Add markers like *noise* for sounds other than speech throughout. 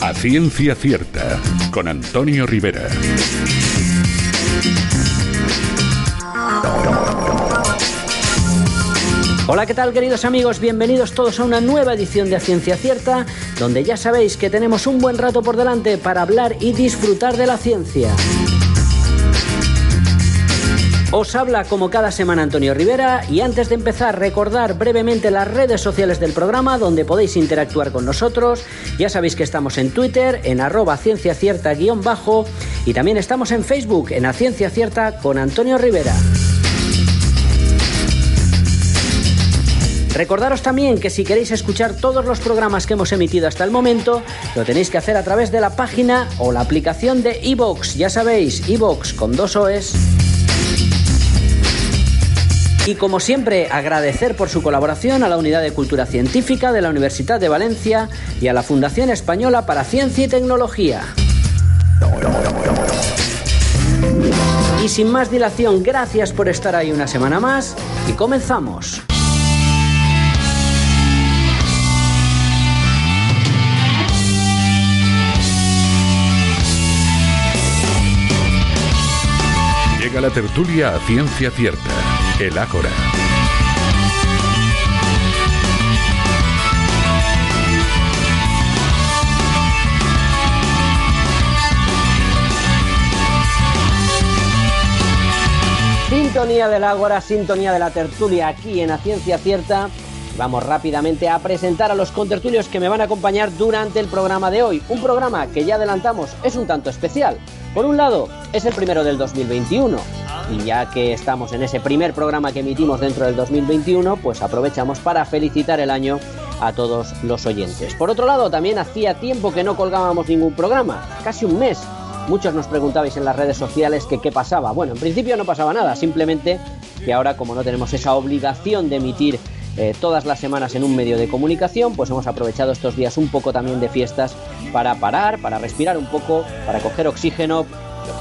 A ciencia cierta, con Antonio Rivera. Hola, ¿qué tal queridos amigos? Bienvenidos todos a una nueva edición de A Ciencia Cierta, donde ya sabéis que tenemos un buen rato por delante para hablar y disfrutar de la ciencia. Os habla como cada semana Antonio Rivera y antes de empezar recordar brevemente las redes sociales del programa donde podéis interactuar con nosotros. Ya sabéis que estamos en Twitter en arroba ciencia cierta guion bajo y también estamos en Facebook en A Ciencia Cierta con Antonio Rivera. Recordaros también que si queréis escuchar todos los programas que hemos emitido hasta el momento, lo tenéis que hacer a través de la página o la aplicación de iVoox. Ya sabéis, iVoox con dos OEs. Y como siempre, agradecer por su colaboración a la Unidad de Cultura Científica de la Universidad de Valencia y a la Fundación Española para Ciencia y Tecnología. Y sin más dilación, gracias por estar ahí una semana más y comenzamos. Llega la tertulia a ciencia cierta, el Ágora. Sintonía del Ágora, sintonía de la tertulia aquí en la Ciencia Cierta. Vamos rápidamente a presentar a los contertulios que me van a acompañar durante el programa de hoy. Un programa que ya adelantamos es un tanto especial. Por un lado, es el primero del 2021. Y ya que estamos en ese primer programa que emitimos dentro del 2021, pues aprovechamos para felicitar el año a todos los oyentes. Por otro lado, también hacía tiempo que no colgábamos ningún programa, casi un mes. Muchos nos preguntabais en las redes sociales que qué pasaba. Bueno, en principio no pasaba nada, simplemente que ahora como no tenemos esa obligación de emitir eh, todas las semanas en un medio de comunicación, pues hemos aprovechado estos días un poco también de fiestas para parar, para respirar un poco, para coger oxígeno.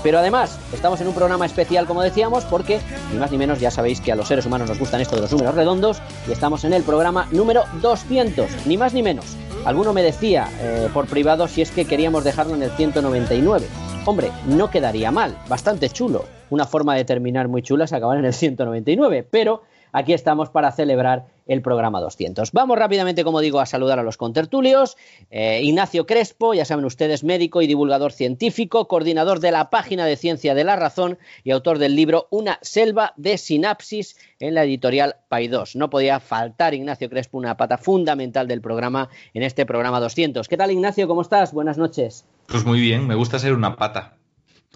Pero además, estamos en un programa especial, como decíamos, porque ni más ni menos ya sabéis que a los seres humanos nos gustan esto de los números redondos y estamos en el programa número 200, ni más ni menos. Alguno me decía eh, por privado si es que queríamos dejarlo en el 199. Hombre, no quedaría mal, bastante chulo. Una forma de terminar muy chula es acabar en el 199, pero aquí estamos para celebrar el programa 200. Vamos rápidamente, como digo, a saludar a los contertulios. Eh, Ignacio Crespo, ya saben ustedes, médico y divulgador científico, coordinador de la página de Ciencia de la Razón y autor del libro Una selva de sinapsis en la editorial Paidós. No podía faltar, Ignacio Crespo, una pata fundamental del programa en este programa 200. ¿Qué tal, Ignacio? ¿Cómo estás? Buenas noches. Pues muy bien, me gusta ser una pata.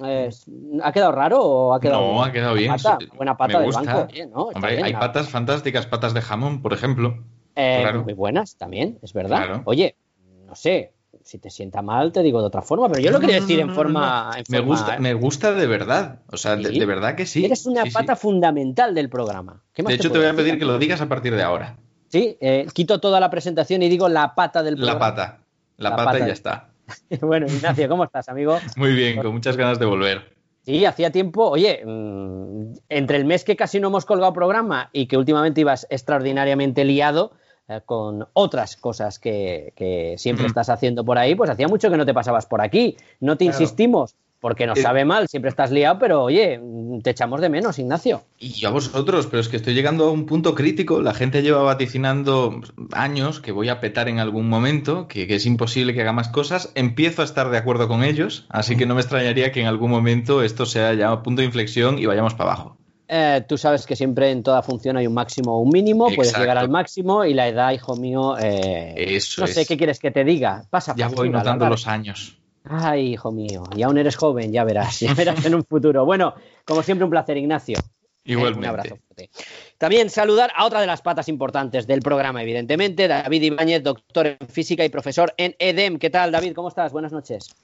¿Ha quedado raro o ha quedado No, ha quedado bien. Pata, buena pata me del gusta. banco. bien, ¿no? Está Hombre, bien, hay patas fantásticas, patas de jamón, por ejemplo. Eh, claro. Muy buenas también, es verdad. Claro. Oye, no sé, si te sienta mal te digo de otra forma, pero yo lo No, quería decir no, en forma... Me gusta, me gusta de verdad. O sea, de, ¿Sí? de verdad que sí. Eres una Sí, sí. pata fundamental del programa. ¿Qué más De hecho, te puedo voy a pedir que lo digas a partir de ahora. Sí, eh, quito toda la presentación y digo la pata del La programa. pata. La, La pata, pata. y ya está. *laughs* bueno, Ignacio, ¿cómo estás, amigo? Muy bien, con muchas ganas de volver. Sí, hacía tiempo, oye, mm, entre el mes que casi no hemos colgado programa y que últimamente ibas extraordinariamente liado eh, con otras cosas que, que siempre Mm. estás haciendo por ahí, pues hacía mucho que no te pasabas por aquí. No te Claro. insistimos porque nos Eh, sabe mal, siempre estás liado, pero oye, te echamos de menos, Ignacio. Y yo a vosotros, pero es que estoy llegando a un punto crítico. La gente lleva vaticinando años que voy a petar en algún momento, que, que es imposible que haga más cosas. Empiezo a estar de acuerdo con ellos, así que no me extrañaría que en algún momento esto sea ya un punto de inflexión y vayamos para abajo. Eh, tú sabes que siempre en toda función hay un máximo o un mínimo, puedes llegar al máximo y la edad, hijo mío, eh, Eso no sé es. qué quieres que te diga. Pasa Ya voy notando los años. Ay, hijo mío, y aún eres joven, ya verás, ya verás en un futuro. Bueno, como siempre, un placer, Ignacio. Eh, Igualmente. un abrazo fuerte. También saludar a otra de las patas importantes del programa, evidentemente, David Ibáñez, doctor en física y profesor en EDEM. ¿Qué tal, David? ¿Cómo estás? Buenas noches.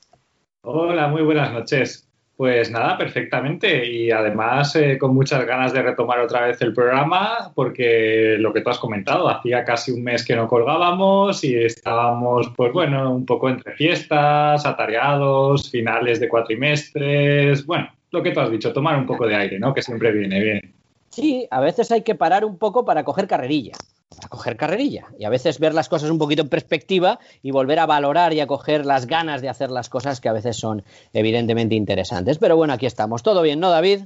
Hola, muy buenas noches. Pues nada, perfectamente. Y además eh, con muchas ganas de retomar otra vez el programa, porque lo que tú has comentado, hacía casi un mes que no colgábamos y estábamos, pues bueno, un poco entre fiestas, atareados, finales de cuatrimestres. Bueno, lo que tú has dicho, tomar un poco de aire, ¿no? Que siempre viene bien. Sí, a veces hay que parar un poco para coger carrerilla. Para coger carrerilla. Y a veces ver las cosas un poquito en perspectiva y volver a valorar y a coger las ganas de hacer las cosas que a veces son evidentemente interesantes. Pero bueno, aquí estamos. ¿Todo bien, no, David?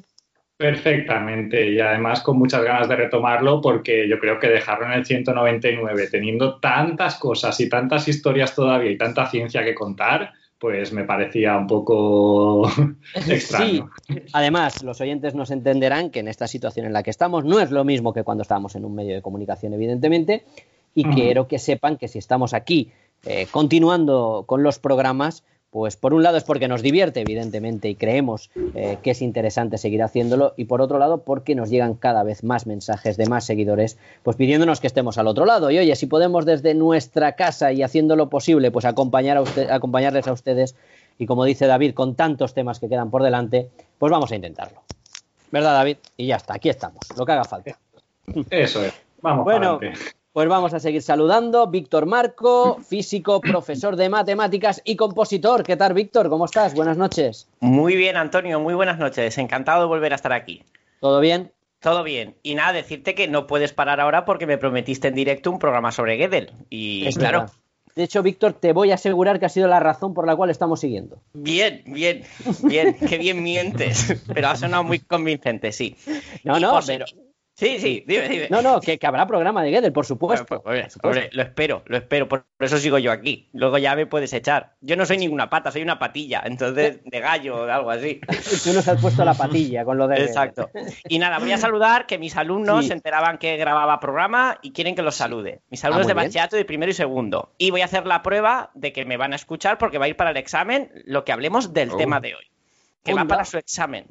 Perfectamente, y además con muchas ganas de retomarlo porque yo creo que dejarlo en el 199, teniendo tantas cosas y tantas historias todavía y tanta ciencia que contar, pues me parecía un poco *laughs* extraño. Sí, además los oyentes nos entenderán que en esta situación en la que estamos no es lo mismo que cuando estábamos en un medio de comunicación, evidentemente, y quiero que sepan que si estamos aquí eh, continuando con los programas, pues por un lado es porque nos divierte, evidentemente, y creemos eh, que es interesante seguir haciéndolo, y por otro lado porque nos llegan cada vez más mensajes de más seguidores, pues pidiéndonos que estemos al otro lado. Y oye, si podemos desde nuestra casa y haciendo lo posible, pues acompañar a usted, acompañarles a ustedes, y como dice David, con tantos temas que quedan por delante, pues vamos a intentarlo. ¿Verdad, David? Y ya está, aquí estamos, lo que haga falta. Eso es. Vamos. Bueno, pues vamos a seguir saludando. Víctor Marco, físico, profesor de matemáticas y compositor. ¿Qué tal, Víctor? ¿Cómo estás? Buenas noches. Muy bien, Antonio. Muy buenas noches. Encantado de volver a estar aquí. ¿Todo bien? Todo bien. Y nada, decirte que no puedes parar ahora porque me prometiste en directo un programa sobre Gödel. Y Es claro. verdad. De hecho, Víctor, te voy a asegurar que ha sido la razón por la cual estamos siguiendo. Bien, bien, bien. *laughs* Qué bien mientes. Pero ha sonado muy convincente, sí. No, Y no, pero. Sí, sí, dime, dime. No, no, que, que habrá programa de Gödel, por supuesto. Pues, por supuesto. hombre, lo espero, lo espero, por eso sigo yo aquí. Luego ya me puedes echar. Yo no soy ninguna pata, soy una patilla, entonces *laughs* de gallo o algo así. *laughs* Tú nos has puesto la patilla con lo de. Exacto. Y nada, voy a saludar que mis alumnos Sí. se enteraban que grababa programa y quieren que los salude. Mis alumnos muy de bachillerato de primero y segundo. Y voy a hacer la prueba de que me van a escuchar porque va a ir para el examen lo que hablemos del Oh. tema de hoy. Que va para su examen.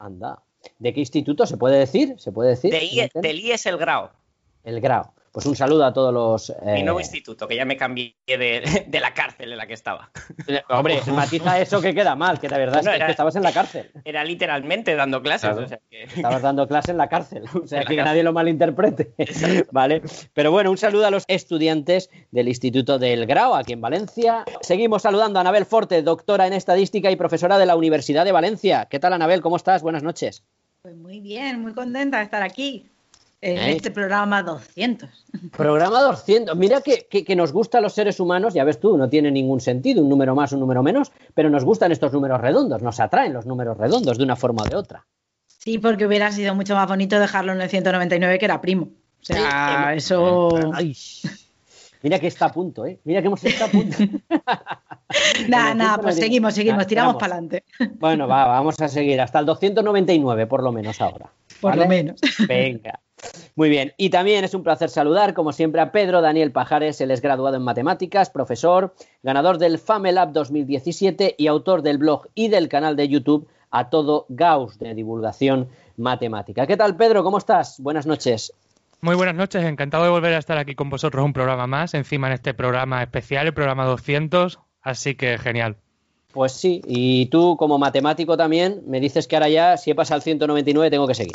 Anda. ¿De qué instituto se puede decir? ¿Se puede decir? De I- del IES el grado. El grado. Pues un saludo a todos los. Mi eh, nuevo instituto, que ya me cambié de, de la cárcel en la que estaba. Hombre, *laughs* matiza eso que queda mal, que de verdad es No, que- era- que estabas en la cárcel. Era literalmente dando clases. Claro. o sea que- Estabas dando clase en la cárcel, o sea En la que nadie lo malinterprete, ¿vale? Pero bueno, un saludo a los estudiantes del Instituto del Grau aquí en Valencia. Seguimos saludando a Anabel Forte, doctora en estadística y profesora de la Universidad de Valencia. ¿Qué tal, Anabel? ¿Cómo estás? Buenas noches. Pues muy bien, muy contenta de estar aquí en ¿Eh? este programa 200. *laughs* Programa 200. Mira que, que- que nos gusta a los seres humanos, ya ves tú, no tiene ningún sentido, un número más, un número menos, pero nos gustan estos números redondos, nos atraen los números redondos de una forma o de otra. Sí, porque hubiera sido mucho más bonito dejarlo en el 199 que era primo. O sea, Sí, eso... Ay, mira que está a punto, ¿eh? Mira que hemos estado a punto. *laughs* Nada, nada, 199. pues seguimos, seguimos, tiramos tiramos. para adelante, Bueno, va, vamos a seguir hasta el 299 por lo menos ahora. por ¿vale? lo menos. Venga. Muy bien. Y también es un placer saludar, como siempre, a Pedro Daniel Pajares. Él es graduado en matemáticas, profesor, ganador del FAMELAB 2017 y autor del blog y del canal de YouTube A Todo Gauss de divulgación matemática. ¿Qué tal, Pedro? ¿Cómo estás? Buenas noches. Muy buenas noches, encantado de volver a estar aquí con vosotros un programa más, encima en este programa especial, el programa 200, así que genial. Pues sí, y tú como matemático también me dices que ahora ya, si he pasado al 199, tengo que seguir.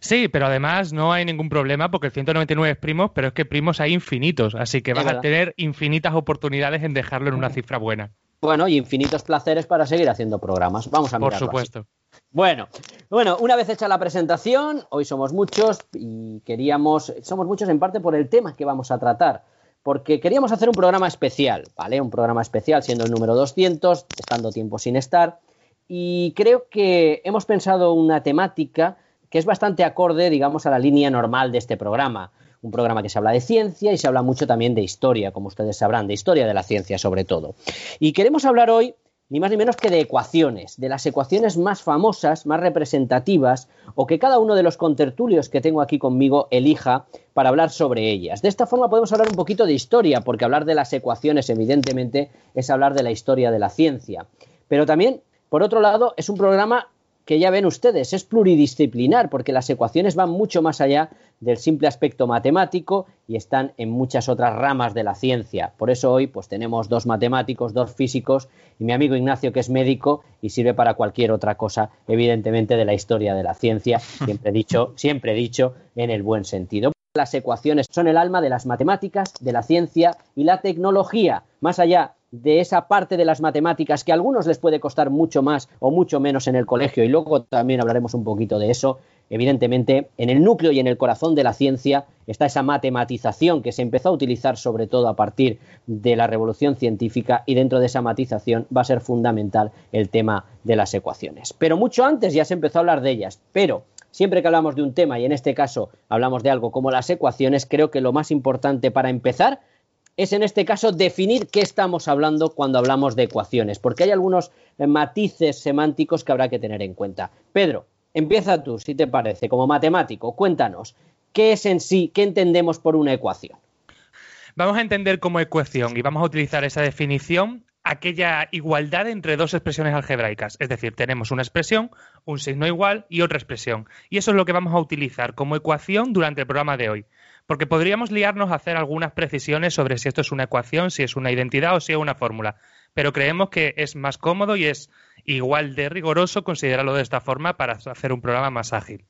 Sí, pero además no hay ningún problema porque el 199 es primos, pero es que primos hay infinitos, así que Es vas verdad. a tener infinitas oportunidades en dejarlo en una cifra buena, Bueno, y infinitos placeres para seguir haciendo programas. Vamos a por así. supuesto. Bueno, bueno, una vez hecha la presentación, hoy somos muchos y queríamos, somos muchos en parte por el tema que vamos a tratar, porque queríamos hacer un programa especial, ¿vale? Un programa especial siendo el número 200, estando tiempo sin estar, y creo que hemos pensado una temática que es bastante acorde, digamos, a la línea normal de este programa. Un programa que se habla de ciencia y se habla mucho también de historia, como ustedes sabrán, de historia de la ciencia sobre todo. Y queremos hablar hoy ni más ni menos que de ecuaciones, de las ecuaciones más famosas, más representativas, o que cada uno de los contertulios que tengo aquí conmigo elija para hablar sobre ellas. De esta forma podemos hablar un poquito de historia, porque hablar de las ecuaciones, evidentemente, es hablar de la historia de la ciencia. Pero también, por otro lado, es un programa que ya ven ustedes, es pluridisciplinar, porque las ecuaciones van mucho más allá del simple aspecto matemático y están en muchas otras ramas de la ciencia. Por eso hoy pues tenemos dos matemáticos, dos físicos y mi amigo Ignacio que es médico y sirve para cualquier otra cosa, evidentemente de la historia de la ciencia, *laughs* siempre he dicho, siempre dicho en el buen sentido. Las ecuaciones son el alma de las matemáticas, de la ciencia y la tecnología. Más allá de esa parte de las matemáticas que a algunos les puede costar mucho más o mucho menos en el colegio y luego también hablaremos un poquito de eso. Evidentemente, en el núcleo y en el corazón de la ciencia está esa matematización que se empezó a utilizar sobre todo a partir de la revolución científica y dentro de esa matización va a ser fundamental el tema de las ecuaciones. Pero mucho antes ya se empezó a hablar de ellas, pero siempre que hablamos de un tema y en este caso hablamos de algo como las ecuaciones, creo que lo más importante para empezar es en este caso definir qué estamos hablando cuando hablamos de ecuaciones, porque hay algunos matices semánticos que habrá que tener en cuenta. Pedro, empieza tú, si te parece, como matemático, cuéntanos, ¿qué es en sí, qué entendemos por una ecuación? Vamos a entender como ecuación y vamos a utilizar esa definición aquella igualdad entre dos expresiones algebraicas. Es decir, tenemos una expresión, un signo igual y otra expresión. Y eso es lo que vamos a utilizar como ecuación durante el programa de hoy porque podríamos liarnos a hacer algunas precisiones sobre si esto es una ecuación, si es una identidad o si es una fórmula, pero creemos que es más cómodo y es igual de rigoroso considerarlo de esta forma para hacer un programa más ágil.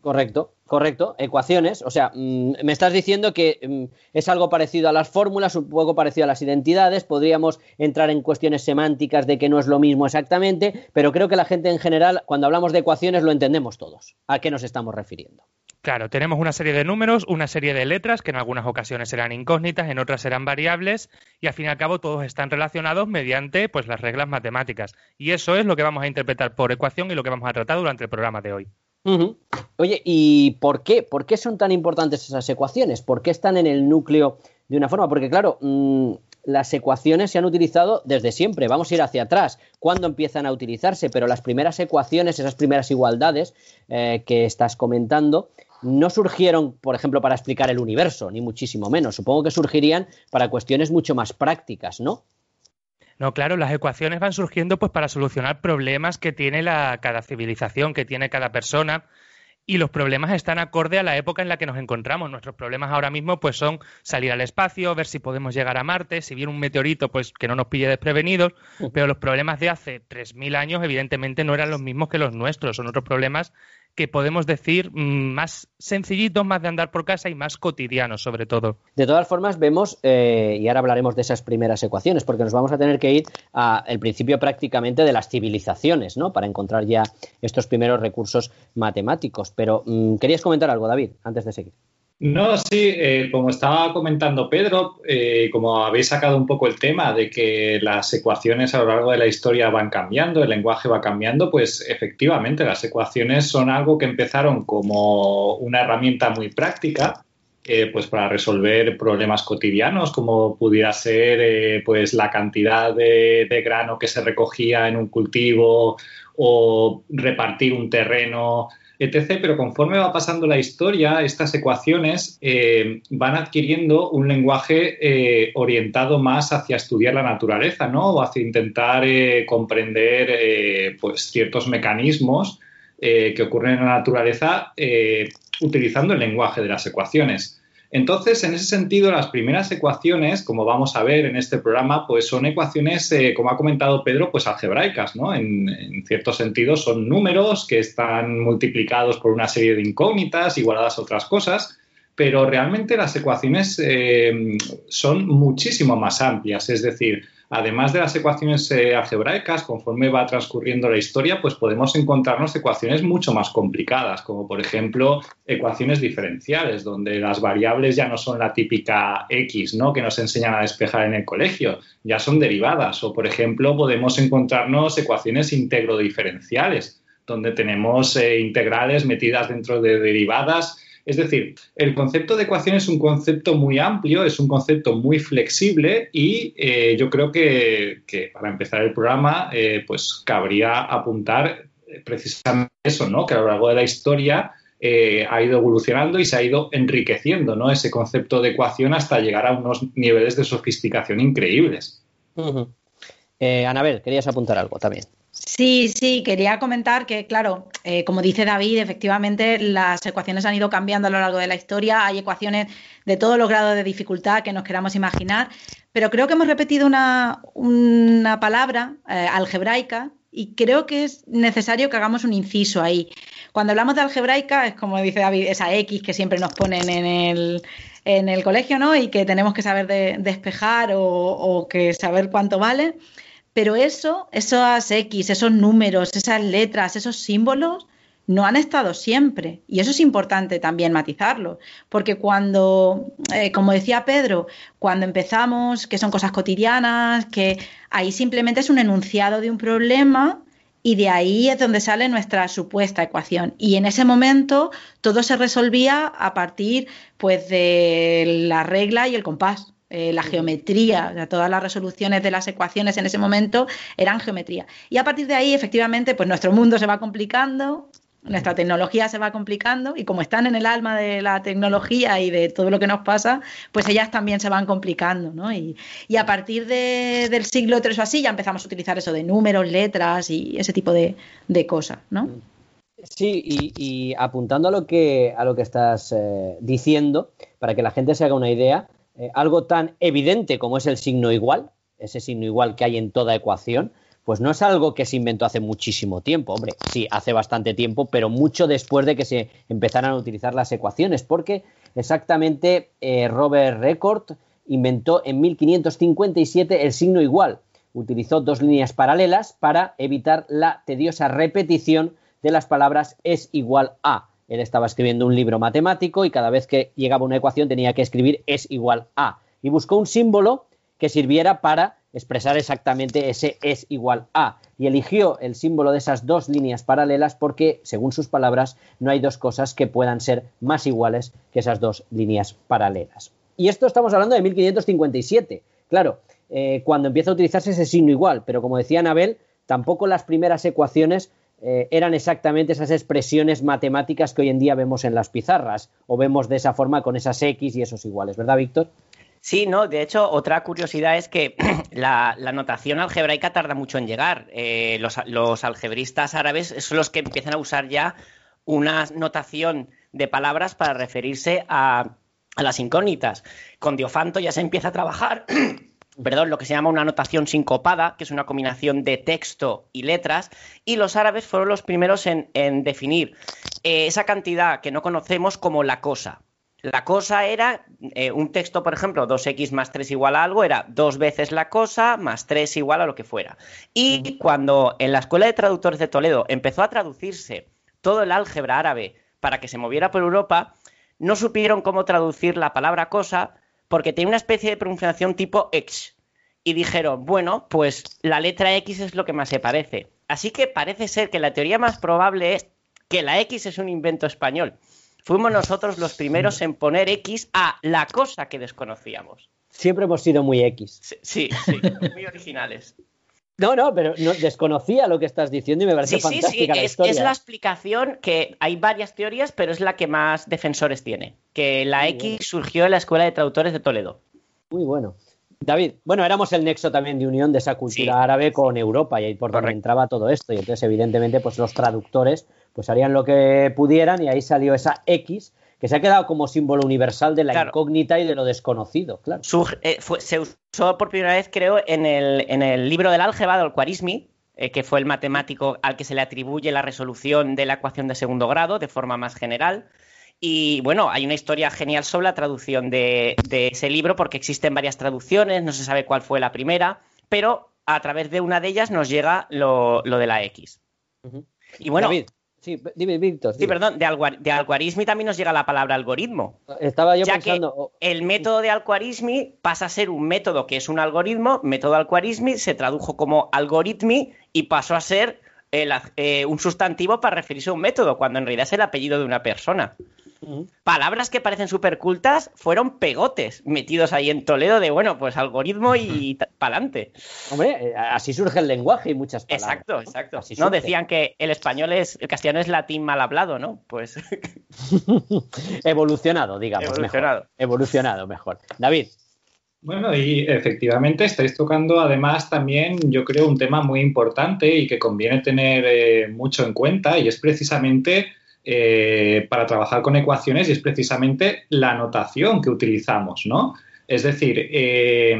Correcto, correcto. Ecuaciones. O sea, mm, me estás diciendo que mm, es algo parecido a las fórmulas, un poco parecido a las identidades. Podríamos entrar en cuestiones semánticas de que no es lo mismo exactamente, pero creo que la gente en general, cuando hablamos de ecuaciones, lo entendemos todos. ¿A qué nos estamos refiriendo? Claro, tenemos una serie de números, una serie de letras que en algunas ocasiones serán incógnitas, en otras serán variables y al fin y al cabo todos están relacionados mediante pues las reglas matemáticas. Y eso es lo que vamos a interpretar por ecuación y lo que vamos a tratar durante el programa de hoy. Oye, ¿y por qué? ¿Por qué son tan importantes esas ecuaciones? ¿Por qué están en el núcleo de una forma? Porque claro, mm, las ecuaciones se han utilizado desde siempre. Vamos a ir hacia atrás. ¿Cuándo empiezan a utilizarse? Pero las primeras ecuaciones, esas primeras igualdades eh, que estás comentando, no surgieron, por ejemplo, para explicar el universo, ni muchísimo menos. Supongo que surgirían para cuestiones mucho más prácticas, ¿no? No, claro, las ecuaciones van surgiendo pues para solucionar problemas que tiene la, cada civilización, que tiene cada persona y los problemas están acorde a la época en la que nos encontramos. Nuestros problemas ahora mismo pues son salir al espacio, ver si podemos llegar a Marte, si viene un meteorito pues que no nos pille desprevenidos, pero los problemas de hace 3000 años evidentemente no eran los mismos que los nuestros, son otros problemas que podemos decir mm, más sencillitos, más de andar por casa y más cotidianos sobre todo. De todas formas, vemos, eh, y ahora hablaremos de esas primeras ecuaciones, porque nos vamos a tener que ir al principio prácticamente de las civilizaciones, ¿no? Para encontrar ya estos primeros recursos matemáticos. Pero, mm, ¿querías comentar algo, David, antes de seguir? No, sí, eh, como estaba comentando Pedro, eh, como habéis sacado un poco el tema de que las ecuaciones a lo largo de la historia van cambiando, el lenguaje va cambiando, pues efectivamente las ecuaciones son algo que empezaron como una herramienta muy práctica, eh, pues para resolver problemas cotidianos, como pudiera ser pues la cantidad de grano que se recogía en un cultivo o repartir un terreno etc. Pero conforme va pasando la historia, estas ecuaciones eh, van adquiriendo un lenguaje eh, orientado más hacia estudiar la naturaleza, ¿no? O hacia intentar eh, comprender pues ciertos mecanismos que ocurren en la naturaleza utilizando el lenguaje de las ecuaciones. Entonces, en ese sentido, las primeras ecuaciones, como vamos a ver en este programa, pues son ecuaciones, eh, como ha comentado Pedro, pues algebraicas, ¿no? En, cierto sentido son números que están multiplicados por una serie de incógnitas igualadas a otras cosas, pero realmente las ecuaciones eh, son muchísimo más amplias, es decir, además de las ecuaciones eh, algebraicas, conforme va transcurriendo la historia, pues podemos encontrarnos ecuaciones mucho más complicadas, como por ejemplo ecuaciones diferenciales, donde las variables ya no son la típica X, ¿no? Que nos enseñan a despejar en el colegio, ya son derivadas. O por ejemplo, podemos encontrarnos ecuaciones integro-diferenciales, donde tenemos eh, integrales metidas dentro de derivadas es decir, el concepto de ecuación es un concepto muy amplio, es un concepto muy flexible y eh, yo creo que, para empezar el programa, eh, pues cabría apuntar precisamente eso, ¿no? Que a lo largo de la historia eh, ha ido evolucionando y se ha ido enriqueciendo, ¿no? Ese concepto de ecuación hasta llegar a unos niveles de sofisticación increíbles. Anabel, querías apuntar algo también. Sí, sí, quería comentar que, claro, eh, como dice David, efectivamente las ecuaciones han ido cambiando a lo largo de la historia. Hay ecuaciones de todos los grados de dificultad que nos queramos imaginar, pero creo que hemos repetido una, una palabra eh, algebraica y creo que es necesario que hagamos un inciso ahí. Cuando hablamos de algebraica, es como dice David, esa X que siempre nos ponen en el, en el colegio, ¿no? Y que tenemos que saber de- despejar o, o que saber cuánto vale. Pero eso, esas X, esos números, esas letras, esos símbolos, no han estado siempre. Y eso es importante también matizarlo. Porque cuando, eh, como decía Pedro, cuando empezamos, que son cosas cotidianas, que ahí simplemente es un enunciado de un problema y de ahí es donde sale nuestra supuesta ecuación. Y en ese momento todo se resolvía a partir pues de la regla y el compás. Eh, la geometría, o sea, todas las resoluciones de las ecuaciones en ese momento eran geometría. Y a partir de ahí, efectivamente, pues nuestro mundo se va complicando, nuestra tecnología se va complicando y como están en el alma de la tecnología y de todo lo que nos pasa, pues ellas también se van complicando, ¿no? Y, y a partir de- del siglo III o así ya empezamos a utilizar eso de números, letras y ese tipo de, de cosas, ¿no? Sí, y, y apuntando a lo que, a lo que estás eh, diciendo, para que la gente se haga una idea, eh, algo tan evidente como es el signo igual, ese signo igual que hay en toda ecuación, pues no es algo que se inventó hace muchísimo tiempo, hombre, sí, hace bastante tiempo, pero mucho después de que se empezaran a utilizar las ecuaciones, porque exactamente eh, Robert Record inventó en 1557 el signo igual. Utilizó dos líneas paralelas para evitar la tediosa repetición de las palabras es igual a. Él estaba escribiendo un libro matemático y cada vez que llegaba una ecuación tenía que escribir es igual a. Y buscó un símbolo que sirviera para expresar exactamente ese es igual a. Y eligió el símbolo de esas dos líneas paralelas porque, según sus palabras, no hay dos cosas que puedan ser más iguales que esas dos líneas paralelas. Y esto estamos hablando de 1557. Claro, eh, cuando empieza a utilizarse ese signo igual, pero como decía Anabel, tampoco las primeras ecuaciones eh, eran exactamente esas expresiones matemáticas que hoy en día vemos en las pizarras o vemos de esa forma con esas X y esos iguales, ¿verdad, Víctor? Sí, no, de hecho, otra curiosidad es que *clears throat* la, notación algebraica tarda mucho en llegar. Eh, los, los algebristas árabes son los que empiezan a usar ya una notación de palabras para referirse a, a las incógnitas. Con Diofanto ya se empieza a trabajar *clears throat* perdón, lo que se llama una notación sincopada, que es una combinación de texto y letras, y los árabes fueron los primeros en, en definir eh, esa cantidad que no conocemos como la cosa. La cosa era eh, un texto, por ejemplo, 2x más 3 igual a algo, era dos veces la cosa más 3 igual a lo que fuera. Y cuando en la Escuela de Traductores de Toledo empezó a traducirse todo el álgebra árabe para que se moviera por Europa, no supieron cómo traducir la palabra cosa porque tenía una especie de pronunciación tipo X. Y dijeron, bueno, pues la letra X es lo que más se parece. Así que parece ser que la teoría más probable es que la X es un invento español. Fuimos nosotros los primeros en poner X a la cosa que desconocíamos. Siempre hemos sido muy X. Sí, sí, sí, muy originales. No, no, pero no, desconocía lo que estás diciendo y me parece Sí, sí, sí, fantástica la es, historia. es la explicación que hay varias teorías, pero es la que más defensores tiene. Que la Muy X bueno. surgió en la Escuela de Traductores de Toledo. Muy bueno. David, bueno, éramos el nexo también de unión de esa cultura Sí. árabe con Europa y ahí por donde Correcto. entraba todo esto. Y entonces, evidentemente, pues los traductores pues harían lo que pudieran y ahí salió esa X que se ha quedado como símbolo universal de la Claro. incógnita y de lo desconocido, claro. Eh, fue- se usó por primera vez, creo, en el, en el libro del álgebra de Al-Khwarizmi, eh, que fue el matemático al que se le atribuye la resolución de la ecuación de segundo grado de forma más general. Y bueno, hay una historia genial sobre la traducción de, de ese libro, porque existen varias traducciones, no se sabe cuál fue la primera, pero a través de una de ellas nos llega lo, lo de la X. Ujú. Y bueno, David, sí, dime, Víctor. sí, perdón, de, Algua- de también nos llega la palabra algoritmo. Estaba yo ya pensando. que el método de Al-Khwarizmi pasa a ser un método que es un algoritmo, método Al-Khwarizmi se tradujo como algoritmi y pasó a ser el eh, un sustantivo para referirse a un método, cuando en realidad es el apellido de una persona. Palabras que parecen súper cultas fueron pegotes metidos ahí en Toledo de, bueno, pues algoritmo y pa'lante. Hombre, eh, así surge el lenguaje y muchas palabras. Exacto, exacto. Así No, surge. decían que el español es, el castellano es latín mal hablado, ¿no? Pues *laughs* Evolucionado, digamos. Evolucionado. Mejor. Evolucionado, mejor. David. Bueno, y efectivamente estáis tocando además también, yo creo, un tema muy importante y que conviene tener eh, mucho en cuenta y es precisamente eh, para trabajar con ecuaciones y es precisamente la notación que utilizamos, ¿no? Es decir, eh,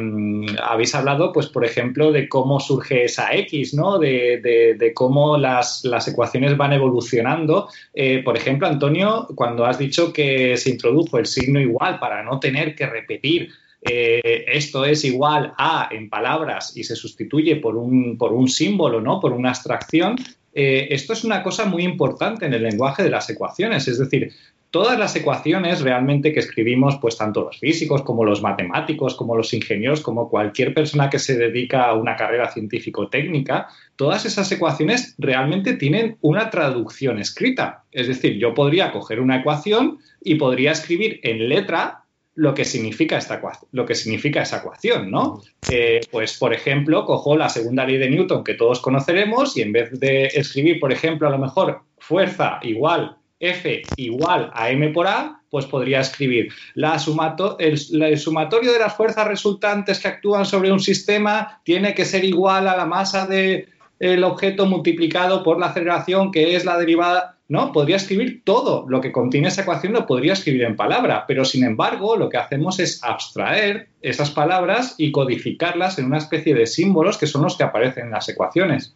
habéis hablado, pues, por ejemplo, de cómo surge esa X, ¿no? De, cómo las, ecuaciones van evolucionando. Eh, por ejemplo, Antonio, cuando has dicho que se introdujo el signo igual para no tener que repetir esto es igual a en palabras y se sustituye por un, por un símbolo, ¿no? Por una abstracción. Esto es una cosa muy importante en el lenguaje de las ecuaciones, es decir, todas las ecuaciones realmente que escribimos, pues tanto los físicos como los matemáticos, como los ingenieros, como cualquier persona que se dedica a una carrera científico-técnica, todas esas ecuaciones realmente tienen una traducción escrita. Es decir, yo podría coger una ecuación y podría escribir en letra lo que significa, esta, lo que significa esa ecuación, ¿no? Eh, pues, por ejemplo, cojo la segunda ley de Newton que todos conoceremos y en vez de escribir, por ejemplo, a lo mejor fuerza igual F igual a M por A, pues podría escribir la el, sumatorio de las fuerzas resultantes que actúan sobre un sistema tiene que ser igual a la masa del objeto multiplicado por la aceleración que es la derivada. No, podría escribir todo lo que contiene esa ecuación, lo podría escribir en palabra, pero sin embargo lo que hacemos es abstraer esas palabras y codificarlas en una especie de símbolos que son los que aparecen en las ecuaciones.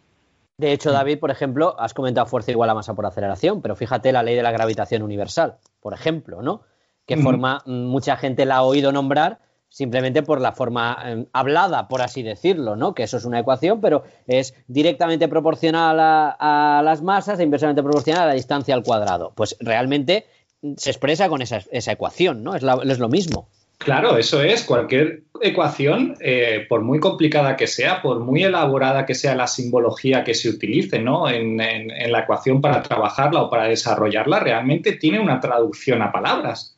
De hecho. David, por ejemplo, has comentado fuerza igual a masa por aceleración, pero fíjate la ley de la gravitación universal, por ejemplo, ¿no? Que forma, mm, mucha gente la ha oído nombrar simplemente por la forma em, hablada, por así decirlo, ¿no? Que eso es una ecuación, pero es directamente proporcional a, las masas e inversamente proporcional a la distancia al cuadrado. Pues realmente se expresa con esa, ecuación, ¿no? Es, es lo mismo. Claro, eso es. Cualquier ecuación, eh, por muy complicada que sea, por muy elaborada que sea la simbología que se utilice ¿no? en, la ecuación para trabajarla o para desarrollarla, realmente tiene una traducción a palabras.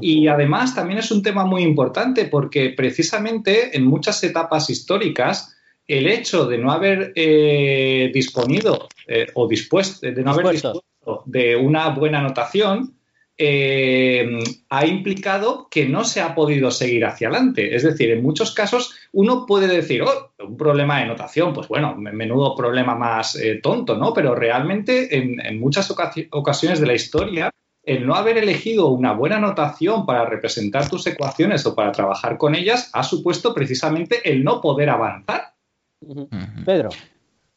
Y además también es un tema muy importante porque precisamente en muchas etapas históricas el hecho de no haber eh, disponido eh, o dispuesto, de no haber dispuesto de una buena notación, eh, ha implicado que no se ha podido seguir hacia adelante. Es decir, en muchos casos uno puede decir, oh, un problema de notación, pues bueno, menudo problema más eh, tonto, ¿no? Pero realmente en, muchas ocasiones de la historia, el no haber elegido una buena notación para representar tus ecuaciones o para trabajar con ellas ha supuesto precisamente el no poder avanzar. Pedro.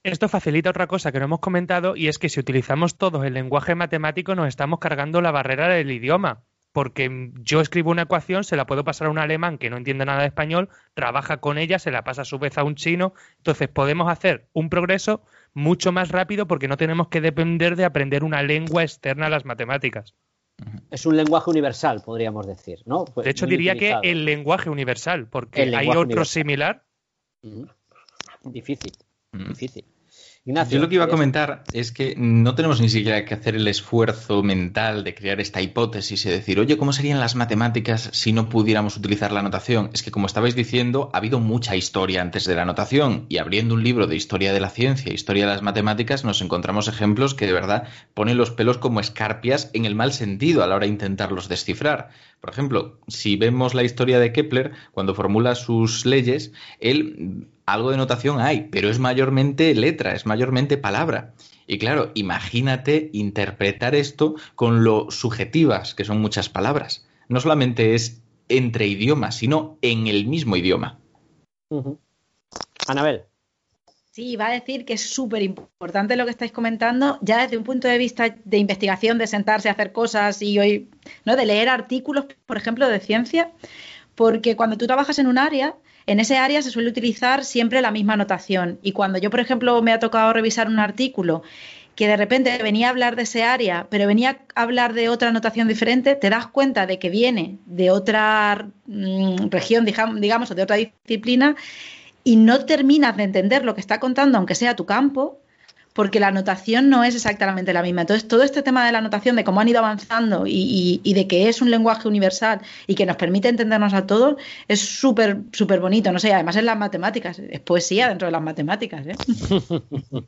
Esto facilita otra cosa que no hemos comentado y es que si utilizamos todos el lenguaje matemático nos estamos cargando la barrera del idioma. Porque yo escribo una ecuación, se la puedo pasar a un alemán que no entiende nada de español, trabaja con ella, se la pasa a su vez a un chino. Entonces podemos hacer un progreso mucho más rápido porque no tenemos que depender de aprender una lengua externa a las matemáticas. Es un lenguaje universal, podríamos decir, ¿no? Pues de hecho, diría que el lenguaje universal, porque hay otro similar. Difícil, difícil. Yo lo que iba a comentar es que no tenemos ni siquiera que hacer el esfuerzo mental de crear esta hipótesis y decir, oye, ¿cómo serían las matemáticas si no pudiéramos utilizar la notación? Es que, como estabais diciendo, ha habido mucha historia antes de la notación y abriendo un libro de historia de la ciencia, historia de las matemáticas, nos encontramos ejemplos que de verdad ponen los pelos como escarpias en el mal sentido a la hora de intentarlos descifrar. Por ejemplo, si vemos la historia de Kepler, cuando formula sus leyes, él algo de notación hay, pero es mayormente letra, es mayormente palabra. Y claro, imagínate interpretar esto con lo subjetivas que son muchas palabras. No solamente es entre idiomas, sino en el mismo idioma. Anabel. Sí, va a decir que es súper importante lo que estáis comentando, ya desde un punto de vista de investigación, de sentarse a hacer cosas y hoy, ¿no? De leer artículos, por ejemplo, de ciencia, porque cuando tú trabajas en un área, en ese área se suele utilizar siempre la misma notación. Y cuando yo, por ejemplo, me ha tocado revisar un artículo que de repente venía a hablar de ese área, pero venía a hablar de otra notación diferente, te das cuenta de que viene de otra mm, región, digamos, o de otra disciplina, y no terminas de entender lo que está contando, aunque sea tu campo, porque la anotación no es exactamente la misma. Entonces, todo este tema de la anotación, de cómo han ido avanzando y, de que es un lenguaje universal y que nos permite entendernos a todos, es súper, súper bonito. No sé, además es las matemáticas, es poesía dentro de las matemáticas. ¿eh? *laughs*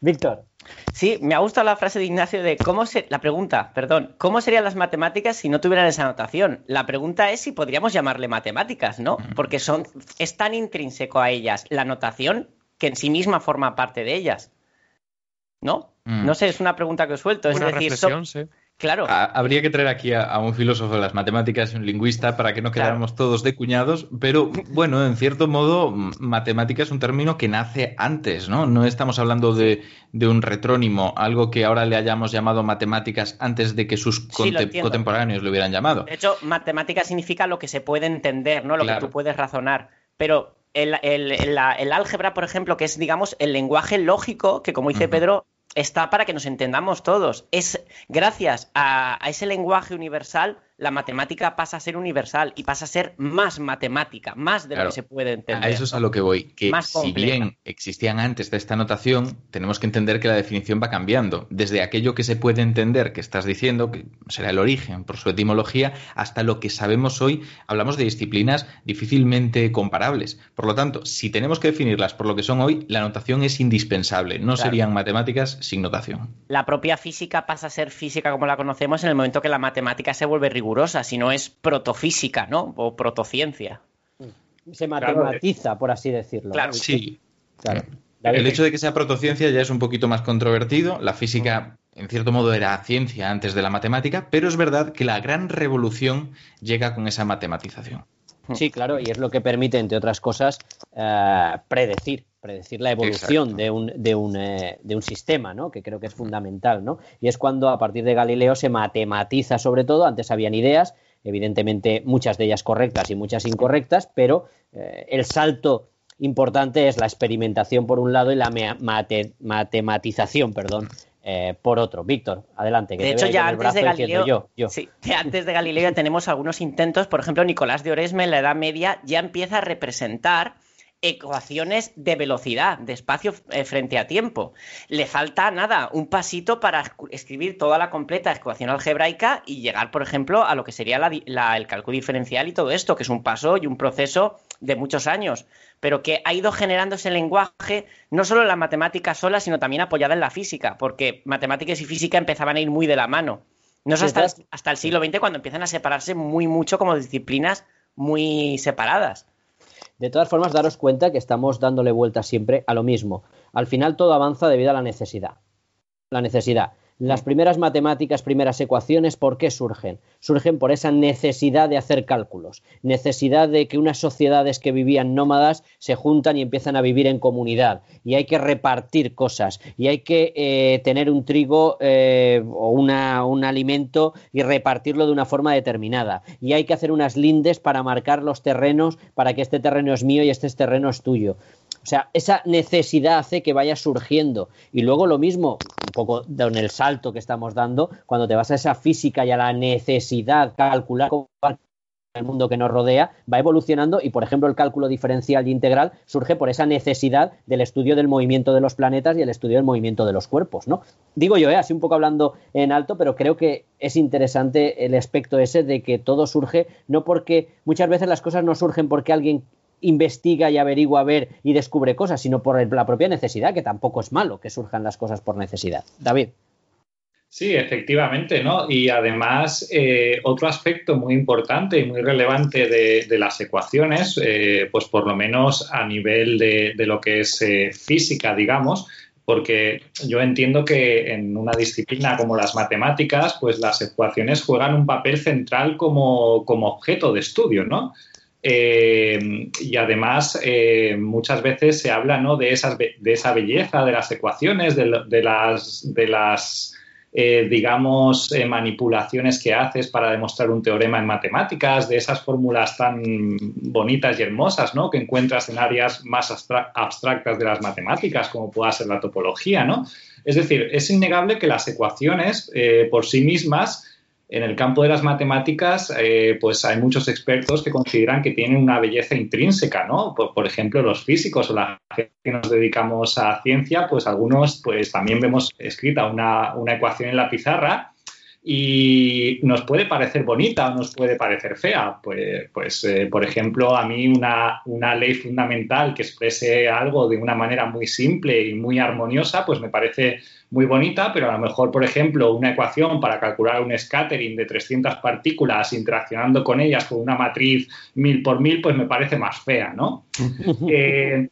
Víctor. Sí, me ha gustado la frase de Ignacio de cómo se, la pregunta, perdón, ¿cómo serían las matemáticas si no tuvieran esa anotación? La pregunta es si podríamos llamarle matemáticas, ¿no? Porque son, es tan intrínseco a ellas la anotación que en sí misma forma parte de ellas. ¿no? Mm. No sé, es una pregunta que he suelto. Es decir, Claro. habría que traer aquí a, un filósofo de las matemáticas y un lingüista para que no quedáramos todos de cuñados, pero bueno, en cierto modo, matemática es un término que nace antes, ¿no? No estamos hablando de, un retrónimo, algo que ahora le hayamos llamado matemáticas antes de que sus contemporáneos lo hubieran llamado. De hecho, matemática significa lo que se puede entender, ¿no? Lo que tú puedes razonar. Pero el, álgebra, por ejemplo, que es, digamos, el lenguaje lógico, que como dice Pedro, está para que nos entendamos todos. Es gracias a, ese lenguaje universal la matemática pasa a ser universal y pasa a ser más matemática, más de lo que se puede entender. A eso es a lo que voy, que si bien existían antes de esta notación, tenemos que entender que la definición va cambiando. Desde aquello que se puede entender, que estás diciendo, que será el origen por su etimología, hasta lo que sabemos hoy, hablamos de disciplinas difícilmente comparables. Por lo tanto, si tenemos que definirlas por lo que son hoy, la notación es indispensable. No serían matemáticas sin notación. La propia física pasa a ser física como la conocemos en el momento que la matemática se vuelve rigurosa rigurosa, sino es protofísica, ¿no? O protociencia. Se matematiza, por así decirlo. Claro, sí. Claro. El hecho de que sea protociencia ya es un poquito más controvertido. La física, en cierto modo, era ciencia antes de la matemática, pero es verdad que la gran revolución llega con esa matematización. Sí, claro, y es lo que permite, entre otras cosas, eh, predecir predecir la evolución de un, de, un, eh, de un, sistema, ¿no? que creo que es fundamental. ¿no? Y es cuando a partir de Galileo se matematiza sobre todo, antes habían ideas, evidentemente muchas de ellas correctas y muchas incorrectas, pero eh, el salto importante es la experimentación por un lado y la matematización, perdón, eh, por otro. Víctor, adelante. Que de hecho, ya antes de Galileo, Sí, antes de Galileo tenemos algunos intentos. Por ejemplo, Nicolás de Oresme en la Edad Media ya empieza a representar ecuaciones de velocidad, de espacio eh, frente a tiempo. Le falta nada, un pasito para escribir toda la completa ecuación algebraica y llegar, por ejemplo, a lo que sería el cálculo diferencial y todo esto, que es un paso y un proceso de muchos años, pero que ha ido generando ese lenguaje no solo en la matemática sola, sino también apoyada en la física, porque matemáticas y física empezaban a ir muy de la mano. No es hasta, hasta el siglo XX cuando empiezan a separarse muy mucho como disciplinas muy separadas. De todas formas, daros cuenta que estamos dándole vuelta siempre a lo mismo. Al final todo avanza debido a la necesidad. La necesidad. Las primeras matemáticas, primeras ecuaciones, ¿por qué surgen? Surgen por esa necesidad de hacer cálculos, necesidad de que unas sociedades que vivían nómadas se juntan y empiezan a vivir en comunidad, y hay que repartir cosas, y hay que eh, tener un trigo eh, o un alimento y repartirlo de una forma determinada, y hay que hacer unas lindes para marcar los terrenos, para que este terreno es mío y este terreno es tuyo. O sea, esa necesidad hace que vaya surgiendo. Y luego lo mismo, un poco en el salto que estamos dando, cuando te vas a esa física y a la necesidad calcular el mundo que nos rodea, va evolucionando y, por ejemplo, el cálculo diferencial y integral surge por esa necesidad del estudio del movimiento de los planetas y el estudio del movimiento de los cuerpos, ¿no? Digo yo, ¿eh? así un poco hablando en alto, pero creo que es interesante el aspecto ese de que todo surge, no porque muchas veces las cosas no surgen porque alguien investiga y averigua ver y descubre cosas, sino por la propia necesidad, que tampoco es malo que surjan las cosas por necesidad. David. Sí, efectivamente, ¿no? Y además, eh, otro aspecto muy importante y muy relevante de, las ecuaciones, eh, pues por lo menos a nivel de, lo que es eh, física, digamos, porque yo entiendo que en una disciplina como las matemáticas, pues las ecuaciones juegan un papel central como objeto de estudio, ¿no? Eh, y además, eh, muchas veces se habla ¿no? de, esas, de esa belleza de las ecuaciones, de, las, de las eh, digamos, manipulaciones que haces para demostrar un teorema en matemáticas, de esas fórmulas tan bonitas y hermosas ¿no? que encuentras en áreas más abstractas de las matemáticas, como pueda ser la topología. ¿no? Es decir, es innegable que las ecuaciones por sí mismas en el campo de las matemáticas, eh, pues hay muchos expertos que consideran que tienen una belleza intrínseca, ¿no? Por, ejemplo, los físicos o la gente que nos dedicamos a ciencia, pues algunos pues también vemos escrita una, una ecuación en la pizarra y nos puede parecer bonita o nos puede parecer fea. Pues, pues eh, por ejemplo, a mí una, una, ley fundamental que exprese algo de una manera muy simple y muy armoniosa, pues me parece muy bonita, pero a lo mejor, por ejemplo, una ecuación para calcular un scattering de 300 partículas interaccionando con ellas con una matriz mil por mil, pues me parece más fea, ¿no? *laughs* Eh,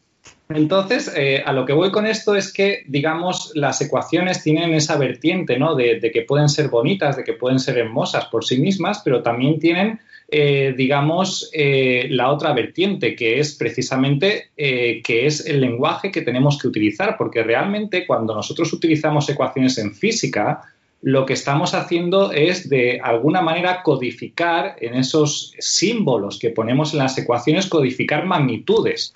Entonces, eh, a lo que voy con esto es que, digamos, las ecuaciones tienen esa vertiente, ¿no? De, que pueden ser bonitas, de que pueden ser hermosas por sí mismas, pero también tienen, eh, digamos, eh, la otra vertiente, que es precisamente que es el lenguaje que tenemos que utilizar, porque realmente cuando nosotros utilizamos ecuaciones en física, lo que estamos haciendo es de alguna manera codificar en esos símbolos que ponemos en las ecuaciones, codificar magnitudes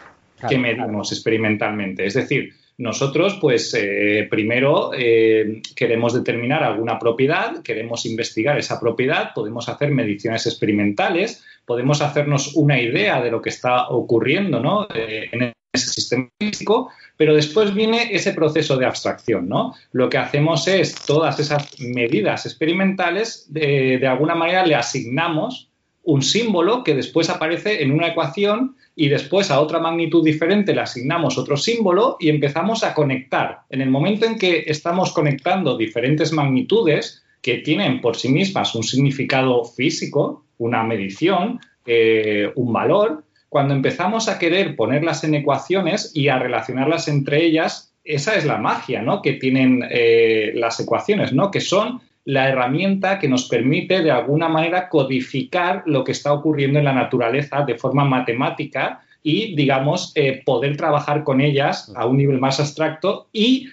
que medimos experimentalmente. Es decir, nosotros, pues, eh, primero eh, queremos determinar alguna propiedad, queremos investigar esa propiedad, podemos hacer mediciones experimentales, podemos hacernos una idea de lo que está ocurriendo ¿no? Eh, en ese sistema físico, pero después viene ese proceso de abstracción, ¿no? Lo que hacemos es todas esas medidas experimentales, de alguna manera le asignamos un símbolo que después aparece en una ecuación y después a otra magnitud diferente le asignamos otro símbolo y empezamos a conectar. En el momento en que estamos conectando diferentes magnitudes que tienen por sí mismas un significado físico, una medición, eh, un valor, cuando empezamos a querer ponerlas en ecuaciones y a relacionarlas entre ellas, esa es la magia ¿no? que tienen eh, las ecuaciones, ¿no? que son la herramienta que nos permite de alguna manera codificar lo que está ocurriendo en la naturaleza de forma matemática y, digamos, eh, poder trabajar con ellas a un nivel más abstracto y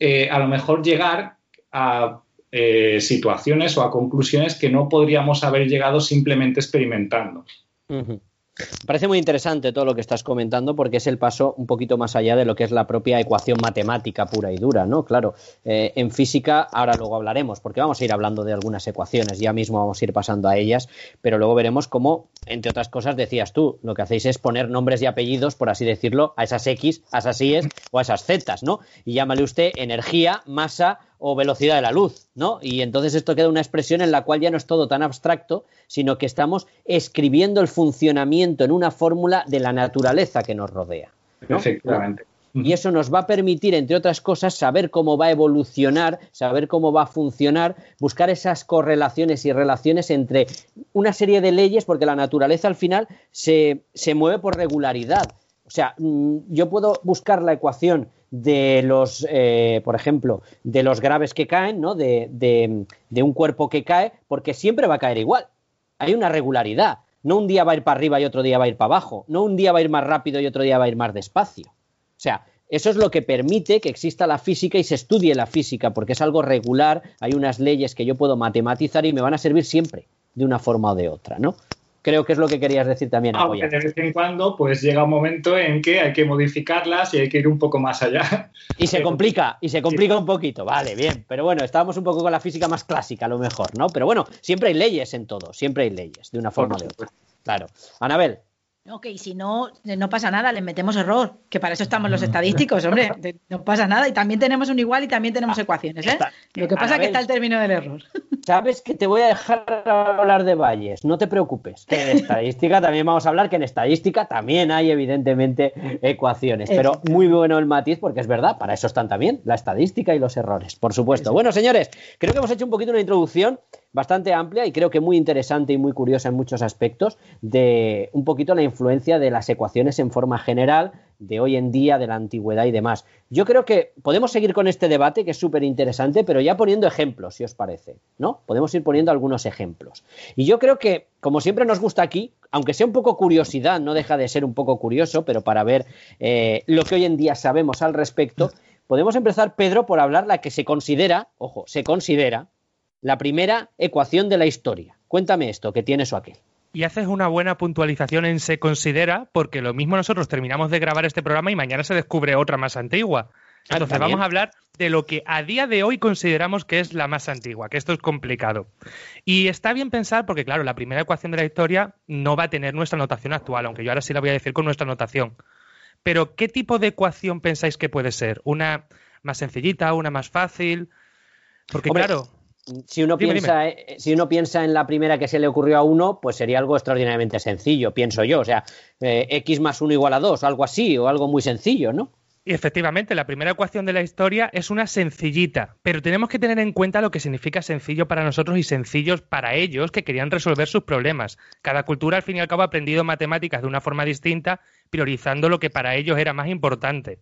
eh, a lo mejor llegar a eh, situaciones o a conclusiones que no podríamos haber llegado simplemente experimentando. Parece muy interesante todo lo que estás comentando porque es el paso un poquito más allá de lo que es la propia ecuación matemática pura y dura, ¿no? Claro, eh, en física ahora luego hablaremos porque vamos a ir hablando de algunas ecuaciones, ya mismo vamos a ir pasando a ellas, pero luego veremos cómo, entre otras cosas, decías tú, lo que hacéis es poner nombres y apellidos, por así decirlo, a esas X, a esas Y o a esas Z, ¿no? Y llámale usted energía, masa, o velocidad de la luz, ¿no? Y entonces esto queda una expresión en la cual ya no es todo tan abstracto, sino que estamos escribiendo el funcionamiento en una fórmula de la naturaleza que nos rodea. Efectivamente. Y eso nos va a permitir, entre otras cosas, saber cómo va a evolucionar, saber cómo va a funcionar, buscar esas correlaciones y relaciones entre una serie de leyes, porque la naturaleza al final se, se mueve por regularidad. O sea, mm, yo puedo buscar la ecuación de los, eh, por ejemplo, de los graves que caen, ¿no? De, de, un cuerpo que cae, porque siempre va a caer igual. Hay una regularidad. No un día va a ir para arriba y otro día va a ir para abajo. No un día va a ir más rápido y otro día va a ir más despacio. O sea, eso es lo que permite que exista la física y se estudie la física, porque es algo regular, hay unas leyes que yo puedo matematizar y me van a servir siempre, de una forma o de otra, ¿no? Creo que es lo que querías decir también. Aunque de vez en cuando pues llega un momento en que hay que modificarlas y hay que ir un poco más allá. Y se *laughs* complica, y se complica un poquito, vale, bien. Pero bueno, estábamos un poco con la física más clásica a lo mejor, ¿no? Pero bueno, siempre hay leyes en todo, siempre hay leyes, de una forma o de otra. Claro. Anabel. Ok, si no, no pasa nada, le metemos error, que para eso estamos los estadísticos, hombre, *laughs* no pasa nada. Y también tenemos un igual y también tenemos ecuaciones, ¿eh? Lo que pasa es que está el término del error. *laughs* Sabes que te voy a dejar hablar de valles, no te preocupes. en *laughs* estadística también vamos a hablar, que en estadística también hay evidentemente ecuaciones, pero muy bueno el matiz porque es verdad, para eso están también la estadística y los errores, por supuesto. Bueno, señores, creo que hemos hecho un poquito una introducción bastante amplia y creo que muy interesante y muy curiosa en muchos aspectos de un poquito la influencia de las ecuaciones en forma general de hoy en día, de la antigüedad y demás. Yo creo que podemos seguir con este debate que es súper interesante, pero ya poniendo ejemplos, si os parece, ¿no? Podemos ir poniendo algunos ejemplos. Y yo creo que, como siempre nos gusta aquí, aunque sea un poco curiosidad, no deja de ser un poco curioso, pero para ver eh, lo que hoy en día sabemos al respecto, podemos empezar, Pedro, por hablar la que se considera, ojo, se considera la primera ecuación de la historia. Cuéntame esto, que tienes o aquel. Y haces una buena puntualización en se considera, porque lo mismo nosotros terminamos de grabar este programa y mañana se descubre otra más antigua. Ah, Entonces vamos a hablar de lo que a día de hoy consideramos que es la más antigua, que esto es complicado. Y está bien pensar porque, claro, la primera ecuación de la historia no va a tener nuestra notación actual, aunque yo ahora sí la voy a decir con nuestra notación. Pero, ¿qué tipo de ecuación pensáis que puede ser? ¿Una más sencillita, una más fácil? Porque, claro si uno, piensa, eh, si uno piensa en la primera que se le ocurrió a uno, pues sería algo extraordinariamente sencillo, pienso yo. O sea, eh, x más 1 igual a 2, algo así, o algo muy sencillo, ¿no? Y efectivamente, la primera ecuación de la historia es una sencillita, pero tenemos que tener en cuenta lo que significa sencillo para nosotros y sencillos para ellos que querían resolver sus problemas. Cada cultura, al fin y al cabo, ha aprendido matemáticas de una forma distinta, priorizando lo que para ellos era más importante.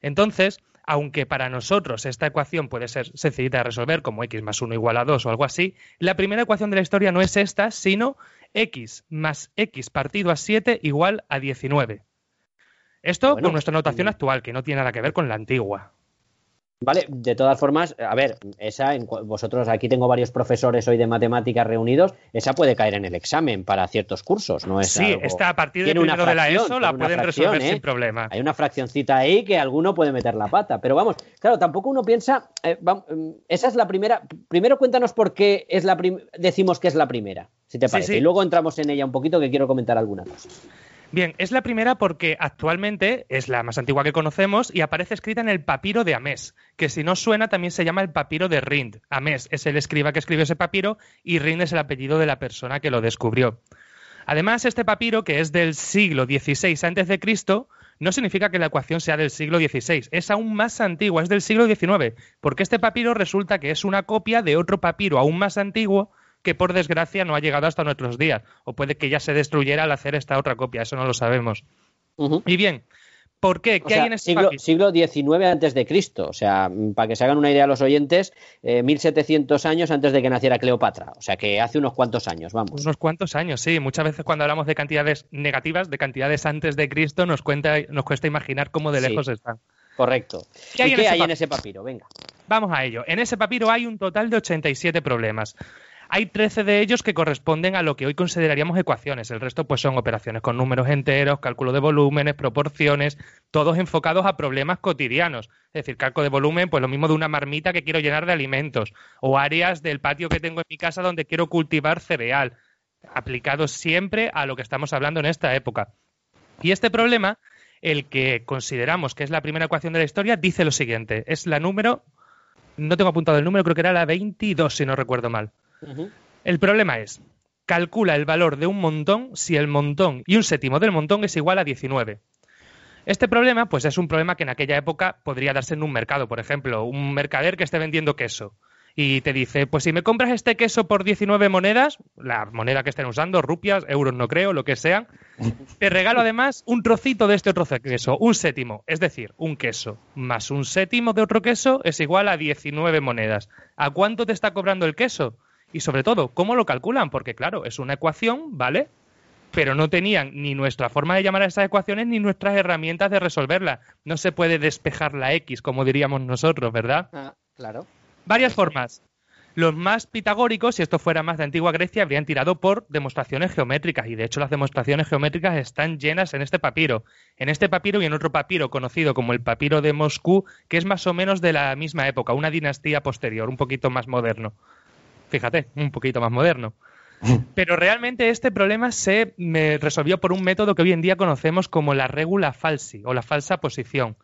Entonces, aunque para nosotros esta ecuación puede ser sencillita de resolver, como x más 1 igual a 2 o algo así, la primera ecuación de la historia no es esta, sino x más x partido a 7 igual a 19. Esto con nuestra notación actual, que no tiene nada que ver con la antigua. Vale, de todas formas, a ver, esa, vosotros aquí tengo varios profesores hoy de matemáticas reunidos, esa puede caer en el examen para ciertos cursos, ¿no es? Sí, está a partir de primero de la ESO la pueden resolver sin ¿eh? problema. Hay una fraccioncita ahí que alguno puede meter la pata, pero vamos, claro, tampoco uno piensa, eh, mm, esa es la primera, primero cuéntanos por qué es la decimos que es la primera, si te parece, y luego entramos en ella un poquito que quiero comentar algunas cosas. Bien, es la primera porque actualmente es la más antigua que conocemos y aparece escrita en el papiro de Amés, que si no suena también se llama el papiro de Rind. Amés es el escriba que escribió ese papiro y Rind es el apellido de la persona que lo descubrió. Además, este papiro, que es del siglo XVI a.C., no significa que la ecuación sea del siglo XVI, es aún más antigua, es del siglo XIX, porque este papiro resulta que es una copia de otro papiro aún más antiguo que por desgracia no ha llegado hasta nuestros días, o puede que ya se destruyera al hacer esta otra copia, eso no lo sabemos. Y bien, ¿Por qué? ¿Qué hay en este siglo, siglo XIX antes de Cristo, o sea, para que se hagan una idea los oyentes, 1700 eh, años antes de que naciera Cleopatra, o sea, que hace unos cuantos años, vamos. Unos cuantos años, sí. Muchas veces cuando hablamos de cantidades negativas, de cantidades antes de Cristo, nos, cuenta, nos cuesta imaginar cómo de lejos están. Correcto. ¿Qué hay, hay en ese papiro? Venga. Vamos a ello. En ese papiro hay un total de 87 problemas. Hay 13 de ellos que corresponden a lo que hoy consideraríamos ecuaciones. El resto pues son operaciones con números enteros, cálculo de volúmenes, proporciones, todos enfocados a problemas cotidianos. Es decir, cálculo de volumen, pues lo mismo de una marmita que quiero llenar de alimentos o áreas del patio que tengo en mi casa donde quiero cultivar cereal, aplicados siempre a lo que estamos hablando en esta época. Y este problema, el que consideramos que es la primera ecuación de la historia, dice lo siguiente. Es la número, no tengo apuntado el número, creo que era la 22 si no recuerdo mal. El problema es, calcula el valor de un montón si el montón y un séptimo del montón es igual a 19. Este problema, pues es un problema que en aquella época podría darse en un mercado, por ejemplo, un mercader que esté vendiendo queso y te dice, pues si me compras este queso por 19 monedas, la moneda que estén usando, rupias, euros no creo, lo que sea, te regalo además un trocito de este de queso, un séptimo, es decir, un queso más un séptimo de otro queso es igual a 19 monedas. ¿A cuánto te está cobrando el queso? Y sobre todo, ¿cómo lo calculan? Porque claro, es una ecuación, ¿vale? Pero no tenían ni nuestra forma de llamar a esas ecuaciones ni nuestras herramientas de resolverla. No se puede despejar la X, como diríamos nosotros, ¿verdad? Ah, claro. Varias formas. Los más pitagóricos, si esto fuera más de antigua Grecia, habrían tirado por demostraciones geométricas, y de hecho las demostraciones geométricas están llenas en este papiro. En este papiro y en otro papiro conocido como el papiro de Moscú, que es más o menos de la misma época, una dinastía posterior, un poquito más moderno. Fíjate, un poquito más moderno. *laughs* Pero realmente este problema se resolvió por un método que hoy en día conocemos como la regula falsi o la falsa posición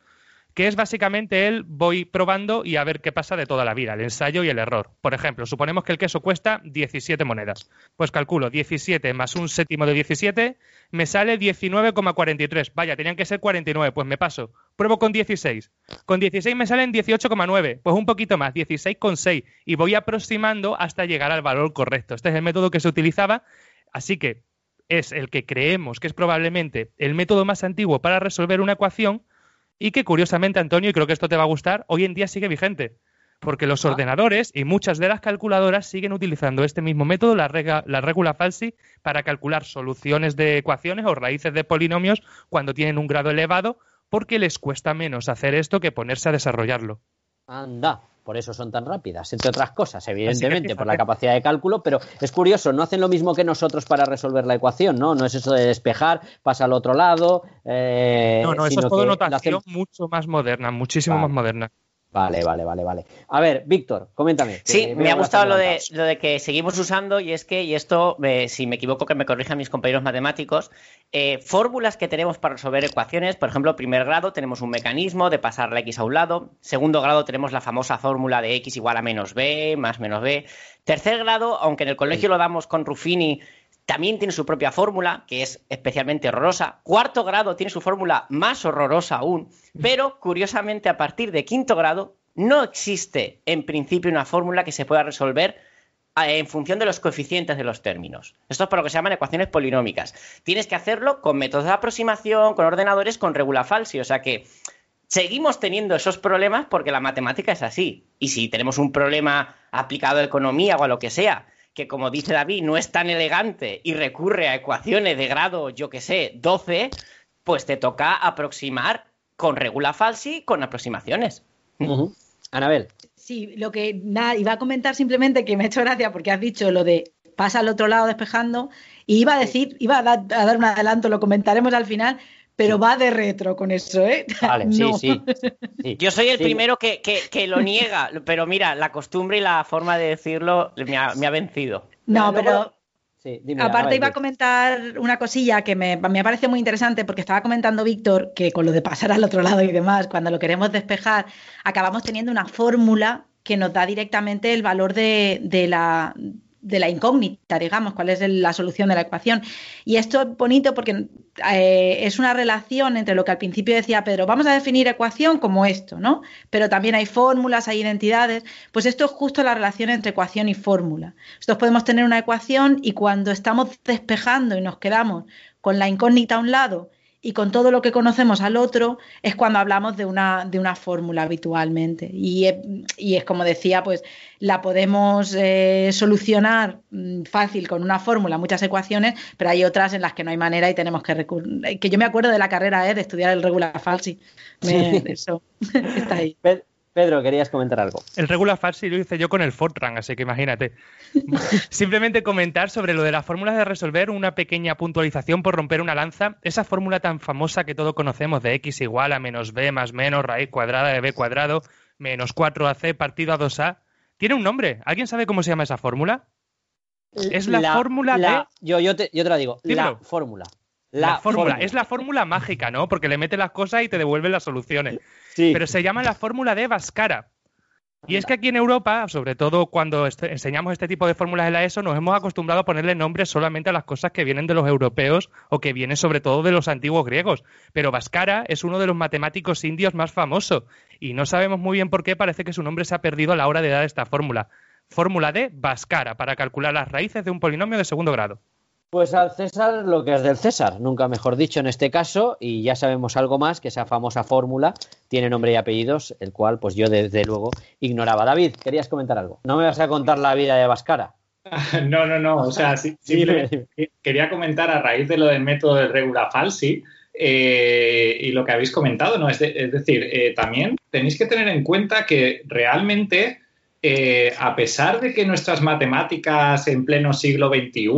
que es básicamente el voy probando y a ver qué pasa de toda la vida, el ensayo y el error. Por ejemplo, suponemos que el queso cuesta 17 monedas. Pues calculo 17 más un séptimo de 17, me sale 19,43. Vaya, tenían que ser 49, pues me paso. Pruebo con 16. Con 16 me salen 18,9, pues un poquito más, 16,6. Y voy aproximando hasta llegar al valor correcto. Este es el método que se utilizaba, así que es el que creemos que es probablemente el método más antiguo para resolver una ecuación y que curiosamente, Antonio, y creo que esto te va a gustar, hoy en día sigue vigente. Porque los ah. ordenadores y muchas de las calculadoras siguen utilizando este mismo método, la, la regula falsi, para calcular soluciones de ecuaciones o raíces de polinomios cuando tienen un grado elevado, porque les cuesta menos hacer esto que ponerse a desarrollarlo. Anda, por eso son tan rápidas, entre otras cosas, evidentemente, por la capacidad de cálculo, pero es curioso, no hacen lo mismo que nosotros para resolver la ecuación, ¿no? No es eso de despejar, pasa al otro lado. Eh, no, no, eso es todo notación mucho más moderna, muchísimo más moderna. Vale, vale, vale, vale. A ver, Víctor, coméntame. Sí, me ha gustado lo de, lo de que seguimos usando y es que, y esto, eh, si me equivoco, que me corrijan mis compañeros matemáticos, eh, fórmulas que tenemos para resolver ecuaciones, por ejemplo, primer grado tenemos un mecanismo de pasar la x a un lado, segundo grado tenemos la famosa fórmula de x igual a menos b, más menos b, tercer grado, aunque en el colegio lo damos con Ruffini, también tiene su propia fórmula, que es especialmente horrorosa. Cuarto grado tiene su fórmula más horrorosa aún, pero curiosamente a partir de quinto grado no existe en principio una fórmula que se pueda resolver eh, en función de los coeficientes de los términos. Esto es por lo que se llaman ecuaciones polinómicas. Tienes que hacerlo con métodos de aproximación, con ordenadores, con regula falsi. O sea que seguimos teniendo esos problemas porque la matemática es así. Y si tenemos un problema aplicado a economía o a lo que sea, que como dice David, no es tan elegante y recurre a ecuaciones de grado, yo que sé, 12, pues te toca aproximar con regula falsi, con aproximaciones. Anabel. Sí, lo que nada, iba a comentar simplemente que me ha hecho gracia porque has dicho lo de pasa al otro lado despejando y iba a decir, iba a dar, a dar un adelanto, lo comentaremos al final, pero va de retro con eso, ¿eh? *laughs* Vale, sí, sí, Yo soy el primero que, lo niega, pero mira, la costumbre y la forma de decirlo me ha, vencido. No, pero Aparte iba a comentar una cosilla que me, me, parece muy interesante porque estaba comentando Víctor que con lo de pasar al otro lado y demás, cuando lo queremos despejar, acabamos teniendo una fórmula que nos da directamente el valor de, de la, de la incógnita, digamos, cuál es la solución de la ecuación. Y esto es bonito porque eh, es una relación entre lo que al principio decía Pedro, vamos a definir ecuación como esto, ¿no? Pero también hay fórmulas, hay identidades. Pues esto es justo la relación entre ecuación y fórmula. Nosotros podemos tener una ecuación y cuando estamos despejando y nos quedamos con la incógnita a un lado y con todo lo que conocemos al otro es cuando hablamos de una, de una fórmula habitualmente. Y, es como decía, pues la podemos eh, solucionar mm, fácil con una fórmula, muchas ecuaciones, pero hay otras en las que no hay manera y tenemos que recurrir. Que yo me acuerdo de la carrera ¿eh? de estudiar el regular falsi. Eso *laughs* está ahí. Pedro, querías comentar algo. El regular farsi lo hice yo con el Fortran, así que imagínate. *laughs* Simplemente comentar sobre lo de las fórmulas de resolver una pequeña puntualización por romper una lanza. Esa fórmula tan famosa que todos conocemos de x igual a menos b más menos raíz cuadrada de b cuadrado menos 4ac partido a 2a. Tiene un nombre. ¿Alguien sabe cómo se llama esa fórmula? Es la, fórmula de... Yo, yo, te, yo te la digo. La fórmula. La, fórmula. Es la fórmula mágica, ¿no? Porque le mete las cosas y te devuelve las soluciones. Pero se llama la fórmula de Vascara. Y es que aquí en Europa, sobre todo cuando enseñamos este tipo de fórmulas en la ESO, nos hemos acostumbrado a ponerle nombres solamente a las cosas que vienen de los europeos o que vienen sobre todo de los antiguos griegos. Pero Vascara es uno de los matemáticos indios más famosos y no sabemos muy bien por qué parece que su nombre se ha perdido a la hora de dar esta fórmula. Fórmula de Vascara para calcular las raíces de un polinomio de segundo grado. Pues al César lo que es del César, nunca mejor dicho en este caso, y ya sabemos algo más, que esa famosa fórmula tiene nombre y apellidos, el cual pues yo desde luego ignoraba. David, querías comentar algo. No me vas a contar la vida de Vascara. *laughs* No, no, no, o sea, sí, *laughs* quería comentar a raíz de lo del método de regula falsi, eh, y lo que habéis comentado, ¿no? Es, decir, eh, también tenéis que tener en cuenta que realmente eh, a pesar de que nuestras matemáticas en pleno siglo XXI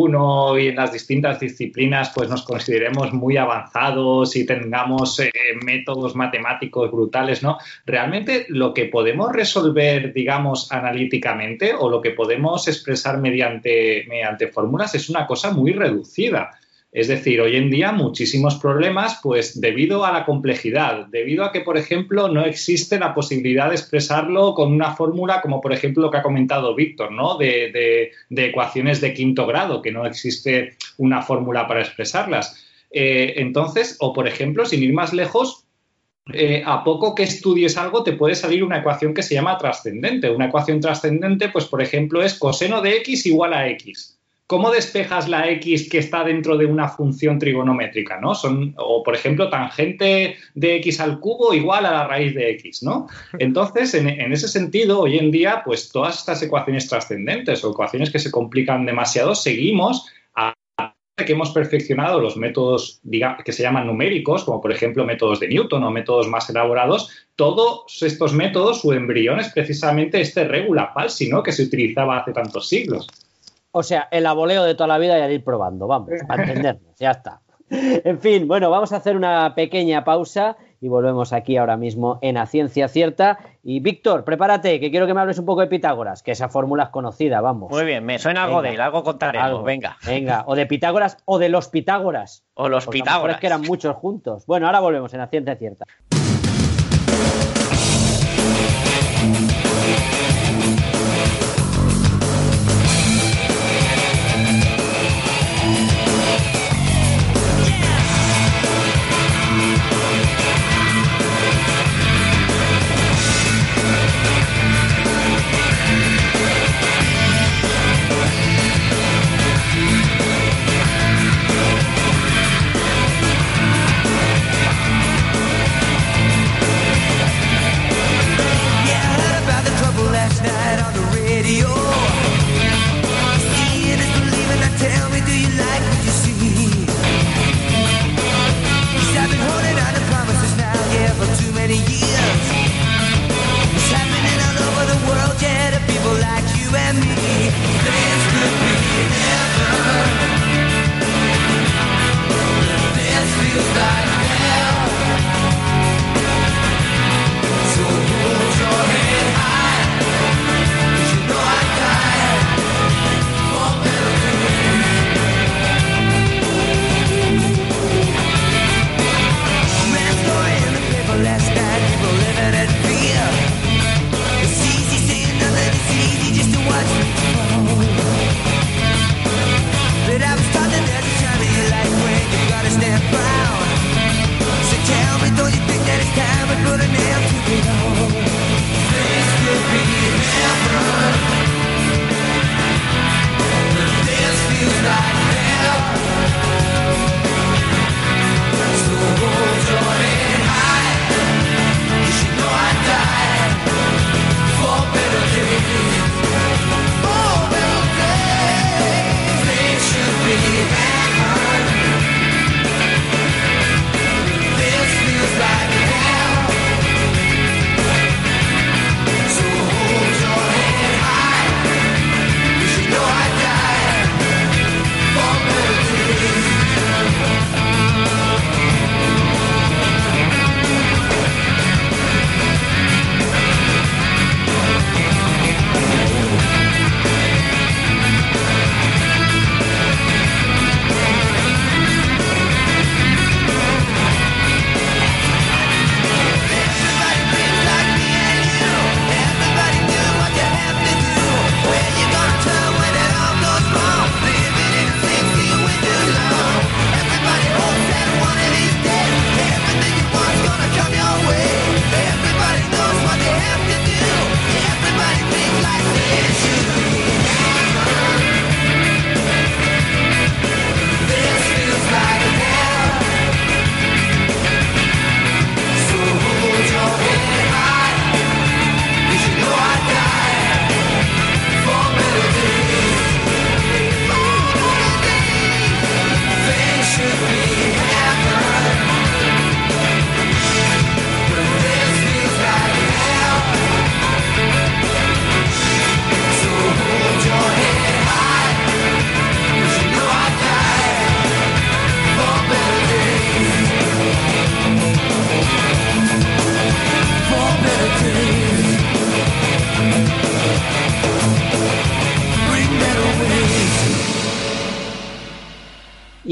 y en las distintas disciplinas pues nos consideremos muy avanzados y tengamos eh, métodos matemáticos brutales, ¿no? Realmente lo que podemos resolver, digamos, analíticamente o lo que podemos expresar mediante, mediante fórmulas es una cosa muy reducida. Es decir, hoy en día muchísimos problemas, pues debido a la complejidad, debido a que, por ejemplo, no existe la posibilidad de expresarlo con una fórmula como, por ejemplo, lo que ha comentado Víctor, ¿no? De, ecuaciones de quinto grado, que no existe una fórmula para expresarlas. Eh, entonces, o por ejemplo, sin ir más lejos, eh, a poco que estudies algo te puede salir una ecuación que se llama trascendente. Una ecuación trascendente, pues por ejemplo, es coseno de x igual a x. ¿Cómo despejas la x que está dentro de una función trigonométrica? ¿no? Son, o, por ejemplo, tangente de x al cubo igual a la raíz de x. ¿no? *laughs* Entonces, en, ese sentido, hoy en día, pues todas estas ecuaciones trascendentes o ecuaciones que se complican demasiado, seguimos a que hemos perfeccionado los métodos que se llaman numéricos, como por ejemplo métodos de Newton o métodos más elaborados, todos estos métodos, su embrión es precisamente este regula falsi, ¿no? que se utilizaba hace tantos siglos. O sea, el aboleo de toda la vida y al ir probando, vamos, *laughs* a entendernos, ya está. En fin, bueno, vamos a hacer una pequeña pausa y volvemos aquí ahora mismo en A Ciencia Cierta. Y Víctor, prepárate, que quiero que me hables un poco de Pitágoras, que esa fórmula es conocida, vamos. Muy bien, me suena algo de él, algo contaremos, venga. Venga, o de Pitágoras o de los Pitágoras. O los Pitágoras. Es que eran muchos juntos. Bueno, ahora volvemos en A Ciencia Cierta.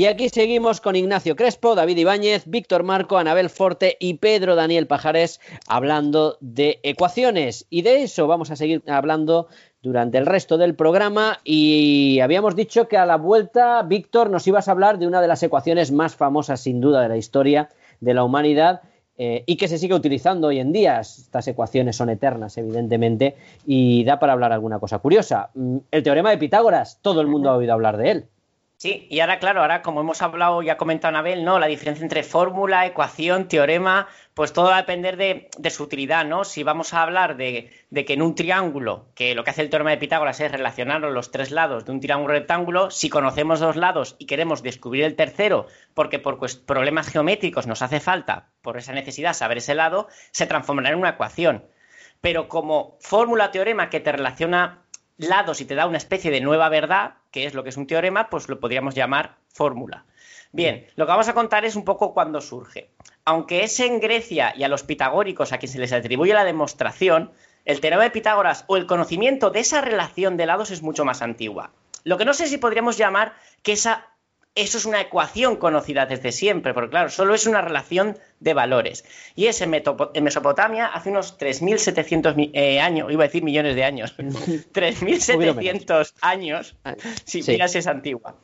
Y aquí seguimos con Ignacio Crespo, David Ibáñez, Víctor Marco, Anabel Forte y Pedro Daniel Pajares hablando de ecuaciones. Y de eso vamos a seguir hablando durante el resto del programa. Y habíamos dicho que a la vuelta, Víctor, nos ibas a hablar de una de las ecuaciones más famosas, sin duda, de la historia de la humanidad. Eh, y que se sigue utilizando hoy en día. Estas ecuaciones son eternas, evidentemente, y da para hablar alguna cosa curiosa. Mm, el teorema de Pitágoras, todo el mundo ha oído hablar de él. Sí, y ahora, claro, ahora como hemos hablado y ha comentado Anabel, ¿no? La diferencia entre fórmula, ecuación, teorema, pues todo va a depender de, su utilidad, ¿no? Si vamos a hablar de, que en un triángulo, que lo que hace el teorema de Pitágoras es relacionar los tres lados de un triángulo rectángulo, si conocemos dos lados y queremos descubrir el tercero, porque por problemas geométricos nos hace falta, por esa necesidad, saber ese lado, se transformará en una ecuación. Pero como fórmula teorema que te relaciona lados y te da una especie de nueva verdad, que es lo que es un teorema, pues lo podríamos llamar fórmula. Bien, lo que vamos a contar es un poco cuándo surge. Aunque es en Grecia y a los pitagóricos a quien se les atribuye la demostración, el teorema de Pitágoras o el conocimiento de esa relación de lados es mucho más antigua. Lo que no sé si podríamos llamar que esa eso es una ecuación conocida desde siempre, porque claro, solo es una relación de valores. Y es en, Mesopotamia hace unos 3.700 eh, años, iba a decir millones de años, 3.700 *laughs* años, si sí. miras es antigua.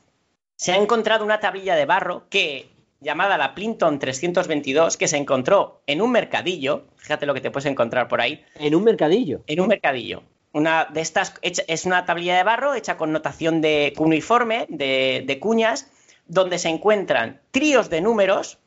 Se ha encontrado una tablilla de barro que llamada la Plinton 322 que se encontró en un mercadillo, fíjate lo que te puedes encontrar por ahí. En un mercadillo. En un mercadillo. Una de estas es una tablilla de barro hecha con notación de cuneiforme, de cuñas, donde se encuentran tríos de números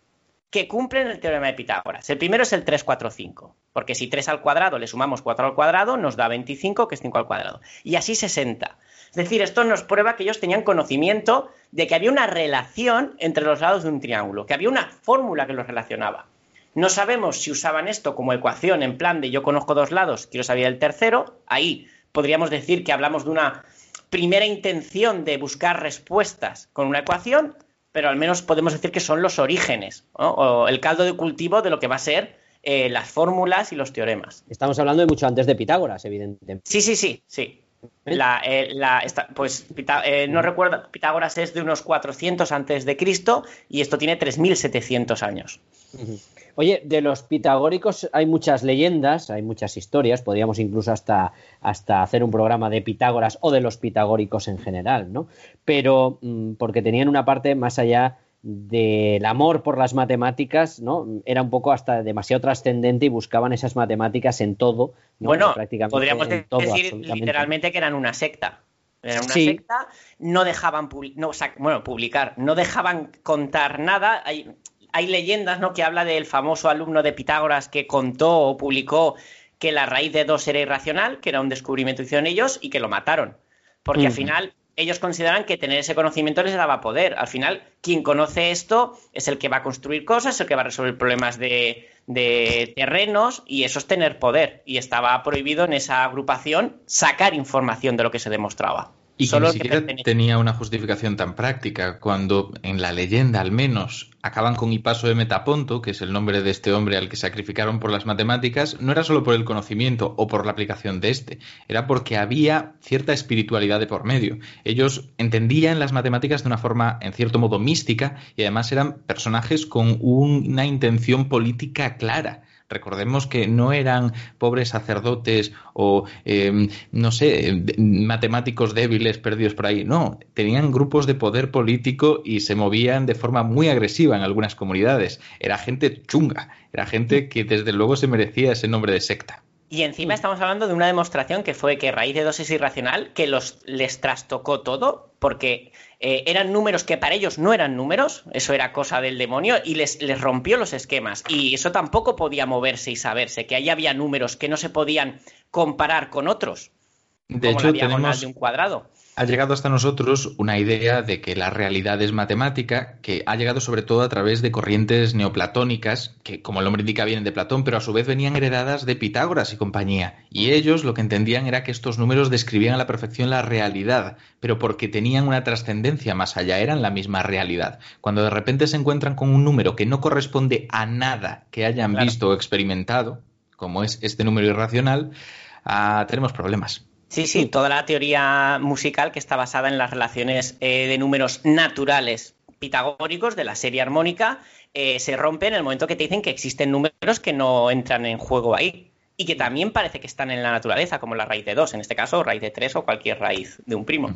que cumplen el teorema de Pitágoras. El primero es el 3, 4, 5, porque si 3 al cuadrado le sumamos 4 al cuadrado, nos da 25, que es 5 al cuadrado. Y así 60. Es decir, esto nos prueba que ellos tenían conocimiento de que había una relación entre los lados de un triángulo, que había una fórmula que los relacionaba. No sabemos si usaban esto como ecuación en plan de yo conozco dos lados, quiero saber el tercero. Ahí podríamos decir que hablamos de una primera intención de buscar respuestas con una ecuación, pero al menos podemos decir que son los orígenes o el caldo de cultivo de lo que va a ser eh, las fórmulas y los teoremas. Estamos hablando de mucho antes de Pitágoras, evidentemente. Sí, sí, sí, sí. ¿Eh? Eh, pues no recuerdo, Pitágoras es de unos 400 antes de Cristo y esto tiene 3.700 años. Oye, de los pitagóricos hay muchas leyendas, hay muchas historias, podríamos incluso hasta, hasta hacer un programa de Pitágoras o de los pitagóricos en general, ¿no? Pero mm, porque tenían una parte más allá del amor por las matemáticas, ¿no? Era un poco hasta demasiado trascendente y buscaban esas matemáticas en todo. Bueno, podríamos decir literalmente que eran una secta. Eran una secta, no dejaban no, bueno, publicar, no dejaban contar nada. Hay, hay leyendas ¿no? que habla del famoso alumno de Pitágoras que contó o publicó que la raíz de dos era irracional, que era un descubrimiento que hicieron ellos y que lo mataron. Porque al final ellos consideran que tener ese conocimiento les daba poder. Al final, quien conoce esto es el que va a construir cosas, el que va a resolver problemas de, de terrenos y eso es tener poder. Y estaba prohibido en esa agrupación sacar información de lo que se demostraba. Y que ni siquiera tenía una justificación tan práctica, cuando en la leyenda al menos acaban con Hipaso de Metaponto, que es el nombre de este hombre al que sacrificaron por las matemáticas, no era solo por el conocimiento o por la aplicación de este, era porque había cierta espiritualidad de por medio. Ellos entendían las matemáticas de una forma, en cierto modo, mística y además eran personajes con una intención política clara. Recordemos que no eran pobres sacerdotes o, em, no sé, matemáticos débiles perdidos por ahí. No, tenían grupos de poder político y se movían de forma muy agresiva en algunas comunidades. Era gente chunga, era gente que desde luego se merecía ese nombre de secta. Y encima estamos hablando de una demostración que fue que raíz de dos es irracional, que los, les trastocó todo, porque eh, eran números que para ellos no eran números, eso era cosa del demonio, y les, les rompió los esquemas. Y eso tampoco podía moverse y saberse, que ahí había números que no se podían comparar con otros. De hecho, la tenemos, de un cuadrado ha llegado hasta nosotros una idea de que la realidad es matemática, que ha llegado sobre todo a través de corrientes neoplatónicas, que como el nombre indica vienen de Platón, pero a su vez venían heredadas de Pitágoras y compañía. Y ellos lo que entendían era que estos números describían a la perfección la realidad, pero porque tenían una trascendencia más allá, eran la misma realidad. Cuando de repente se encuentran con un número que no corresponde a nada que hayan visto o experimentado, como es este número irracional, ah, tenemos problemas. Sí, sí, toda la teoría musical que está basada en las relaciones eh, de números naturales pitagóricos de la serie armónica eh, se rompen en el momento que te dicen que existen números que no entran en juego ahí y que también parece que están en la naturaleza, como la raíz de 2, en este caso raíz de 3 o cualquier raíz de un primo.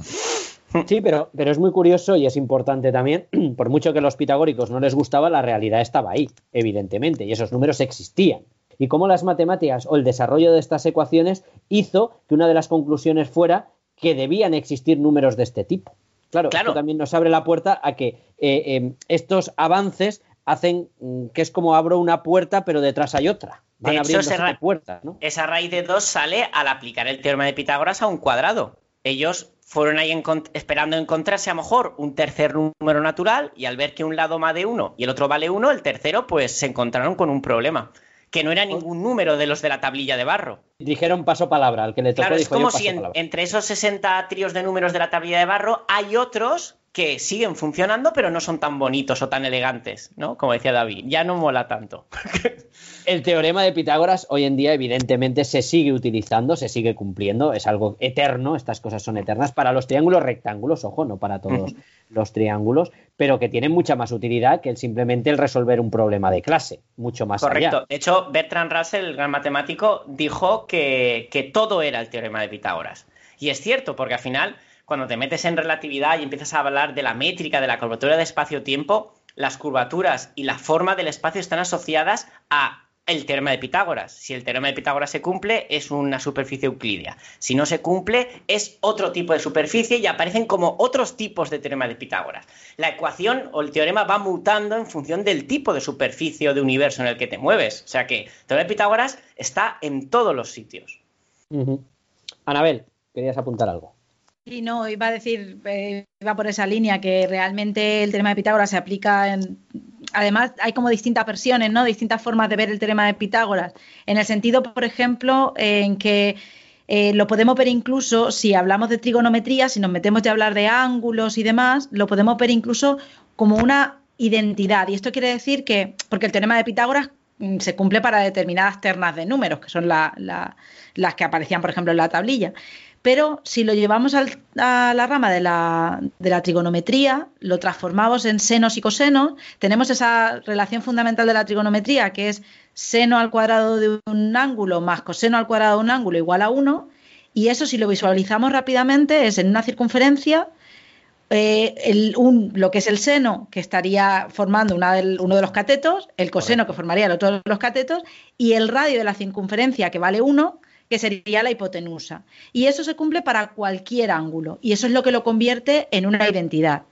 Sí, pero, pero es muy curioso y es importante también, *clears throat* por mucho que los pitagóricos no les gustaba, la realidad estaba ahí, evidentemente, y esos números existían. Y cómo las matemáticas o el desarrollo de estas ecuaciones hizo que una de las conclusiones fuera que debían existir números de este tipo. Claro, Claro. esto también nos abre la puerta a que eh, eh, estos avances hacen mm, que es como abro una puerta, pero detrás hay otra. Van De hecho, ese ra- puertas, ¿no? Esa raíz de 2 sale al aplicar el teorema de Pitágoras a un cuadrado. Ellos fueron ahí encont- esperando encontrarse a lo mejor un tercer número natural y al ver que un lado vale 1 y el otro vale 1, el tercero pues se encontraron con un problema, que no era ningún número de los de la tablilla de barro. Dijeron paso palabra, al que le tocó Claro, es dijo como si en- entre esos 60 tríos de números de la tablilla de barro hay otros que siguen funcionando pero no son tan bonitos o tan elegantes, ¿no? Como decía David, ya no mola tanto. *laughs* El teorema de Pitágoras hoy en día evidentemente se sigue utilizando, se sigue cumpliendo, es algo eterno, estas cosas son eternas para los triángulos rectángulos, ojo, no para todos *laughs* los triángulos, pero que tienen mucha más utilidad que el simplemente el resolver un problema de clase, mucho más Correcto. allá. De hecho, Bertrand Russell, el gran matemático, dijo que, todo era el teorema de Pitágoras. Y es cierto, porque al final, cuando te metes en relatividad y empiezas a hablar de la métrica, de la curvatura de espacio-tiempo, las curvaturas y la forma del espacio están asociadas a el teorema de Pitágoras. Si el teorema de Pitágoras se cumple, es una superficie euclídea. Si no se cumple, es otro tipo de superficie y aparecen como otros tipos de teorema de Pitágoras. La ecuación o el teorema va mutando en función del tipo de superficie o de universo en el que te mueves. O sea que el teorema de Pitágoras está en todos los sitios. Anabel, querías apuntar algo. Sí, no, iba a decir, eh, iba por esa línea, que realmente el teorema de Pitágoras se aplica en... Además, hay como distintas versiones, ¿no? Distintas formas de ver el teorema de Pitágoras. En el sentido, por ejemplo, en que eh, lo podemos ver incluso, si hablamos de trigonometría, si nos metemos ya a hablar de ángulos y demás, lo podemos ver incluso como una identidad. Y esto quiere decir que, porque el teorema de Pitágoras mm, se cumple para determinadas ternas de números, que son la- la- las que aparecían, por ejemplo, en la tablilla. Pero si lo llevamos al- a la rama de la, de la trigonometría, lo transformamos en senos y cosenos, tenemos esa relación fundamental de la trigonometría, que es seno al cuadrado de un ángulo más coseno al cuadrado de un ángulo igual a 1, y eso si lo visualizamos rápidamente es en una circunferencia eh, el- un- lo que es el seno, que estaría formando una del- uno de los catetos, el coseno, que formaría el otro de los catetos, y el radio de la circunferencia, que vale 1, que sería la hipotenusa. Y eso se cumple para cualquier ángulo, y eso es lo que lo convierte en una identidad.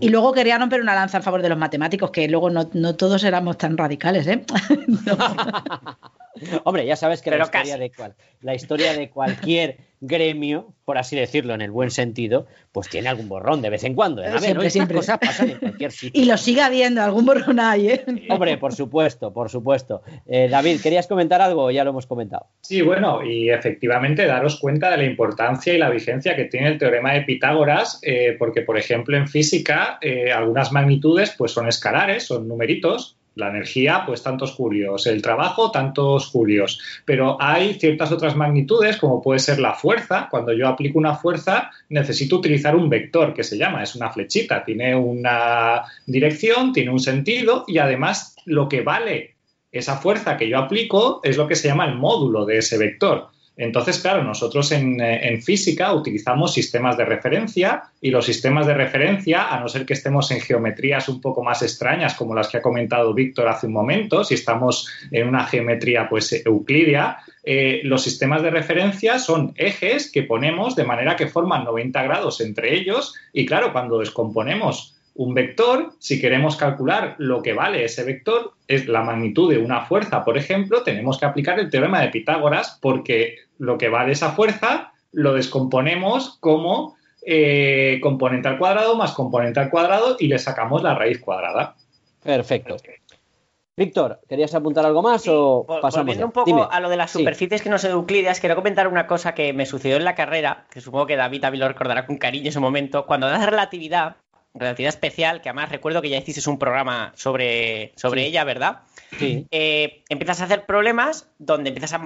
Y luego quería romper una lanza en favor de los matemáticos, que luego no, no todos éramos tan radicales, ¿eh? *laughs* Hombre, ya sabes que la historia, de cual- la historia de cualquier gremio, por así decirlo, en el buen sentido, pues tiene algún borrón de vez en cuando. ¿eh? A ver, Siempre, ¿no? Estas siempre. cosas pasan en cualquier *laughs* sitio. y lo sigue habiendo, algún borrón hay, ¿eh? *laughs* Hombre, por supuesto, por supuesto. Eh, David, ¿querías comentar algo o ya lo hemos comentado? Sí, bueno, y efectivamente daros cuenta de la importancia y la vigencia que tiene el teorema de Pitágoras, eh, porque, por ejemplo, en física eh, algunas magnitudes pues, son escalares, son numeritos. La energía, pues tantos julios. El trabajo, tantos julios. Pero hay ciertas otras magnitudes, como puede ser la fuerza. Cuando yo aplico una fuerza, necesito utilizar un vector que se llama, es una flechita. Tiene una dirección, tiene un sentido y además lo que vale esa fuerza que yo aplico es lo que se llama el módulo de ese vector. Entonces, claro, nosotros en, eh, en física utilizamos sistemas de referencia y los sistemas de referencia, a no ser que estemos en geometrías un poco más extrañas como las que ha comentado Víctor hace un momento, si estamos en una geometría pues euclídea, eh, los sistemas de referencia son ejes que ponemos de manera que forman 90 grados entre ellos y claro, cuando descomponemos un vector, si queremos calcular lo que vale ese vector, es la magnitud de una fuerza, por ejemplo, tenemos que aplicar el teorema de Pitágoras porque lo que vale esa fuerza lo descomponemos como eh, componente al cuadrado más componente al cuadrado y le sacamos la raíz cuadrada. Perfecto. Víctor, ¿querías apuntar algo más o pasamos? Volviendo ya? un poco Dime. a lo de las Sí. superficies que no son euclidias, quiero comentar una cosa que me sucedió en la carrera, que supongo que David también lo recordará con cariño en ese momento. Cuando das relatividad, relatividad especial, que además recuerdo que ya hiciste un programa sobre, sobre Sí. ella, ¿verdad? Sí. Eh, empiezas a hacer problemas donde empiezas a,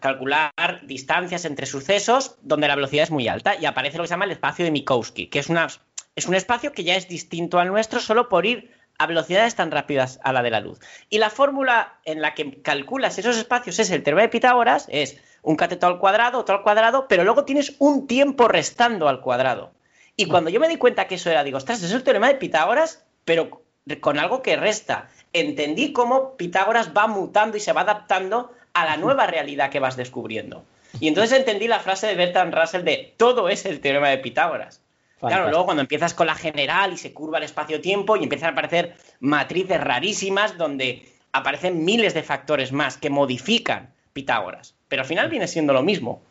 calcular distancias entre sucesos donde la velocidad es muy alta y aparece lo que se llama el espacio de Minkowski, que es una Es un espacio que ya es distinto al nuestro solo por ir a velocidades tan rápidas a la de la luz. Y la fórmula en la que calculas esos espacios es el teorema de Pitágoras, es un cateto al cuadrado, otro al cuadrado, pero luego tienes un tiempo restando al cuadrado. Y cuando yo me di cuenta que eso era, digo, ostras, es el teorema de Pitágoras, pero con algo que resta. Entendí cómo Pitágoras va mutando y se va adaptando a la nueva realidad que vas descubriendo. Y entonces entendí la frase de Bertrand Russell de todo es el teorema de Pitágoras. Claro, luego cuando empiezas con la general y se curva el espacio-tiempo y empiezan a aparecer matrices rarísimas donde aparecen miles de factores más que modifican Pitágoras. Pero al final viene siendo lo mismo.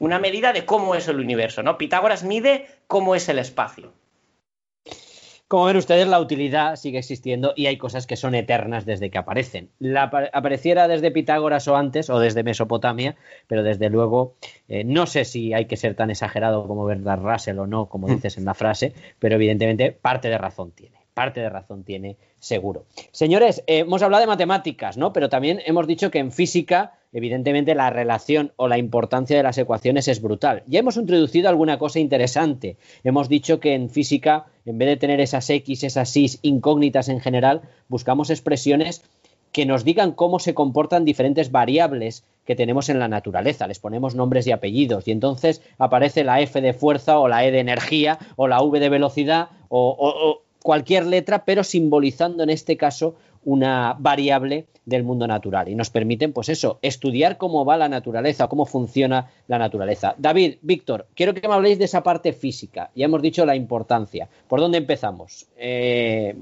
Una medida de cómo es el universo, ¿no? Pitágoras mide cómo es el espacio. Como ven ustedes, la utilidad sigue existiendo y hay cosas que son eternas desde que aparecen. La, apareciera desde Pitágoras o antes, o desde Mesopotamia, pero desde luego eh, no sé si hay que ser tan exagerado como Bernard Russell o no, como mm. dices en la frase, pero evidentemente parte de razón tiene parte de razón tiene seguro. Señores, eh, hemos hablado de matemáticas, ¿no? Pero también hemos dicho que en física, evidentemente, la relación o la importancia de las ecuaciones es brutal. Ya hemos introducido alguna cosa interesante. Hemos dicho que en física, en vez de tener esas X, esas Y incógnitas en general, buscamos expresiones que nos digan cómo se comportan diferentes variables que tenemos en la naturaleza. Les ponemos nombres y apellidos y entonces aparece la F de fuerza o la E de energía o la V de velocidad o, cualquier letra, pero simbolizando en este caso una variable del mundo natural y nos permiten, pues eso, estudiar cómo va la naturaleza, cómo funciona la naturaleza. David, Víctor, quiero que me habléis de esa parte física. Ya hemos dicho la importancia. ¿Por dónde empezamos? Eh,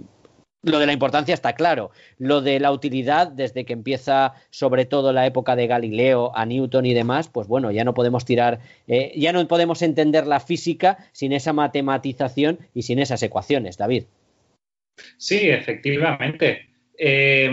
lo de la importancia está claro. Lo de la utilidad, desde que empieza sobre todo la época de Galileo, a Newton y demás, pues bueno, ya no podemos tirar, eh, ya no podemos entender la física sin esa matematización y sin esas ecuaciones, David. Sí, efectivamente. Eh,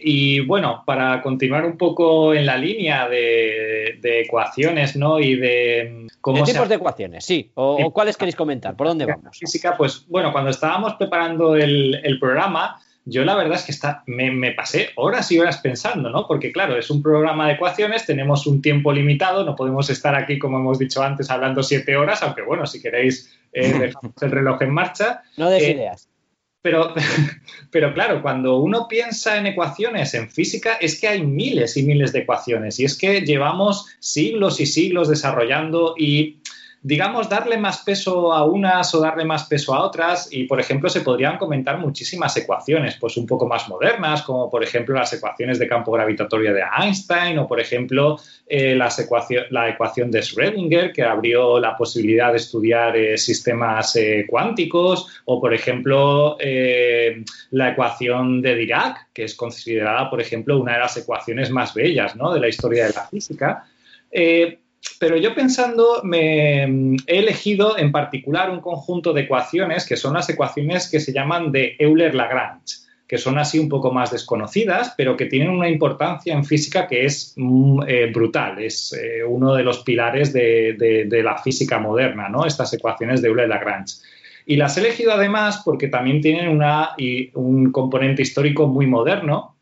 y bueno, para continuar un poco en la línea de, ecuaciones, ¿no? Y de cómo. ¿Qué tipos de ecuaciones? Sí. O, cuáles queréis comentar? ¿Por dónde vamos? Física, pues bueno, cuando estábamos preparando el, programa, yo la verdad es que está, me, pasé horas y horas pensando, ¿no? Porque claro, es un programa de ecuaciones, tenemos un tiempo limitado, no podemos estar aquí, como hemos dicho antes, hablando siete horas, aunque bueno, si queréis, eh, *laughs* dejamos el reloj en marcha. No des eh, ideas. Pero, *laughs* pero claro, cuando uno piensa en ecuaciones en física es que hay miles y miles de ecuaciones. Y es que llevamos siglos y siglos desarrollando y digamos, darle más peso a unas o darle más peso a otras y, por ejemplo, se podrían comentar muchísimas ecuaciones, pues un poco más modernas, como por ejemplo las ecuaciones de campo gravitatorio de Einstein o, por ejemplo, eh, la ecuación de Schrödinger, que abrió la posibilidad de estudiar eh, sistemas eh, cuánticos, o, por ejemplo, la ecuación de Dirac, que es considerada, por ejemplo, una de las ecuaciones más bellas ¿no? de la historia de la física pero yo pensando, me he elegido en particular un conjunto de ecuaciones que son las ecuaciones que se llaman de Euler-Lagrange, que son así un poco más desconocidas, pero que tienen una importancia en física que es mm, eh, brutal. Es eh, uno de los pilares de, la física moderna, ¿no? Estas ecuaciones de Euler-Lagrange. Y las he elegido además porque también tienen un componente histórico muy moderno,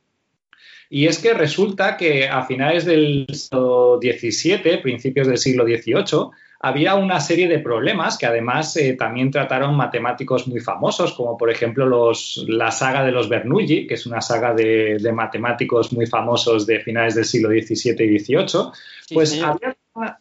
y es que resulta que a finales del siglo XVII, principios del siglo XVIII, había una serie de problemas que además eh, también trataron matemáticos muy famosos, como por ejemplo los, la saga de los Bernoulli, que es una saga de, matemáticos muy famosos de finales del siglo XVII y XVIII. pues había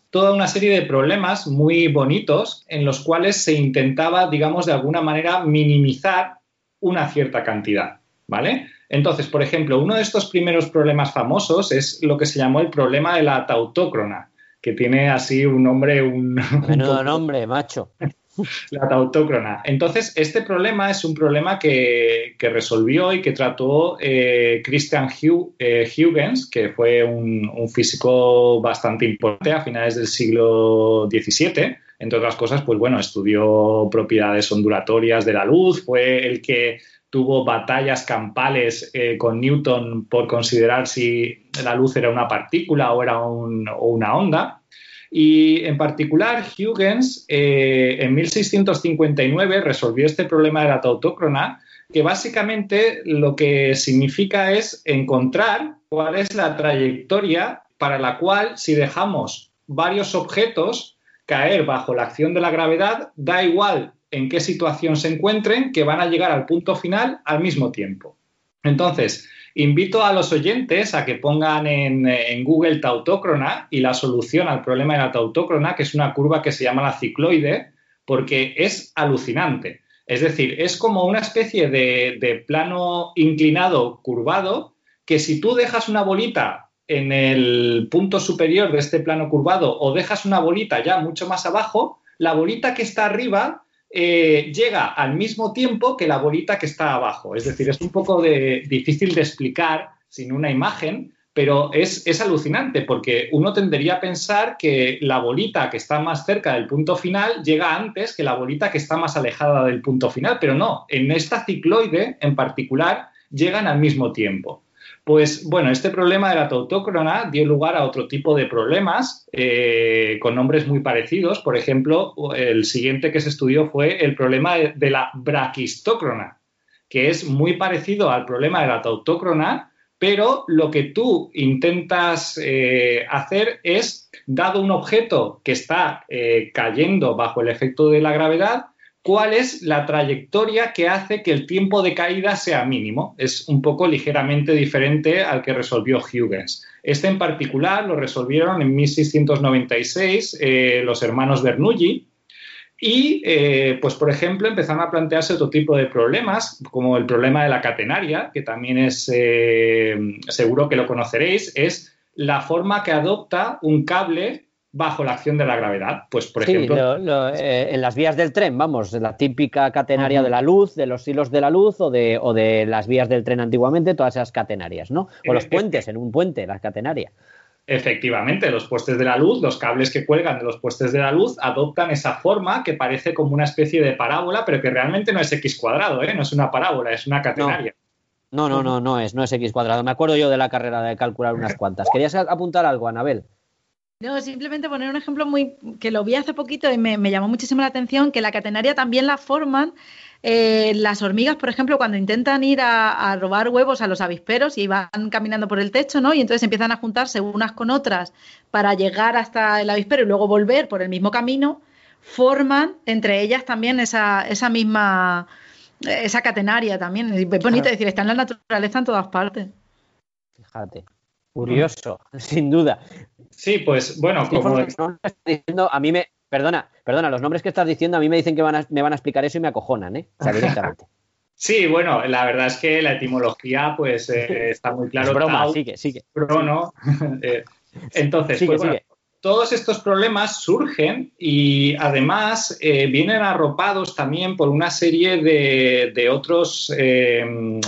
toda una serie de problemas muy bonitos en los cuales se intentaba, digamos, de alguna manera minimizar una cierta cantidad, ¿vale? Entonces, por ejemplo, uno de estos primeros problemas famosos es lo que se llamó el problema de la tautócrona, que tiene así un nombre, un... *laughs* Menudo nombre, macho. *laughs* La tautócrona. Entonces, este problema es un problema que, resolvió y que trató eh, Christian eh, Huygens, que fue un, un, físico bastante importante a finales del siglo XVII. Entre otras cosas, pues bueno, estudió propiedades ondulatorias de la luz, fue el que tuvo batallas campales eh, con Newton por considerar si la luz era una partícula o era una onda. Y en particular, Huygens eh, en 1659 resolvió este problema de la tautócrona, que básicamente lo que significa es encontrar cuál es la trayectoria para la cual si dejamos varios objetos caer bajo la acción de la gravedad, da igual en qué situación se encuentren que van a llegar al punto final al mismo tiempo. Entonces, invito a los oyentes a que pongan en, Google tautócrona y la solución al problema de la tautócrona, que es una curva que se llama la cicloide, porque es alucinante. Es decir, es como una especie de plano inclinado curvado que si tú dejas una bolita en el punto superior de este plano curvado o dejas una bolita ya mucho más abajo, la bolita que está arriba eh, llega al mismo tiempo que la bolita que está abajo. Es decir, es un poco de, difícil de explicar sin una imagen, pero es, es, alucinante porque uno tendería a pensar que la bolita que está más cerca del punto final llega antes que la bolita que está más alejada del punto final, pero no, en esta cicloide en particular llegan al mismo tiempo. Pues bueno, este problema de la tautócrona dio lugar a otro tipo de problemas eh, con nombres muy parecidos. Por ejemplo, el siguiente que se estudió fue el problema de, la braquistócrona, que es muy parecido al problema de la tautócrona, pero lo que tú intentas eh, hacer es, dado un objeto que está eh, cayendo bajo el efecto de la gravedad, cuál es la trayectoria que hace que el tiempo de caída sea mínimo. Es un poco ligeramente diferente al que resolvió Huygens. Este en particular lo resolvieron en 1696 eh, los hermanos Bernoulli. Y, eh, pues, por ejemplo, empezaron a plantearse otro tipo de problemas, como el problema de la catenaria, que también es, eh, seguro que lo conoceréis, es la forma que adopta un cable bajo la acción de la gravedad. Pues, por ejemplo. Eh, en las vías del tren, vamos, la típica catenaria de la luz, de los hilos de la luz o de, o de las vías del tren antiguamente, todas esas catenarias, ¿no? O los puentes, en un puente, las catenarias. Efectivamente, los puestes de la luz, los cables que cuelgan de los puestes de la luz adoptan esa forma que parece como una especie de parábola, pero que realmente no es x cuadrado, ¿eh? no es una parábola, es una catenaria. No, no, no, no es, no es x cuadrado. Me acuerdo yo de la carrera de calcular unas cuantas. ¿Querías apuntar algo, Anabel? No, simplemente poner un ejemplo muy que lo vi hace poquito y me, llamó muchísimo la atención, que la catenaria también la forman eh, las hormigas, por ejemplo, cuando intentan ir a, robar huevos a los avisperos y van caminando por el techo, ¿no? Y entonces empiezan a juntarse unas con otras para llegar hasta el avispero y luego volver por el mismo camino, forman entre ellas también esa, esa misma, esa catenaria también. Es bonito decir, está en la naturaleza en todas partes. Fíjate. Curioso, *laughs* sin duda. Sí, pues bueno, como... Diciendo, a mí me... Perdona, perdona, los nombres que estás diciendo a mí me dicen que me van a explicar eso y me acojonan, ¿eh? O sea, directamente. *laughs* Sí, bueno, la verdad es que la etimología, pues, eh, está muy claro. Es broma, sigue, sigue. *laughs* Eh, entonces, pues, bueno, todos estos problemas surgen y además eh, vienen arropados también por una serie de, otros, eh,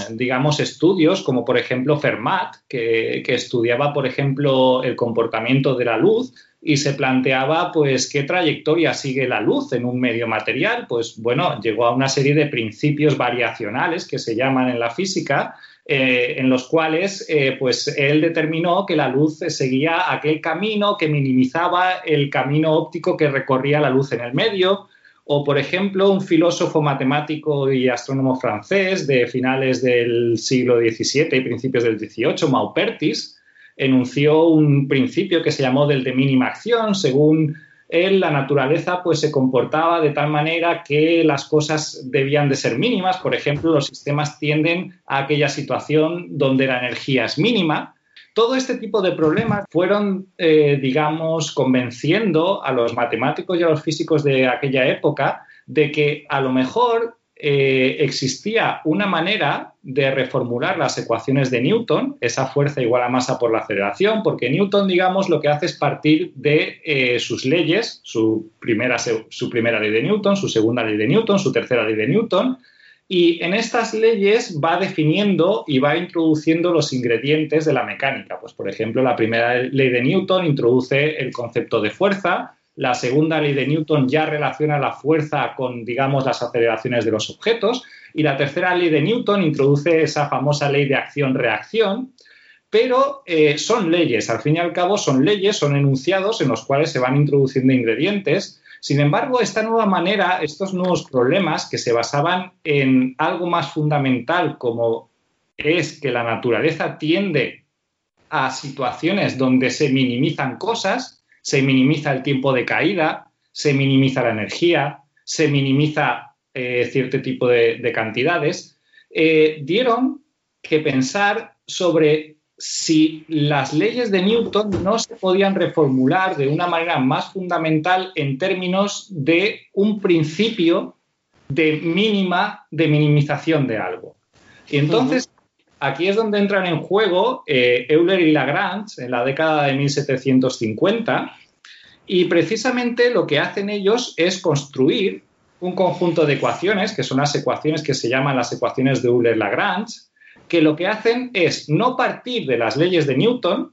digamos, estudios, como por ejemplo Fermat, que, estudiaba, por ejemplo, el comportamiento de la luz y se planteaba, pues, qué trayectoria sigue la luz en un medio material. Pues, bueno, llegó a una serie de principios variacionales que se llaman en la física eh, en los cuales eh, pues él determinó que la luz seguía aquel camino que minimizaba el camino óptico que recorría la luz en el medio. O, por ejemplo, un filósofo matemático y astrónomo francés de finales del siglo XVII y principios del XVIII, Maupertis, enunció un principio que se llamó del de mínima acción, según él, la naturaleza pues se comportaba de tal manera que las cosas debían de ser mínimas. Por ejemplo, los sistemas tienden a aquella situación donde la energía es mínima. Todo este tipo de problemas fueron, eh, digamos, convenciendo a los matemáticos y a los físicos de aquella época de que a lo mejor eh, existía una manera de reformular las ecuaciones de Newton, esa fuerza igual a masa por la aceleración, porque Newton, digamos, lo que hace es partir de eh, sus leyes, su primera, su primera ley de Newton, su segunda ley de Newton, su tercera ley de Newton, y en estas leyes va definiendo y va introduciendo los ingredientes de la mecánica. Pues, por ejemplo, la primera ley de Newton introduce el concepto de fuerza, la segunda ley de Newton ya relaciona la fuerza con, digamos, las aceleraciones de los objetos. Y la tercera ley de Newton introduce esa famosa ley de acción-reacción. Pero eh, son leyes, al fin y al cabo son leyes, son enunciados en los cuales se van introduciendo ingredientes. Sin embargo, esta nueva manera, estos nuevos problemas que se basaban en algo más fundamental como es que la naturaleza tiende a situaciones donde se minimizan cosas, se minimiza el tiempo de caída, se minimiza la energía, se minimiza eh, cierto tipo de, cantidades, eh, dieron que pensar sobre si las leyes de Newton no se podían reformular de una manera más fundamental en términos de un principio de mínima, de minimización de algo. Y entonces, aquí es donde entran en juego eh, Euler y Lagrange en la década de 1750, y precisamente lo que hacen ellos es construir un conjunto de ecuaciones, que son las ecuaciones que se llaman las ecuaciones de Euler-Lagrange, que lo que hacen es no partir de las leyes de Newton,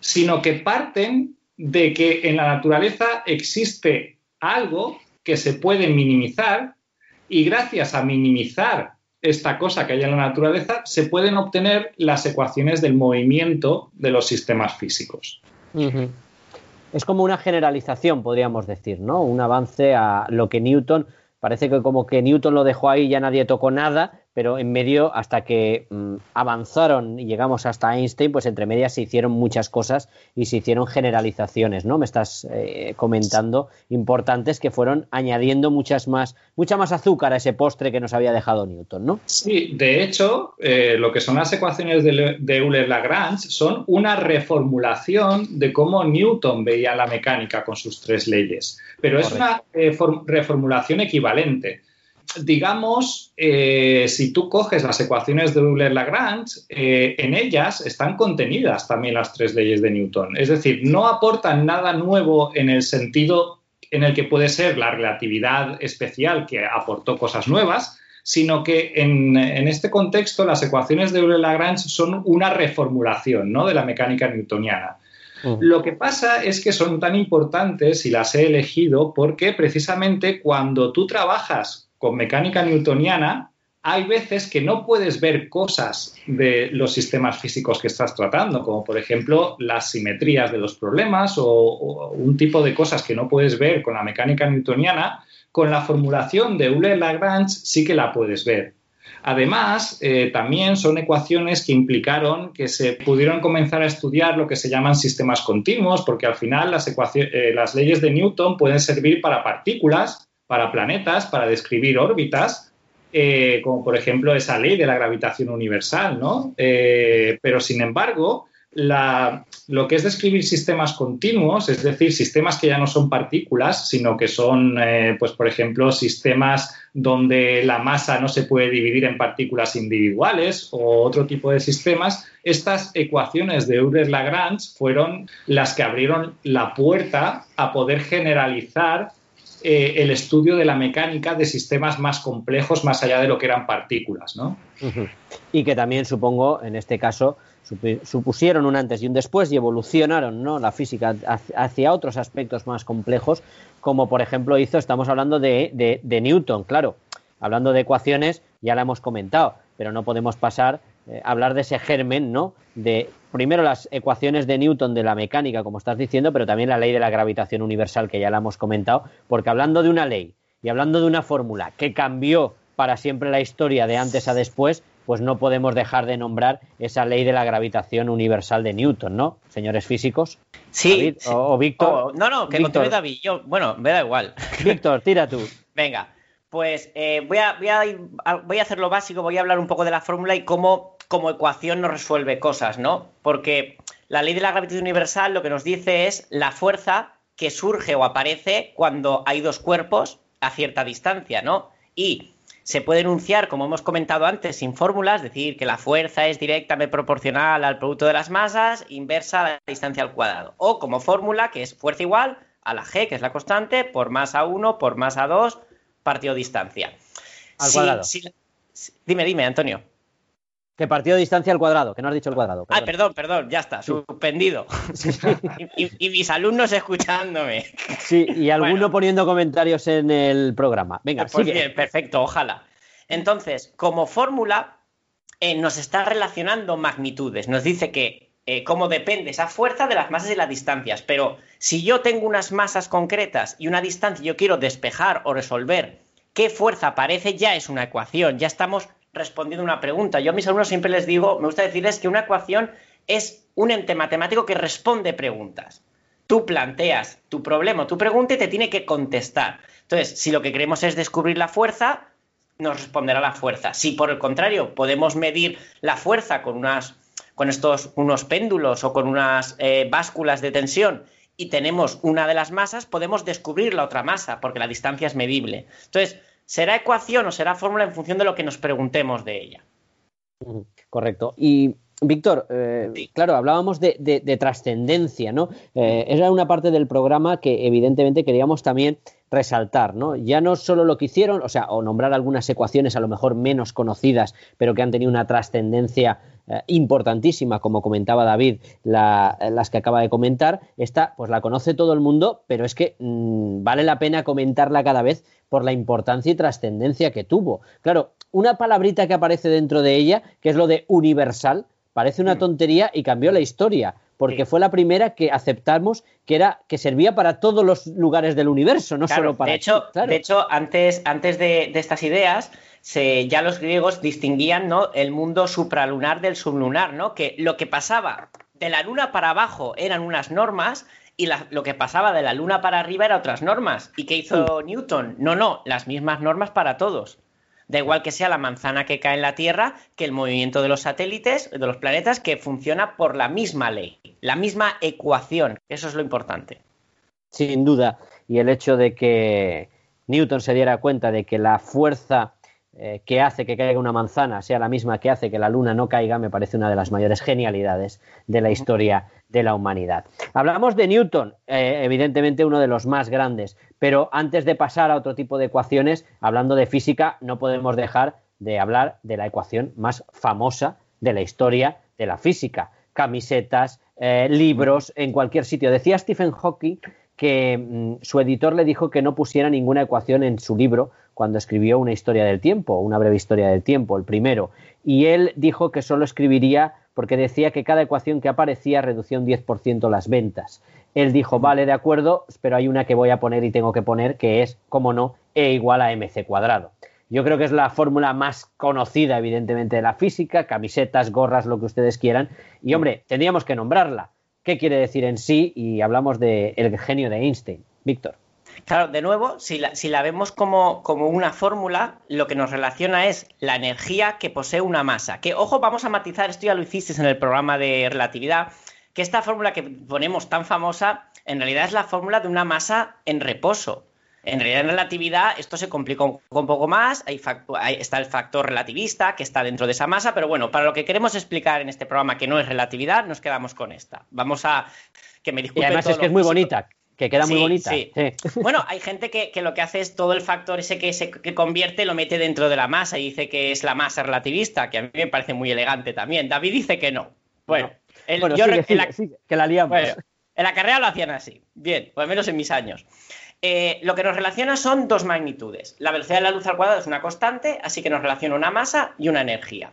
sino que parten de que en la naturaleza existe algo que se puede minimizar y gracias a minimizar esta cosa que hay en la naturaleza se pueden obtener las ecuaciones del movimiento de los sistemas físicos. Es como una generalización, podríamos decir, ¿no? Un avance a lo que Newton, parece que como que Newton lo dejó ahí ya nadie tocó nada, pero en medio, hasta que mm, avanzaron y llegamos hasta Einstein, pues entre medias se hicieron muchas cosas y se hicieron generalizaciones, ¿no? Me estás eh, comentando importantes que fueron añadiendo muchas más, mucha más azúcar a ese postre que nos había dejado Newton, ¿no? Sí, de hecho, eh, lo que son las ecuaciones de, Euler-Lagrange son una reformulación de cómo Newton veía la mecánica con sus tres leyes, pero es una eh, reformulación equivalente digamos, eh, si tú coges las ecuaciones de Euler-Lagrange, eh, en ellas están contenidas también las tres leyes de Newton. Es decir, no aportan nada nuevo en el sentido en el que puede ser la relatividad especial que aportó cosas nuevas, sino que en, este contexto las ecuaciones de Euler-Lagrange son una reformulación ¿no? de la mecánica newtoniana. Lo que pasa es que son tan importantes y las he elegido porque precisamente cuando tú trabajas con mecánica newtoniana, hay veces que no puedes ver cosas de los sistemas físicos que estás tratando, como por ejemplo las simetrías de los problemas o, un tipo de cosas que no puedes ver con la mecánica newtoniana, con la formulación de Euler-Lagrange sí que la puedes ver. Además, eh, también son ecuaciones que implicaron que se pudieron comenzar a estudiar lo que se llaman sistemas continuos, porque al final las, eh, las leyes de Newton pueden servir para partículas para planetas, para describir órbitas, eh, como por ejemplo esa ley de la gravitación universal, ¿no? Eh, pero sin embargo, lo que es describir sistemas continuos, es decir, sistemas que ya no son partículas, sino que son, eh, pues por ejemplo, sistemas donde la masa no se puede dividir en partículas individuales o otro tipo de sistemas, estas ecuaciones de Euler-Lagrange fueron las que abrieron la puerta a poder generalizar eh, el estudio de la mecánica de sistemas más complejos más allá de lo que eran partículas, ¿no? Y que también supongo, en este caso, supusieron un antes y un después y evolucionaron ¿no? la física hacia otros aspectos más complejos, como por ejemplo hizo, estamos hablando de, Newton, claro, hablando de ecuaciones, ya la hemos comentado, pero no podemos pasar eh, hablar de ese germen, ¿no? De primero las ecuaciones de Newton de la mecánica, como estás diciendo, pero también la ley de la gravitación universal, que ya la hemos comentado, porque hablando de una ley y hablando de una fórmula que cambió para siempre la historia de antes a después, pues no podemos dejar de nombrar esa ley de la gravitación universal de Newton, ¿no? Señores físicos. Sí. O, Víctor. no, no, que Víctor. David. Yo, bueno, me da igual. *laughs* Víctor, tira tú. Venga. Pues eh, voy, a, voy, a, voy, a, hacer lo básico, voy a hablar un poco de la fórmula y cómo como ecuación nos resuelve cosas, ¿no? Porque la ley de la gravitación universal lo que nos dice es la fuerza que surge o aparece cuando hay dos cuerpos a cierta distancia, ¿no? Y se puede enunciar, como hemos comentado antes, sin fórmulas, decir que la fuerza es directamente proporcional al producto de las masas, inversa a la distancia al cuadrado. O como fórmula, que es fuerza igual a la g, que es la constante, por masa 1 por masa 2 partido distancia. Al cuadrado. dime, dime, Antonio. Que partido distancia al cuadrado, que no has dicho el cuadrado. Ah, perdón, perdón, ya está, suspendido. *laughs* *laughs* y, mis alumnos escuchándome. Sí, y alguno poniendo comentarios en el programa. Venga, pues bien, perfecto, ojalá. Entonces, como fórmula, eh, nos está relacionando magnitudes. Nos dice que eh, cómo depende esa fuerza de las masas y las distancias. Pero si yo tengo unas masas concretas y una distancia y yo quiero despejar o resolver qué fuerza aparece, ya es una ecuación, ya estamos respondiendo una pregunta. Yo a mis alumnos siempre les digo, me gusta decirles que una ecuación es un ente matemático que responde preguntas. Tú planteas tu problema, tu pregunta y te tiene que contestar. Entonces, si lo que queremos es descubrir la fuerza, nos responderá la fuerza. Si por el contrario podemos medir la fuerza con unas con estos unos péndulos o con unas eh, básculas de tensión y tenemos una de las masas, podemos descubrir la otra masa, porque la distancia es medible. Entonces, será ecuación o será fórmula en función de lo que nos preguntemos de ella. Correcto. Y Víctor, eh, claro, hablábamos de, trascendencia, ¿no? Eh, era una parte del programa que evidentemente queríamos también resaltar, ¿no? Ya no solo lo que hicieron, o sea, o nombrar algunas ecuaciones a lo mejor menos conocidas, pero que han tenido una trascendencia eh, importantísima, como comentaba David, las que acaba de comentar, esta pues la conoce todo el mundo, pero es que mm, vale la pena comentarla cada vez por la importancia y trascendencia que tuvo. Claro, una palabrita que aparece dentro de ella, que es lo de universal, parece una mm. tontería y cambió la historia, porque fue la primera que aceptamos que era que servía para todos los lugares del universo, no solo para. De hecho, de hecho antes, antes de, estas ideas, se, ya los griegos distinguían ¿no? el mundo supralunar del sublunar, ¿no? Que lo que pasaba de la luna para abajo eran unas normas y lo que pasaba de la luna para arriba eran otras normas. ¿Y qué hizo Newton? No, no, las mismas normas para todos. Da igual que sea la manzana que cae en la Tierra que el movimiento de los satélites, de los planetas, que funciona por la misma ley, la misma ecuación. Eso es lo importante. Sin duda. Y el hecho de que Newton se diera cuenta de que la fuerza eh, que hace que caiga una manzana sea la misma que hace que la luna no caiga, me parece una de las mayores genialidades de la historia de la humanidad. Hablamos de Newton, eh, evidentemente uno de los más grandes, pero antes de pasar a otro tipo de ecuaciones, hablando de física, no podemos dejar de hablar de la ecuación más famosa de la historia de la física. Camisetas, eh, libros, en cualquier sitio. Decía Stephen Hawking que mm, su editor le dijo que no pusiera ninguna ecuación en su libro cuando escribió una historia del tiempo, una breve historia del tiempo, el primero. Y él dijo que solo escribiría porque decía que cada ecuación que aparecía reducía un 10% las ventas. Él dijo, vale, de acuerdo, pero hay una que voy a poner y tengo que poner, que es, como no, E igual a mc cuadrado. Yo creo que es la fórmula más conocida, evidentemente, de la física, camisetas, gorras, lo que ustedes quieran. Y, hombre, tendríamos que nombrarla. ¿Qué quiere decir en sí? Y hablamos del el genio de Einstein. Víctor. Claro, de nuevo, si la, vemos como, una fórmula, lo que nos relaciona es la energía que posee una masa. Que, ojo, vamos a matizar, esto ya lo hicisteis en el programa de relatividad, que esta fórmula que ponemos tan famosa, en realidad es la fórmula de una masa en reposo. En realidad, en relatividad, esto se complica un, poco más. Hay está el factor relativista que está dentro de esa masa, pero bueno, para lo que queremos explicar en este programa, que no es relatividad, nos quedamos con esta. Vamos a. Que me disculpen. Y además es que es muy bonita que queda muy bonita. Sí. Bueno, hay gente que, lo que hace es todo el factor ese que se que convierte lo mete dentro de la masa y dice que es la masa relativista, que a mí me parece muy elegante también. David dice que no. Bueno, yo que la liamos. en la carrera lo hacían así. Bien, o al menos en mis años. Eh, lo que nos relaciona son dos magnitudes. La velocidad de la luz al cuadrado es una constante, así que nos relaciona una masa y una energía.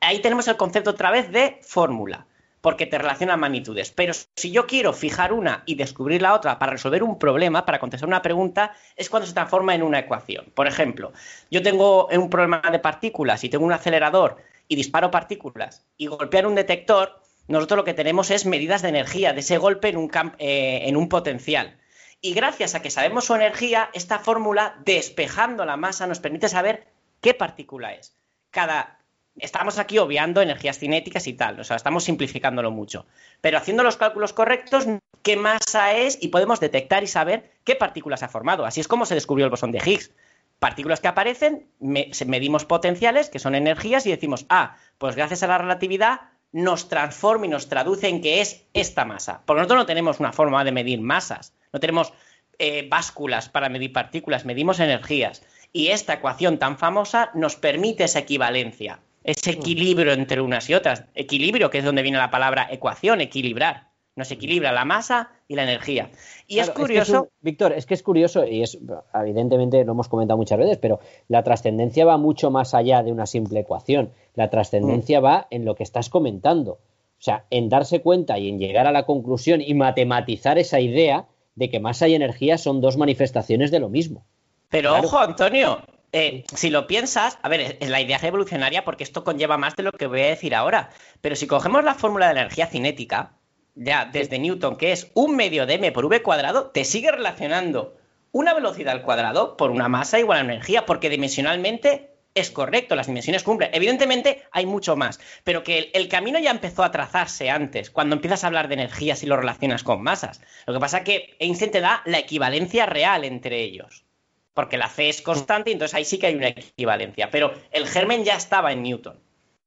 Ahí tenemos el concepto otra vez de fórmula porque te relaciona magnitudes. Pero si yo quiero fijar una y descubrir la otra para resolver un problema, para contestar una pregunta, es cuando se transforma en una ecuación. Por ejemplo, yo tengo un problema de partículas y tengo un acelerador y disparo partículas y golpear un detector, nosotros lo que tenemos es medidas de energía de ese golpe en un, eh, en un potencial. Y gracias a que sabemos su energía, esta fórmula, despejando la masa, nos permite saber qué partícula es. Cada, estamos aquí obviando energías cinéticas y tal, o sea, estamos simplificándolo mucho. Pero haciendo los cálculos correctos, qué masa es y podemos detectar y saber qué partículas ha formado. Así es como se descubrió el bosón de Higgs. Partículas que aparecen, medimos potenciales, que son energías, y decimos, ah, pues gracias a la relatividad nos transforma y nos traduce en qué es esta masa. Porque nosotros no tenemos una forma de medir masas, no tenemos eh, básculas para medir partículas, medimos energías. Y esta ecuación tan famosa nos permite esa equivalencia ese equilibrio entre unas y otras. Equilibrio, que es donde viene la palabra ecuación, equilibrar. Nos equilibra la masa y la energía. Y es curioso. Víctor, es que es curioso, y es evidentemente lo hemos comentado muchas veces, pero la trascendencia va mucho más allá de una simple ecuación. La trascendencia mm. va en lo que estás comentando. O sea, en darse cuenta y en llegar a la conclusión y matematizar esa idea de que masa y energía son dos manifestaciones de lo mismo. Pero ojo, Antonio, eh, si lo piensas, a ver, es la idea revolucionaria porque esto conlleva más de lo que voy a decir ahora. Pero si cogemos la fórmula de la energía cinética, ya desde Newton, que es un medio de m por v cuadrado, te sigue relacionando una velocidad al cuadrado por una masa igual a energía, porque dimensionalmente es correcto, las dimensiones cumplen. Evidentemente hay mucho más, pero que el, camino ya empezó a trazarse antes, cuando empiezas a hablar de energías y lo relacionas con masas. Lo que pasa es que Einstein te da la equivalencia real entre ellos, porque la C es constante y entonces ahí sí que hay una equivalencia, pero el germen ya estaba en Newton.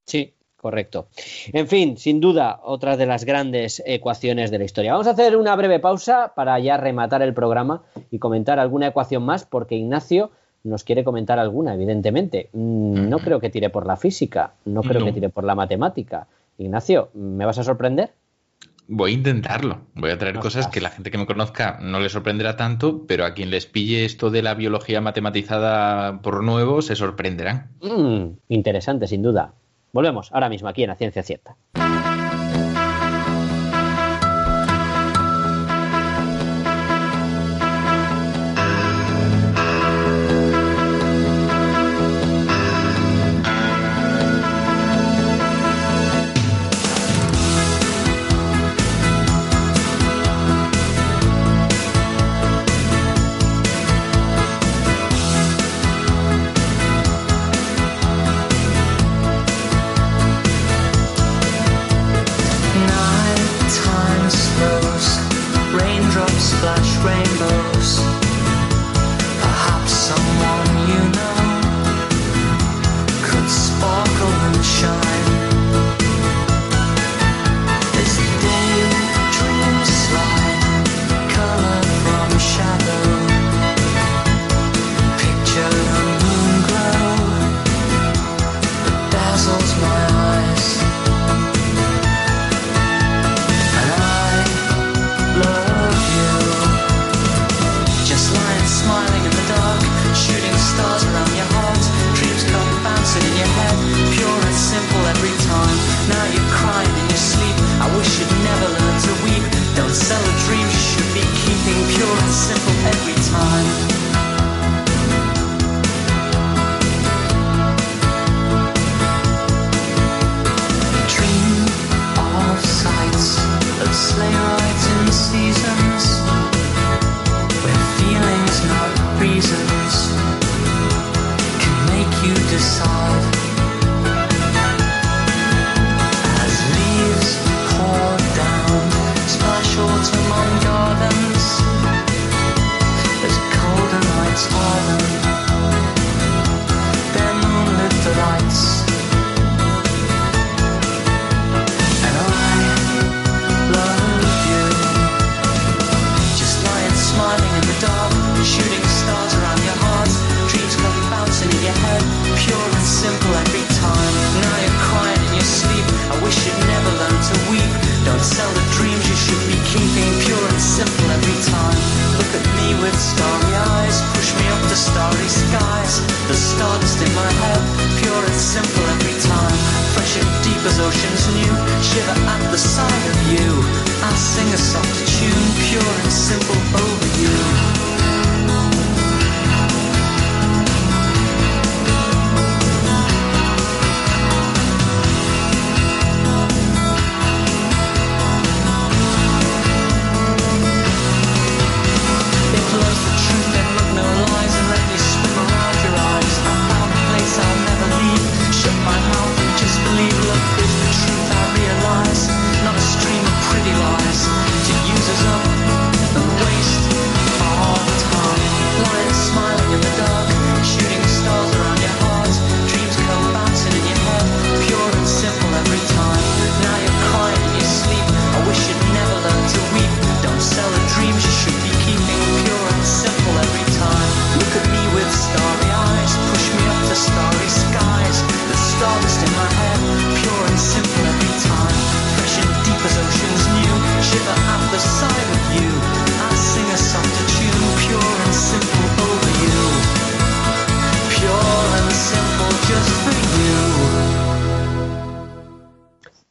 Sí, correcto. En fin, sin duda, otra de las grandes ecuaciones de la historia. Vamos a hacer una breve pausa para ya rematar el programa y comentar alguna ecuación más, porque Ignacio nos quiere comentar alguna, evidentemente. Mm, no creo que tire por la física, no creo que tire por la matemática. Ignacio, ¿me vas a sorprender? Voy a intentarlo. Voy a traer cosas que la gente que me conozca no le sorprenderá tanto, pero a quien les pille esto de la biología matematizada por nuevo se sorprenderán. Mm, interesante, sin duda. Volvemos ahora mismo aquí en la Ciencia Cierta.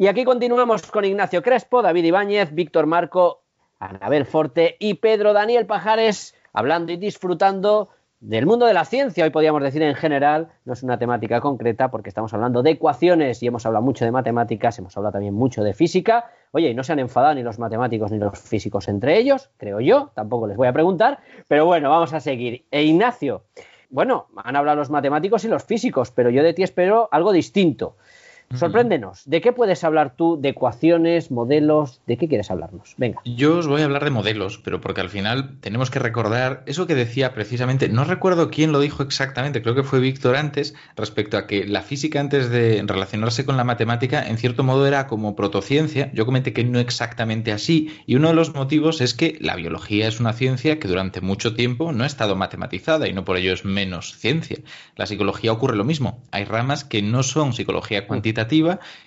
Y aquí continuamos con Ignacio Crespo, David Ibáñez, Víctor Marco, Anabel Forte y Pedro Daniel Pajares, hablando y disfrutando del mundo de la ciencia, hoy podríamos decir en general, no es una temática concreta porque estamos hablando de ecuaciones y hemos hablado mucho de matemáticas, hemos hablado también mucho de física. Oye, y no se han enfadado ni los matemáticos ni los físicos entre ellos, creo yo, tampoco les voy a preguntar, pero bueno, vamos a seguir. E Ignacio, bueno, han hablado los matemáticos y los físicos, pero yo de ti espero algo distinto. Sorpréndenos, ¿de qué puedes hablar tú? ¿De ecuaciones, modelos? ¿De qué quieres hablarnos? Venga. Yo os voy a hablar de modelos, pero porque al final tenemos que recordar eso que decía precisamente, no recuerdo quién lo dijo exactamente, creo que fue Víctor antes, respecto a que la física antes de relacionarse con la matemática, en cierto modo era como protociencia. Yo comenté que no exactamente así, y uno de los motivos es que la biología es una ciencia que durante mucho tiempo no ha estado matematizada y no por ello es menos ciencia. La psicología ocurre lo mismo. Hay ramas que no son psicología cuantitativa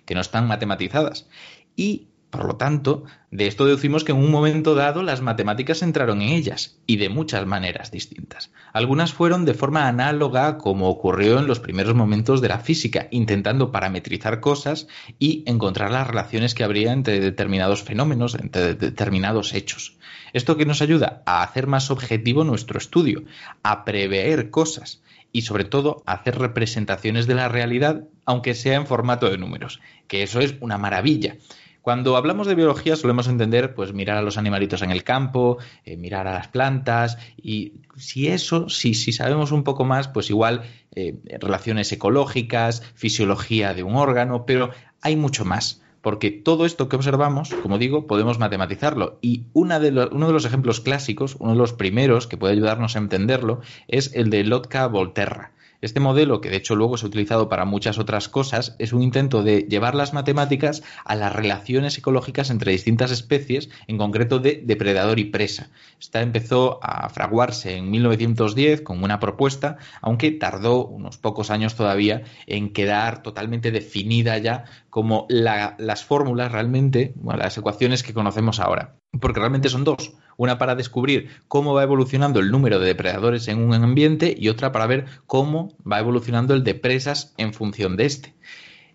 que no están matematizadas. Y, por lo tanto, de esto deducimos que en un momento dado las matemáticas entraron en ellas, y de muchas maneras distintas. Algunas fueron de forma análoga como ocurrió en los primeros momentos de la física, intentando parametrizar cosas y encontrar las relaciones que habría entre determinados fenómenos, entre determinados hechos. Esto que nos ayuda a hacer más objetivo nuestro estudio, a prever cosas, y sobre todo hacer representaciones de la realidad, aunque sea en formato de números, que eso es una maravilla. Cuando hablamos de biología solemos entender, pues mirar a los animalitos en el campo, eh, mirar a las plantas y si eso, si, si sabemos un poco más, pues igual eh, relaciones ecológicas, fisiología de un órgano, pero hay mucho más porque todo esto que observamos, como digo, podemos matematizarlo. Y de uno de los ejemplos clásicos, uno de los primeros que puede ayudarnos a entenderlo, es el de Lotka-Volterra. Este modelo, que de hecho luego se ha utilizado para muchas otras cosas, es un intento de llevar las matemáticas a las relaciones ecológicas entre distintas especies, en concreto de depredador y presa. Esta empezó a fraguarse en 1910 con una propuesta, aunque tardó unos pocos años todavía en quedar totalmente definida ya como las fórmulas realmente, las ecuaciones que conocemos ahora. Porque realmente son dos. Una para descubrir cómo va evolucionando el número de depredadores en un ambiente y otra para ver cómo va evolucionando el de presas en función de este.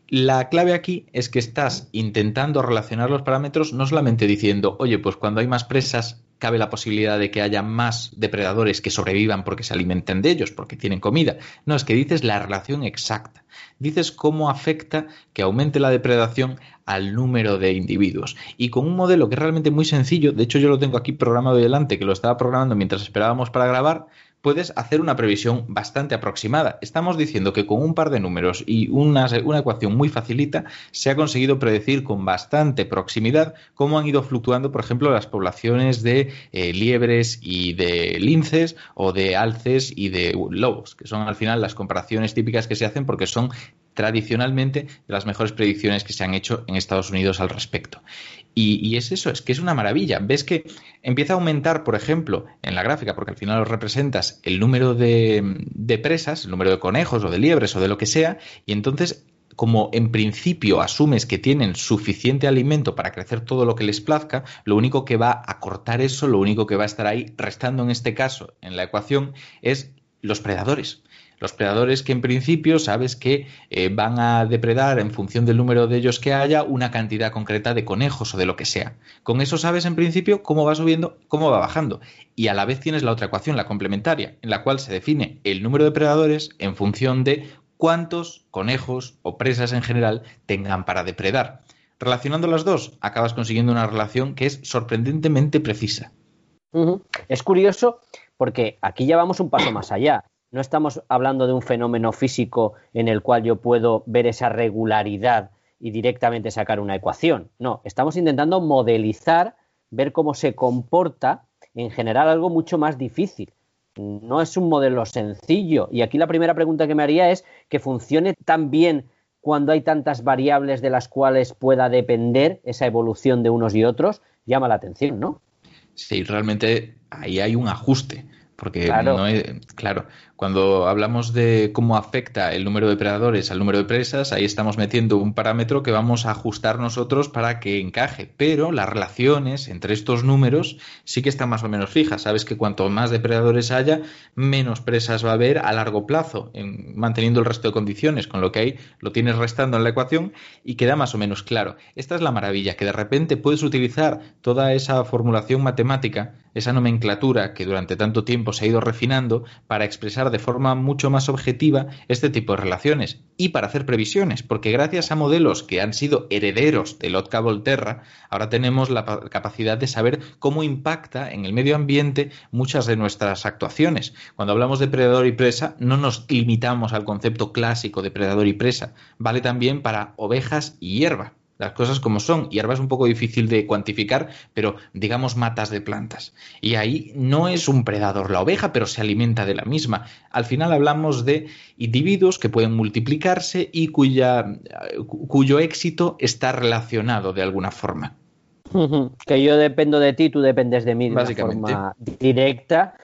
La clave aquí es que estás intentando relacionar los parámetros no solamente diciendo, oye, pues cuando hay más presas cabe la posibilidad de que haya más depredadores que sobrevivan porque se alimenten de ellos, porque tienen comida. No, es que dices la relación exacta. Dices cómo afecta que aumente la depredación al número de individuos. Y con un modelo que es realmente muy sencillo, de hecho yo lo tengo aquí programado delante, que lo estaba programando mientras esperábamos para grabar, puedes hacer una previsión bastante aproximada. Estamos diciendo que con un par de números y una, ecuación muy facilita se ha conseguido predecir con bastante proximidad cómo han ido fluctuando, por ejemplo, las poblaciones de eh, liebres y de linces o de alces y de lobos, que son al final las comparaciones típicas que se hacen porque son tradicionalmente las mejores predicciones que se han hecho en Estados Unidos al respecto. Y, es eso, es que es una maravilla. Ves que empieza a aumentar, por ejemplo, en la gráfica, porque al final lo representas el número de, de presas, el número de conejos o de liebres o de lo que sea, y entonces como en principio asumes que tienen suficiente alimento para crecer todo lo que les plazca, lo único que va a cortar eso, lo único que va a estar ahí restando en este caso en la ecuación es los predadores. Los predadores que en principio sabes que eh, van a depredar en función del número de ellos que haya una cantidad concreta de conejos o de lo que sea. Con eso sabes en principio cómo va subiendo, cómo va bajando. Y a la vez tienes la otra ecuación, la complementaria, en la cual se define el número de predadores en función de cuántos conejos o presas en general tengan para depredar. Relacionando las dos, acabas consiguiendo una relación que es sorprendentemente precisa. Es curioso porque aquí ya vamos un paso más allá no estamos hablando de un fenómeno físico en el cual yo puedo ver esa regularidad y directamente sacar una ecuación. No, estamos intentando modelizar, ver cómo se comporta en general algo mucho más difícil. No es un modelo sencillo. Y aquí la primera pregunta que me haría es que funcione tan bien cuando hay tantas variables de las cuales pueda depender esa evolución de unos y otros, llama la atención, ¿no? Sí, realmente ahí hay un ajuste. Porque no es, claro, cuando hablamos de cómo afecta el número de predadores al número de presas, ahí estamos metiendo un parámetro que vamos a ajustar nosotros para que encaje. Pero las relaciones entre estos números sí que están más o menos fijas. Sabes que cuanto más depredadores haya, menos presas va a haber a largo plazo, en, manteniendo el resto de condiciones, con lo que ahí lo tienes restando en la ecuación y queda más o menos claro. Esta es la maravilla, que de repente puedes utilizar toda esa formulación matemática esa nomenclatura que durante tanto tiempo se ha ido refinando para expresar de forma mucho más objetiva este tipo de relaciones y para hacer previsiones, porque gracias a modelos que han sido herederos de Lotka Volterra, ahora tenemos la capacidad de saber cómo impacta en el medio ambiente muchas de nuestras actuaciones. Cuando hablamos de predador y presa, no nos limitamos al concepto clásico de predador y presa, vale también para ovejas y hierba las cosas como son. Hierba es un poco difícil de cuantificar, pero digamos matas de plantas. Y ahí no es un predador la oveja, pero se alimenta de la misma. Al final hablamos de individuos que pueden multiplicarse y cuya, cuyo éxito está relacionado de alguna forma. Que yo dependo de ti, tú dependes de mí de forma directa.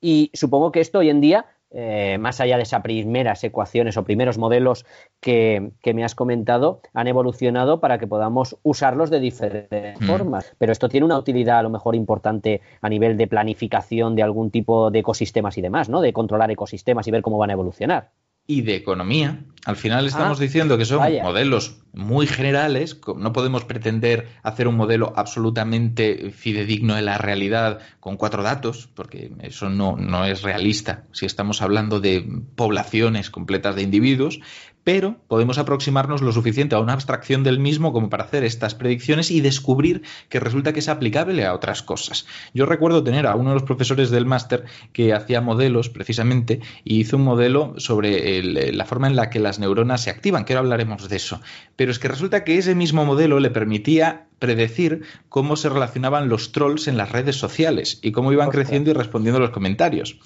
Y supongo que esto hoy en día eh, más allá de esas primeras ecuaciones o primeros modelos que, me has comentado, han evolucionado para que podamos usarlos de diferentes mm. formas. Pero esto tiene una utilidad a lo mejor importante a nivel de planificación de algún tipo de ecosistemas y demás, ¿no? De controlar ecosistemas y ver cómo van a evolucionar y de economía. Al final estamos ah, diciendo que son modelos muy generales, no podemos pretender hacer un modelo absolutamente fidedigno de la realidad con cuatro datos, porque eso no, no es realista si estamos hablando de poblaciones completas de individuos, pero podemos aproximarnos lo suficiente a una abstracción del mismo como para hacer estas predicciones y descubrir que resulta que es aplicable a otras cosas. Yo recuerdo tener a uno de los profesores del máster que hacía modelos precisamente y hizo un modelo sobre la forma en la que las neuronas se activan, que ahora hablaremos de eso. Pero es que resulta que ese mismo modelo le permitía predecir cómo se relacionaban los trolls en las redes sociales y cómo iban creciendo y respondiendo a los comentarios.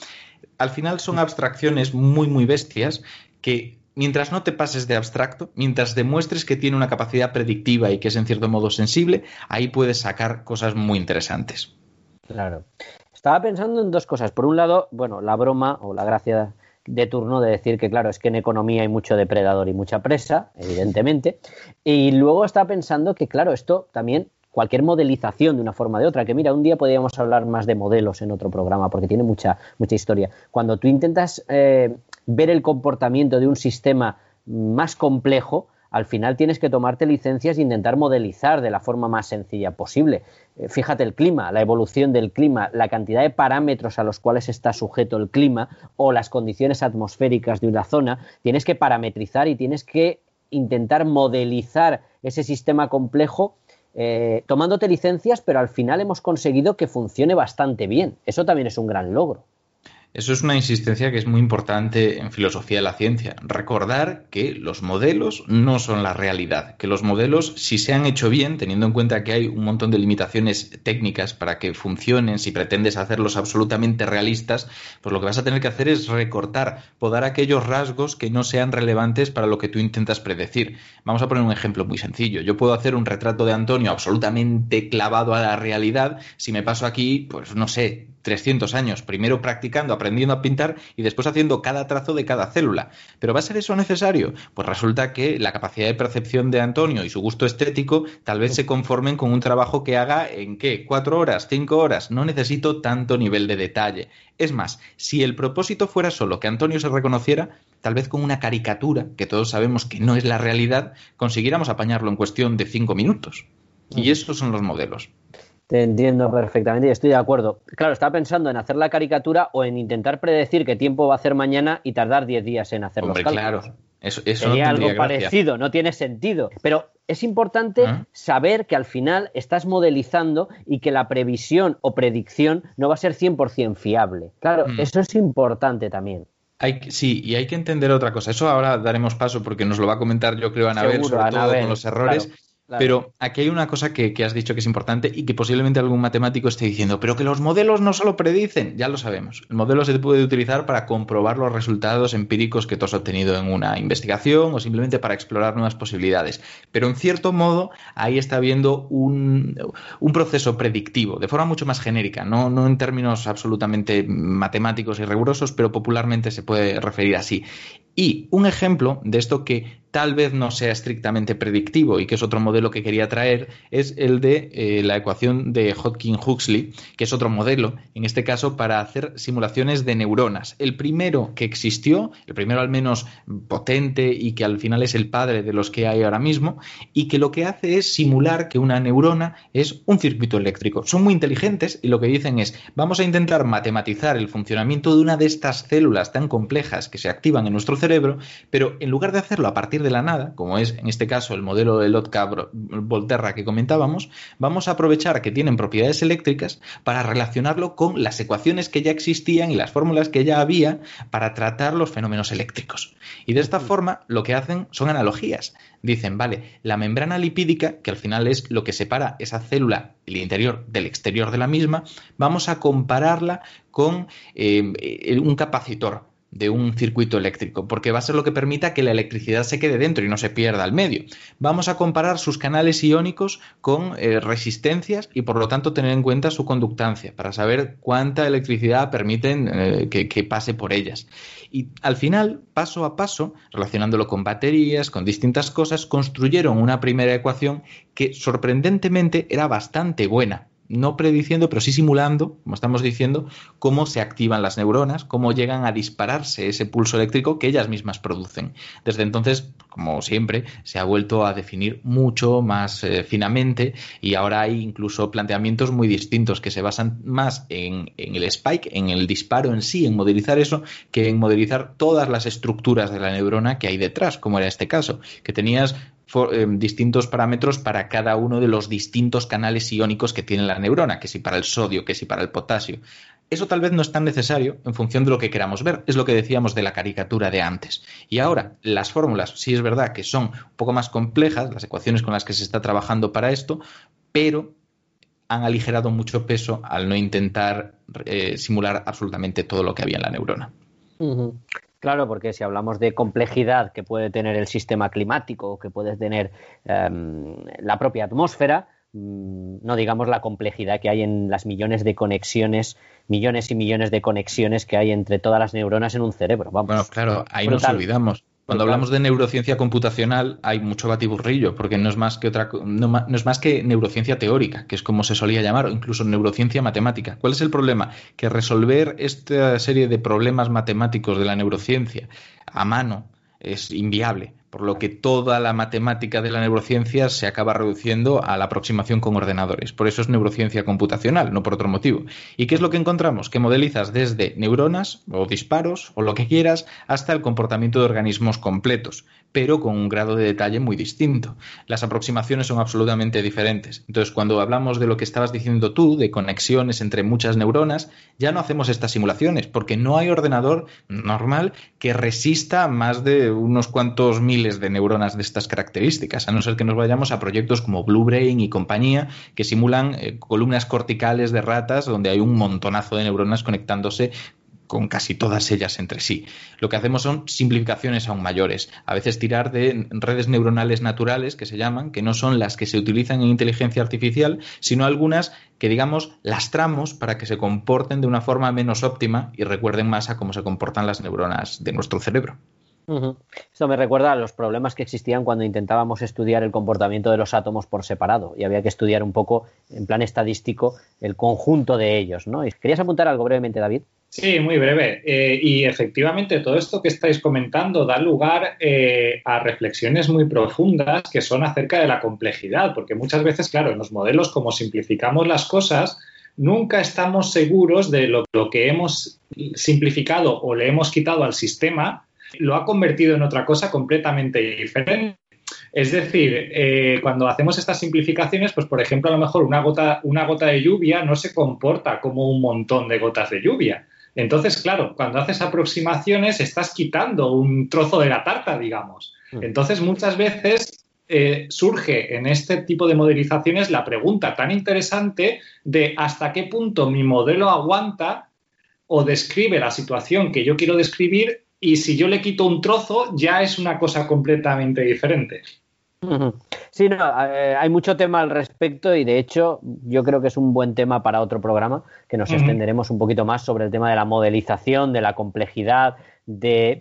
Al final son abstracciones muy, muy bestias que mientras no te pases de abstracto, mientras demuestres que tiene una capacidad predictiva y que es en cierto modo sensible, ahí puedes sacar cosas muy interesantes. Claro. Estaba pensando en dos cosas. Por un lado, bueno, la broma o la gracia de turno de decir que, claro, es que en economía hay mucho depredador y mucha presa, evidentemente. Y luego estaba pensando que, claro, esto también cualquier modelización de una forma de otra, que mira, un día podríamos hablar más de modelos en otro programa, porque tiene mucha, mucha historia. Cuando tú intentas eh, ver el comportamiento de un sistema más complejo, al final tienes que tomarte licencias e intentar modelizar de la forma más sencilla posible. Eh, fíjate el clima, la evolución del clima, la cantidad de parámetros a los cuales está sujeto el clima o las condiciones atmosféricas de una zona, tienes que parametrizar y tienes que intentar modelizar ese sistema complejo eh, tomándote licencias, pero al final hemos conseguido que funcione bastante bien. Eso también es un gran logro. Eso es una insistencia que es muy importante en filosofía de la ciencia. Recordar que los modelos no son la realidad, que los modelos, si se han hecho bien, teniendo en cuenta que hay un montón de limitaciones técnicas para que funcionen, si pretendes hacerlos absolutamente realistas, pues lo que vas a tener que hacer es recortar, podar aquellos rasgos que no sean relevantes para lo que tú intentas predecir. Vamos a poner un ejemplo muy sencillo. Yo puedo hacer un retrato de Antonio absolutamente clavado a la realidad si me paso aquí, pues no sé, 300 años, primero practicando, aprendiendo a pintar y después haciendo cada trazo de cada célula. ¿Pero va a ser eso necesario? Pues resulta que la capacidad de percepción de Antonio y su gusto estético tal vez se conformen con un trabajo que haga en qué, cuatro horas, cinco horas. No necesito tanto nivel de detalle. Es más, si el propósito fuera solo que Antonio se reconociera, tal vez con una caricatura, que todos sabemos que no es la realidad, consiguiéramos apañarlo en cuestión de cinco minutos. Y esos son los modelos. Te entiendo perfectamente y estoy de acuerdo. Claro, estaba pensando en hacer la caricatura o en intentar predecir qué tiempo va a hacer mañana y tardar 10 días en hacer los cálculos. claro. Eso, Sería algo parecido, no tiene sentido. Pero es importante saber que al final estás modelizando y que la previsión o predicción no va a ser 100% fiable. Claro, mm. eso es importante también. Hay, sí, y hay que entender otra cosa. Eso ahora daremos paso porque nos lo va a comentar yo creo Anabel, sobre todo con los errores. Pero aquí hay una cosa que, has dicho que es importante y que posiblemente algún matemático esté diciendo, pero que los modelos no solo predicen, ya lo sabemos. El modelo se puede utilizar para comprobar los resultados empíricos que tú has obtenido en una investigación o simplemente para explorar nuevas posibilidades. Pero en cierto modo ahí está habiendo un, un proceso predictivo, de forma mucho más genérica, no, no en términos absolutamente matemáticos y rigurosos, pero popularmente se puede referir así. Y un ejemplo de esto que tal vez no sea estrictamente predictivo y que es otro modelo que quería traer, es el de eh, la ecuación de Hodgkin-Huxley, que es otro modelo, en este caso para hacer simulaciones de neuronas. El primero que existió, el primero al menos potente y que al final es el padre de los que hay ahora mismo, y que lo que hace es simular que una neurona es un circuito eléctrico. Son muy inteligentes y lo que dicen es, vamos a intentar matematizar el funcionamiento de una de estas células tan complejas que se activan en nuestro cerebro, pero en lugar de hacerlo a partir de la nada, como es en este caso el modelo de Lotka-Volterra que comentábamos, vamos a aprovechar que tienen propiedades eléctricas para relacionarlo con las ecuaciones que ya existían y las fórmulas que ya había para tratar los fenómenos eléctricos. Y de esta forma lo que hacen son analogías. Dicen, vale, la membrana lipídica, que al final es lo que separa esa célula, el interior del exterior de la misma, vamos a compararla con eh, un capacitor de un circuito eléctrico, porque va a ser lo que permita que la electricidad se quede dentro y no se pierda al medio. Vamos a comparar sus canales iónicos con eh, resistencias y por lo tanto tener en cuenta su conductancia para saber cuánta electricidad permiten eh, que, que pase por ellas. Y al final, paso a paso, relacionándolo con baterías, con distintas cosas, construyeron una primera ecuación que sorprendentemente era bastante buena no prediciendo, pero sí simulando, como estamos diciendo, cómo se activan las neuronas, cómo llegan a dispararse ese pulso eléctrico que ellas mismas producen. Desde entonces, como siempre, se ha vuelto a definir mucho más eh, finamente y ahora hay incluso planteamientos muy distintos que se basan más en, en el spike, en el disparo en sí, en modelizar eso, que en modelizar todas las estructuras de la neurona que hay detrás, como era este caso, que tenías eh, distintos parámetros para cada uno de los distintos canales iónicos que tiene la neurona, que si para el sodio, que si para el potasio. Eso tal vez no es tan necesario en función de lo que queramos ver, es lo que decíamos de la caricatura de antes. Y ahora, las fórmulas, sí es verdad que son un poco más complejas, las ecuaciones con las que se está trabajando para esto, pero han aligerado mucho peso al no intentar eh, simular absolutamente todo lo que había en la neurona. Claro, porque si hablamos de complejidad que puede tener el sistema climático o que puede tener em, la propia atmósfera, mm, no digamos la complejidad que hay en las millones de conexiones, millones y millones de conexiones que hay entre todas las neuronas en un cerebro. Vamos, bueno, claro, ahí nos olvidamos. Cuando hablamos de neurociencia computacional hay mucho batiburrillo, porque no es más que otra no, es más que neurociencia teórica, que es como se solía llamar, o incluso neurociencia matemática. ¿Cuál es el problema? Que resolver esta serie de problemas matemáticos de la neurociencia a mano es inviable por lo que toda la matemática de la neurociencia se acaba reduciendo a la aproximación con ordenadores. Por eso es neurociencia computacional, no por otro motivo. ¿Y qué es lo que encontramos? Que modelizas desde neuronas o disparos o lo que quieras hasta el comportamiento de organismos completos, pero con un grado de detalle muy distinto. Las aproximaciones son absolutamente diferentes. Entonces, cuando hablamos de lo que estabas diciendo tú, de conexiones entre muchas neuronas, ya no hacemos estas simulaciones, porque no hay ordenador normal que resista más de unos cuantos miles de neuronas de estas características, a no ser que nos vayamos a proyectos como Blue Brain y compañía, que simulan eh, columnas corticales de ratas donde hay un montonazo de neuronas conectándose con casi todas ellas entre sí. Lo que hacemos son simplificaciones aún mayores. A veces tirar de redes neuronales naturales, que se llaman, que no son las que se utilizan en inteligencia artificial, sino algunas que, digamos, lastramos para que se comporten de una forma menos óptima y recuerden más a cómo se comportan las neuronas de nuestro cerebro. Esto me recuerda a los problemas que existían cuando intentábamos estudiar el comportamiento de los átomos por separado y había que estudiar un poco en plan estadístico el conjunto de ellos, ¿no? ¿Querías apuntar algo brevemente, David? Sí, muy breve. Eh, y efectivamente todo esto que estáis comentando da lugar eh, a reflexiones muy profundas que son acerca de la complejidad, porque muchas veces, claro, en los modelos como simplificamos las cosas, nunca estamos seguros de lo que hemos simplificado o le hemos quitado al sistema lo ha convertido en otra cosa completamente diferente. Es decir, eh, cuando hacemos estas simplificaciones, pues por ejemplo, a lo mejor una gota, una gota de lluvia no se comporta como un montón de gotas de lluvia. Entonces, claro, cuando haces aproximaciones estás quitando un trozo de la tarta, digamos. Mm. Entonces, muchas veces eh, surge en este tipo de modelizaciones la pregunta tan interesante de hasta qué punto mi modelo aguanta o describe la situación que yo quiero describir y si yo le quito un trozo ya es una cosa completamente diferente. Sí, no, eh, hay mucho tema al respecto y de hecho yo creo que es un buen tema para otro programa que nos extenderemos un poquito más sobre el tema de la modelización, de la complejidad, de,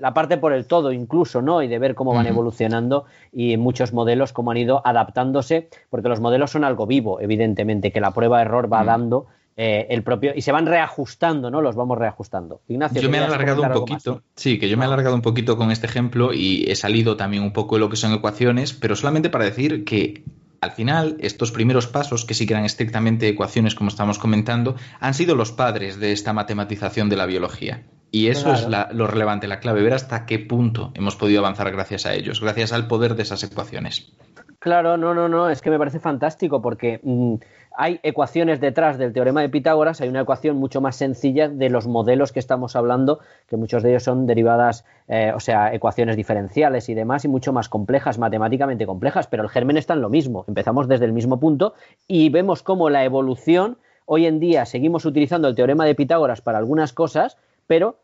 la parte por el todo incluso, ¿no? Y de ver cómo van evolucionando y muchos modelos cómo han ido adaptándose, porque los modelos son algo vivo, evidentemente, que la prueba de error va dando eh, el propio y se van reajustando, ¿no? Los vamos reajustando. Ignacio, yo me he alargado un poquito, sí, que yo me he alargado un poquito con este ejemplo y he salido también un poco de lo que son ecuaciones, pero solamente para decir que al final, estos primeros pasos, que sí que eran estrictamente ecuaciones, como estamos comentando, han sido los padres de esta matematización de la biología. Y eso es lo relevante, la clave, ver hasta qué punto hemos podido avanzar gracias a ellos, gracias al poder de esas ecuaciones. Claro, no, no, no, es que me parece fantástico porque mm, hay ecuaciones detrás del teorema de Pitágoras, hay una ecuación mucho más sencilla de los modelos que estamos hablando, que muchos de ellos son derivadas, eh, o sea, ecuaciones diferenciales y demás, y mucho más complejas, matemáticamente complejas, pero el germen está en lo mismo. Empezamos desde el mismo punto y vemos cómo la evolución, hoy en día seguimos utilizando el teorema de Pitágoras para algunas cosas, pero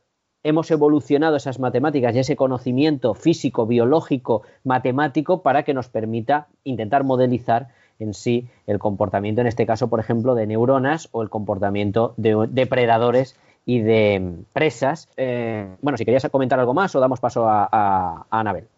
hemos evolucionado esas matemáticas y ese conocimiento físico, biológico, matemático para que nos permita intentar modelizar en sí el comportamiento, en este caso, por ejemplo, de neuronas o el comportamiento de depredadores y de presas. Eh, bueno, si querías comentar algo más o damos paso a, Anabel.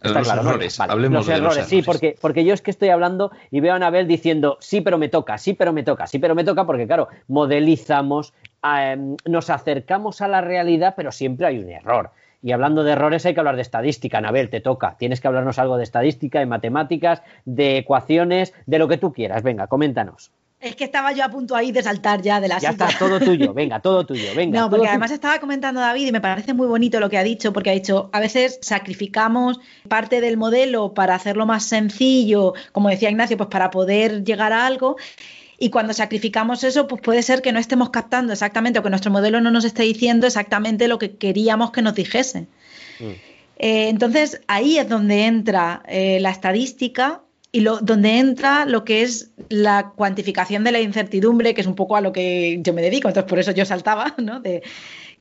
Está los errores, hablemos de errores. Sí, porque, porque yo es que estoy hablando y veo a Anabel diciendo sí, pero me toca, sí, pero me toca, sí, pero me toca, porque claro, modelizamos, Em, nos acercamos a la realidad, pero siempre hay un error. Y hablando de errores hay que hablar de estadística, Anabel, te toca. Tienes que hablarnos algo de estadística, de matemáticas, de ecuaciones, de lo que tú quieras. Venga, coméntanos. Es que estaba yo a punto ahí de saltar ya de la Ya está, todo tuyo, *laughs* venga, todo tuyo, venga. No, porque además estaba comentando David y me parece muy bonito lo que ha dicho, porque ha dicho, a veces sacrificamos parte del modelo para hacerlo más sencillo, como decía Ignacio, pues para poder llegar a algo. Y cuando sacrificamos eso, pues puede ser que no estemos captando exactamente o que nuestro modelo no nos esté diciendo exactamente lo que queríamos que nos dijese. Mm. Eh, entonces, ahí es donde entra eh, la estadística y lo, donde entra lo que es la cuantificación de la incertidumbre, que es un poco a lo que yo me dedico, entonces por eso yo saltaba, *laughs* ¿no? De,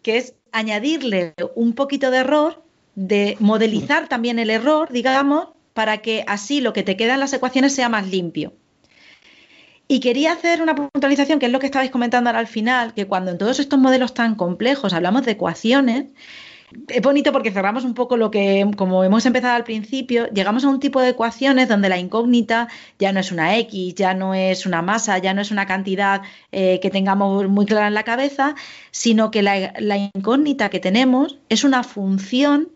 que es añadirle un poquito de error, de modelizar también el error, digamos, para que así lo que te queda en las ecuaciones sea más limpio. Y quería hacer una puntualización, que es lo que estabais comentando ahora al final, que cuando en todos estos modelos tan complejos hablamos de ecuaciones, es bonito porque cerramos un poco lo que, como hemos empezado al principio, llegamos a un tipo de ecuaciones donde la incógnita ya no es una X, ya no es una masa, ya no es una cantidad eh, que tengamos muy clara en la cabeza, sino que la, la incógnita que tenemos es una función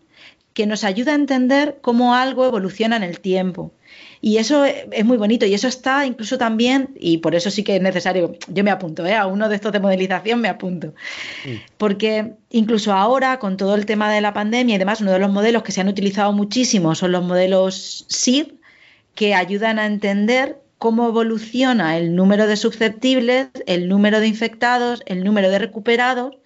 que nos ayuda a entender cómo algo evoluciona en el tiempo. Y eso es muy bonito y eso está incluso también, y por eso sí que es necesario, yo me apunto, ¿eh? a uno de estos de modelización me apunto, porque incluso ahora con todo el tema de la pandemia y demás, uno de los modelos que se han utilizado muchísimo son los modelos SIR, que ayudan a entender cómo evoluciona el número de susceptibles, el número de infectados, el número de recuperados,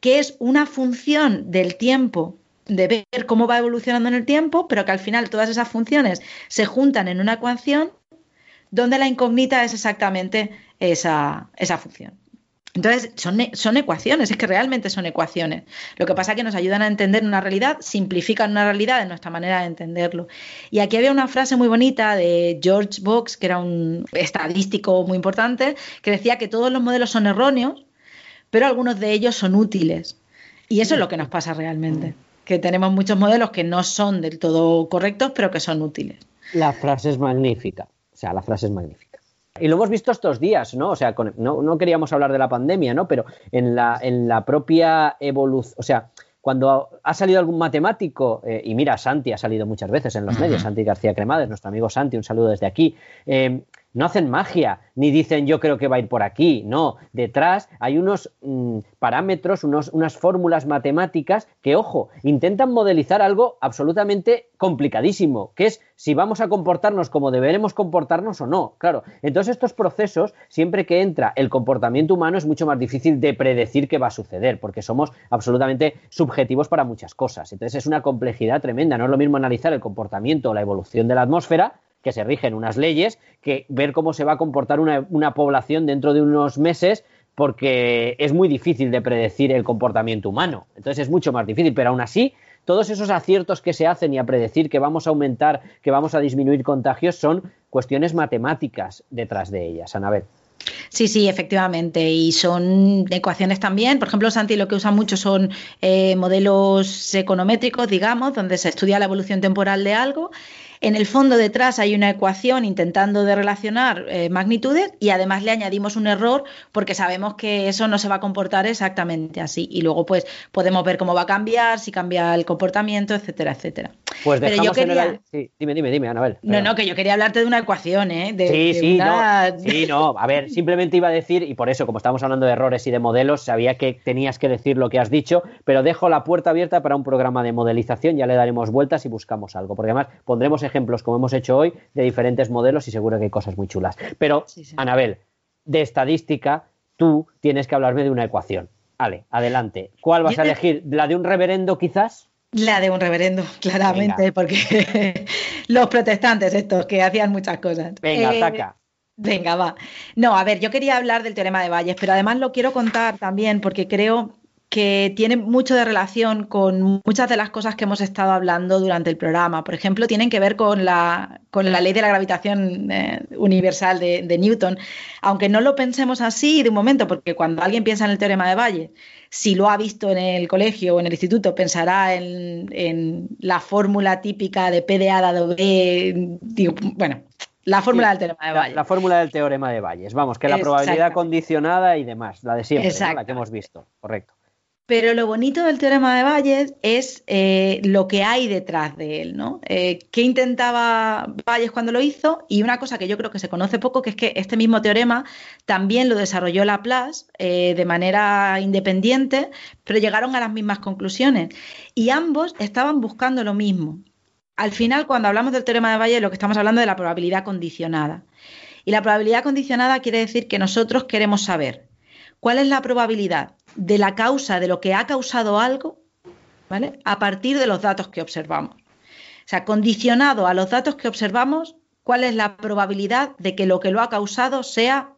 que es una función del tiempo de ver cómo va evolucionando en el tiempo, pero que al final todas esas funciones se juntan en una ecuación donde la incógnita es exactamente esa, esa función. Entonces, son, son, ecuaciones, es que realmente son ecuaciones. Lo que pasa es que nos ayudan a entender una realidad, simplifican una realidad en nuestra manera de entenderlo. Y aquí había una frase muy bonita de George Box, que era un estadístico muy importante, que decía que todos los modelos son erróneos, pero algunos de ellos son útiles. Y eso es lo que nos pasa realmente que tenemos muchos modelos que no son del todo correctos, pero que son útiles. La frase es magnífica, o sea, la frase es magnífica. Y lo hemos visto estos días, ¿no? O sea, no, queríamos hablar de la pandemia, ¿no? Pero en la, en la propia evolución, o sea, cuando ha salido algún matemático, eh, y mira, Santi ha salido muchas veces en los medios, Santi García Cremades, nuestro amigo Santi, un saludo desde aquí, eh, no hacen magia, ni dicen yo creo que va a ir por aquí, no, detrás hay unos mm, parámetros, unas fórmulas matemáticas que, ojo, intentan modelizar algo absolutamente complicadísimo, que es si vamos a comportarnos como deberemos comportarnos o no. Claro, entonces estos procesos, siempre que entra el comportamiento humano, es mucho más difícil de predecir qué va a suceder, porque somos absolutamente subjetivos para muchas cosas. Entonces es una complejidad tremenda, no es lo mismo analizar el comportamiento o la evolución de la atmósfera que se rigen unas leyes, que ver cómo se va a comportar una, población dentro de unos meses porque es muy difícil de predecir el comportamiento humano. Entonces es mucho más difícil, pero aún así todos esos aciertos que se hacen y a predecir que vamos a aumentar, que vamos a disminuir contagios, son cuestiones matemáticas detrás de ellas, Anabel. Sí, sí, efectivamente. Y son ecuaciones también. Por ejemplo, Santi lo que usa mucho son eh, modelos econométricos, digamos, donde se estudia la evolución temporal de algo en el fondo detrás hay una ecuación intentando de relacionar eh, magnitudes y además le añadimos un error porque sabemos que eso no se va a comportar exactamente así. Y luego pues podemos ver cómo va a cambiar, si cambia el comportamiento, etcétera, etcétera. Pues Pero yo quería... Sí, dime, dime, dime, Anabel. No, no, que yo quería hablarte de una ecuación, ¿eh? sí, sí, no, sí, no. A ver, simplemente iba a decir, y por eso, como estamos hablando de errores y de modelos, sabía que tenías que decir lo que has dicho, pero dejo la puerta abierta para un programa de modelización, ya le daremos vueltas y buscamos algo, porque además pondremos ejemplos, como hemos hecho hoy, de diferentes modelos y seguro que hay cosas muy chulas. Pero, Anabel, de estadística, tú tienes que hablarme de una ecuación. Vale, adelante. ¿Cuál vas a elegir? ¿La de un reverendo quizás? La de un reverendo, *laughs* claramente, porque *laughs* los protestantes estos que hacían muchas cosas. Venga, eh, ataca. Venga, va. No, a ver, yo quería hablar del teorema de Valles, pero además lo quiero contar también porque creo que tiene mucho de relación con muchas de las cosas que hemos estado hablando durante el programa. Por ejemplo, tienen que ver con la, con la ley de la gravitación eh, universal de, Newton, aunque no lo pensemos así de un momento, porque cuando alguien piensa en el teorema de Valle, si lo ha visto en el colegio o en el instituto, pensará en, la fórmula típica de P de A dado B, bueno, la fórmula del teorema de Valle. La, fórmula del teorema de Bayes. Vamos, que la probabilidad condicionada y demás, la de siempre, la que hemos visto. Correcto. Pero lo bonito del teorema de Bayes es eh, lo que hay detrás de él, ¿no? Eh, ¿Qué intentaba Bayes cuando lo hizo? Y una cosa que yo creo que se conoce poco, que es que este mismo teorema también lo desarrolló Laplace eh, de manera independiente, pero llegaron a las mismas conclusiones. Y ambos estaban buscando lo mismo. Al final, cuando hablamos del teorema de Bayes, lo que estamos hablando es de la probabilidad condicionada. Y la probabilidad condicionada quiere decir que nosotros queremos saber cuál es la probabilidad de la causa, de lo que ha causado algo, ¿vale? A partir de los datos que observamos. O sea, condicionado a los datos que observamos, ¿cuál es la probabilidad de que lo que lo ha causado sea,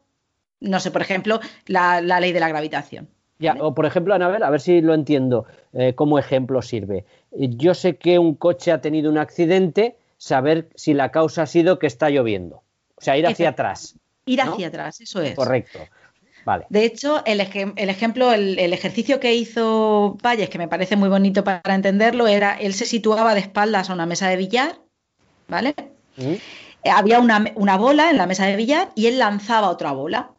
no sé, por ejemplo, la, ley de la gravitación? Ya, o por ejemplo, Anabel, a ver si lo entiendo, eh, como ejemplo sirve. Yo sé que un coche ha tenido un accidente, saber si la causa ha sido que está lloviendo. O sea, ir hacia atrás. Ir hacia atrás, eso es. Correcto. De hecho, el, ejemplo, el, ejercicio que hizo Valles, que me parece muy bonito para entenderlo, era él se situaba de espaldas a una mesa de billar, ¿vale? Mm. Eh, había una, una, bola en la mesa de billar y él lanzaba otra bola.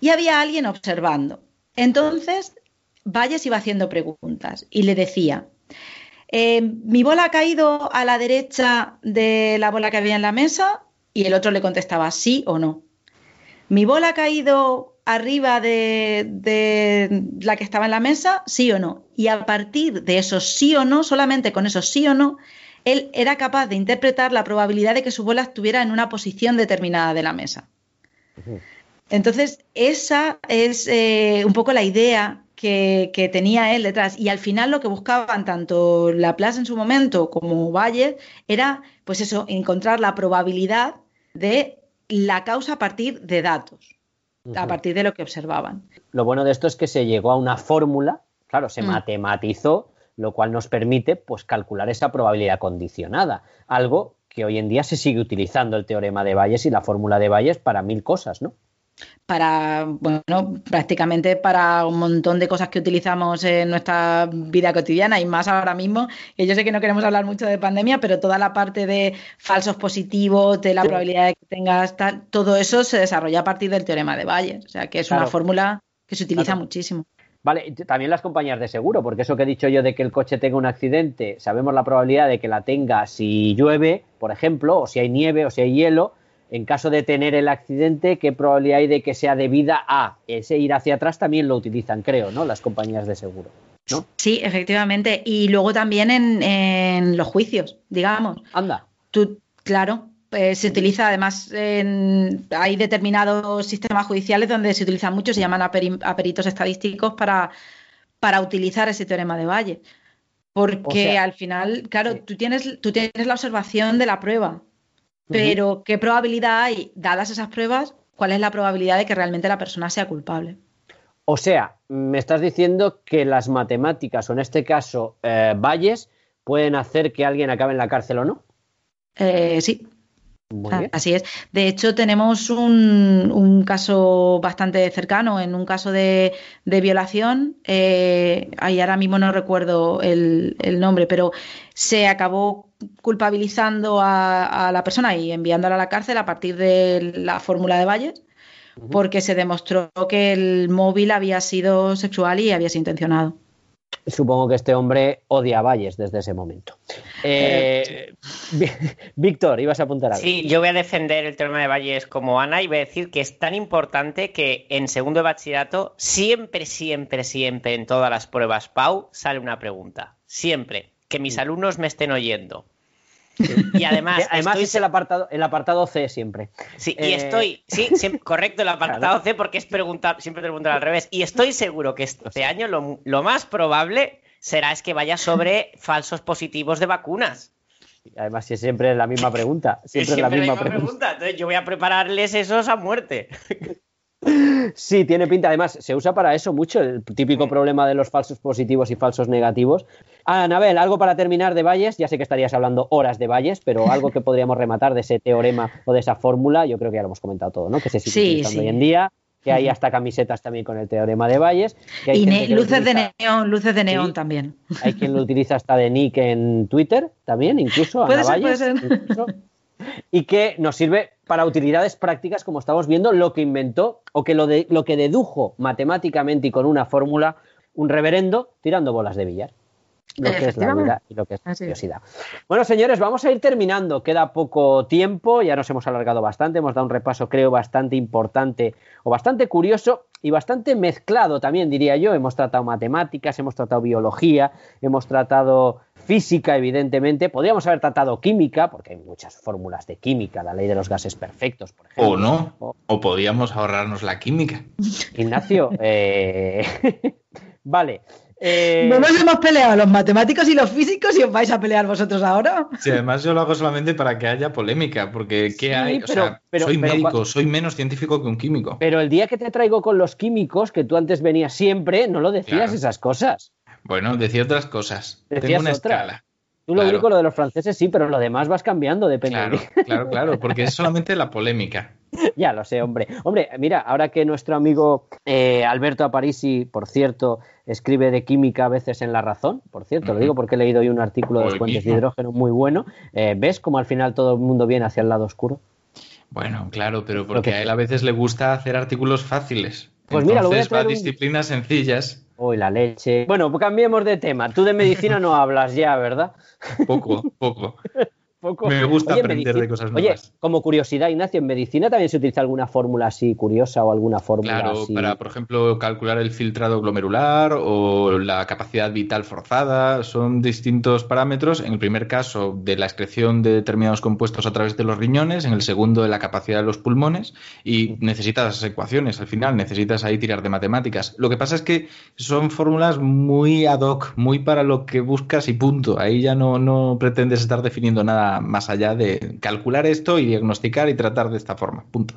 Y había alguien observando. Entonces, Valles iba haciendo preguntas y le decía, eh, ¿mi bola ha caído a la derecha de la bola que había en la mesa? Y el otro le contestaba sí o no. ¿Mi bola ha caído arriba de, la que estaba en la mesa, sí o no. Y a partir de esos sí o no, solamente con esos sí o no, él era capaz de interpretar la probabilidad de que su bola estuviera en una posición determinada de la mesa. Entonces, esa es eh, un poco la idea que, tenía él detrás. Y al final lo que buscaban tanto Laplace en su momento como Bayer era, pues eso, encontrar la probabilidad de la causa a partir de datos a partir de lo que observaban. Lo bueno de esto es que se llegó a una fórmula, claro, se mm. matematizó, lo cual nos permite pues calcular esa probabilidad condicionada, algo que hoy en día se sigue utilizando el teorema de Bayes y la fórmula de Bayes para mil cosas, ¿no? Para, bueno, prácticamente para un montón de cosas que utilizamos en nuestra vida cotidiana y más ahora mismo, que yo sé que no queremos hablar mucho de pandemia, pero toda la parte de falsos positivos, de la probabilidad de que tengas tal, todo eso se desarrolla a partir del teorema de Bayes, o sea que es una fórmula que se utiliza muchísimo. Vale, también las compañías de seguro, porque eso que he dicho yo de que el coche tenga un accidente, sabemos la probabilidad de que la tenga si llueve, por ejemplo, o si hay nieve o si hay hielo, en caso de tener el accidente, ¿qué probabilidad hay de que sea debida a ese ir hacia atrás? También lo utilizan, creo, ¿no? Las compañías de seguro. ¿no? Sí, efectivamente. Y luego también en, los juicios, digamos. Anda. Tú, claro, pues se utiliza además, hay determinados sistemas judiciales donde se utilizan mucho, se llaman a, peritos estadísticos para, para utilizar ese teorema de Valle. Porque al final, claro, tú, tienes, tú tienes la observación de la prueba, pero, ¿qué probabilidad hay, dadas esas pruebas, cuál es la probabilidad de que realmente la persona sea culpable? O sea, me estás diciendo que las matemáticas, o en este caso, eh, Valles, pueden hacer que alguien acabe en la cárcel o no. Eh, sí. Muy Ah, bien. Así es. De hecho, tenemos un, un caso bastante cercano, en un caso de, de violación, eh, ahí ahora mismo no recuerdo el, el nombre, pero se acabó culpabilizando a, a la persona y enviándola a la cárcel a partir de la fórmula de Valles, porque se demostró que el móvil había sido sexual y había sido intencionado. Supongo que este hombre odia a Valles desde ese momento. Eh, *laughs* Vi- Víctor, ibas a apuntar algo. Sí, yo voy a defender el teorema de Valles como Ana y voy a decir que es tan importante que en segundo de bachillerato siempre, siempre, siempre en todas las pruebas PAU sale una pregunta. Siempre. Que mis alumnos me estén oyendo. Y además, además estoy es el apartado, el apartado C siempre. Sí, y Eh, estoy, sí, *laughs* siem- correcto, el apartado C, porque es preguntar, siempre te preguntan al revés. Y estoy seguro que este año lo, lo más probable será es que vaya sobre *laughs* falsos positivos de vacunas. Además, si es siempre la misma pregunta. Siempre, es la Siempre misma pregunta. pregunta. Entonces yo voy a prepararles esos a muerte. *laughs* Sí, tiene pinta. Además, se usa para eso mucho, el típico problema de los falsos positivos y falsos negativos. Ah, Anabel, algo para terminar de Valles. Ya sé que estarías hablando horas de Valles, pero *laughs* algo que podríamos rematar de ese teorema o de esa fórmula, yo creo que ya lo hemos comentado todo, ¿no? Que se sigue Sí, utilizando sí. hoy en día, que hay hasta camisetas también con el teorema de Valles. Que hay Y gente que luces de neón, luces de neón Sí. también. Hay quien lo utiliza hasta de nick en Twitter también, incluso. Ana ser, Valles, incluso. Y que nos sirve para utilidades prácticas, como estamos viendo, lo que inventó o que lo, lo que dedujo matemáticamente y con una fórmula un reverendo tirando bolas de billar. Lo que es la vida y lo que es la curiosidad. Bueno, señores, vamos a ir terminando. Queda poco tiempo, ya nos hemos alargado bastante, hemos dado un repaso, creo, bastante importante o bastante curioso y bastante mezclado también, diría yo. Hemos tratado matemáticas, hemos tratado biología, hemos tratado física, evidentemente. Podríamos haber tratado química, porque hay muchas fórmulas de química, la ley de los gases perfectos, por ejemplo. O no. O- O podíamos ahorrarnos la química. Ignacio, eh, *laughs* vale. Eh, No nos hemos peleado los matemáticos y los físicos y os vais a pelear vosotros ahora. Sí, además yo lo hago solamente para que haya polémica, porque ¿qué Sí, hay? O pero- sea, pero- soy pero médico, soy menos científico que un químico. Pero el día que te traigo con los químicos, que tú antes venías siempre, no lo decías Claro. esas cosas. Bueno, decía otras cosas. Decías Tengo una escala. Tú lo Claro. único, lo de los franceses sí, pero lo demás vas cambiando, depende Claro, de claro, claro, porque es solamente la polémica. *laughs* Ya lo sé, hombre. Hombre, mira, ahora que nuestro amigo eh, Alberto Aparici, por cierto, escribe de química a veces en La Razón, por cierto, lo digo porque he leído hoy un artículo de los puentes de hidrógeno muy bueno. Eh, ¿Ves cómo al final todo el mundo viene hacia el lado oscuro? Bueno, claro, pero porque que- a él a veces le gusta hacer artículos fáciles. Pues mira, lo voy a Entonces va a un- disciplinas sencillas, Uy, la leche. Bueno, cambiemos de tema. Tú de medicina no hablas ya, ¿verdad? poco, poco. Poco. Me gusta Oye, en aprender de cosas Oye, nuevas. como curiosidad, Ignacio, ¿en medicina también se utiliza alguna fórmula así curiosa o alguna fórmula Claro, así? para, por ejemplo, calcular el filtrado glomerular o la capacidad vital forzada, son distintos parámetros. En el primer caso, de la excreción de determinados compuestos a través de los riñones, en el segundo, de la capacidad de los pulmones, y necesitas ecuaciones al final, necesitas ahí tirar de matemáticas. Lo que pasa es que son fórmulas muy ad hoc, muy para lo que buscas y punto. Ahí ya no, no pretendes estar definiendo nada más allá de calcular esto y diagnosticar y tratar de esta forma. Punto.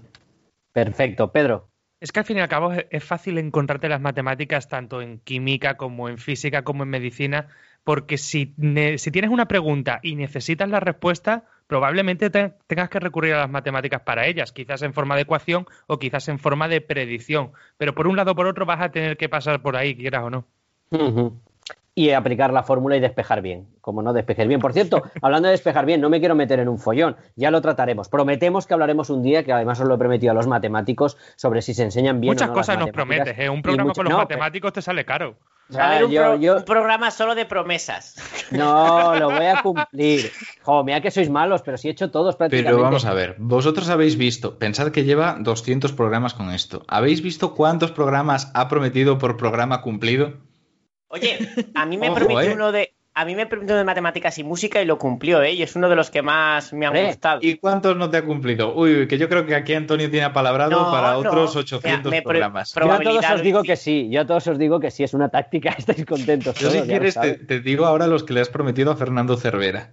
Perfecto, Pedro. Es que al fin y al cabo es- fácil encontrarte las matemáticas tanto en química como en física como en medicina, porque si, ne- si tienes una pregunta y necesitas la respuesta, probablemente te- tengas que recurrir a las matemáticas para ellas, quizás en forma de ecuación o quizás en forma de predicción. Pero por un lado o por otro vas a tener que pasar por ahí, quieras o no. Y aplicar la fórmula y despejar bien. Como no despejes bien. Por cierto, *laughs* hablando de despejar bien, no me quiero meter en un follón. Ya lo trataremos. Prometemos que hablaremos un día, que además os lo he prometido a los matemáticos, sobre si se enseñan bien Muchas o no las cosas nos prometes, ¿eh? Un programa mucho- con los no, matemáticos te sale caro. pero- Va a haber un, yo- pro- yo- un programa solo de promesas. *laughs* No, lo voy a cumplir. Jo, mira que sois malos, pero sí he hecho todos prácticamente. Pero vamos a ver, vosotros habéis visto, pensad que lleva 200 programas con esto. ¿Habéis visto cuántos programas ha prometido por programa cumplido? Oye, *laughs* a mí me Ojo, prometió eh. uno de. A mí me prometió de matemáticas y música y lo cumplió, ¿eh? Y es uno de los que más me han gustado. ¿Y cuántos no te ha cumplido? Uy, que yo creo que aquí Antonio tiene apalabrado No, para no. otros Mira, 800 me pro- programas. pro- Yo a todos os digo que sí, yo a todos os digo que sí, es una táctica, *laughs* estáis contentos. Yo todos, si quieres te digo ahora los que le has prometido a Fernando Cervera.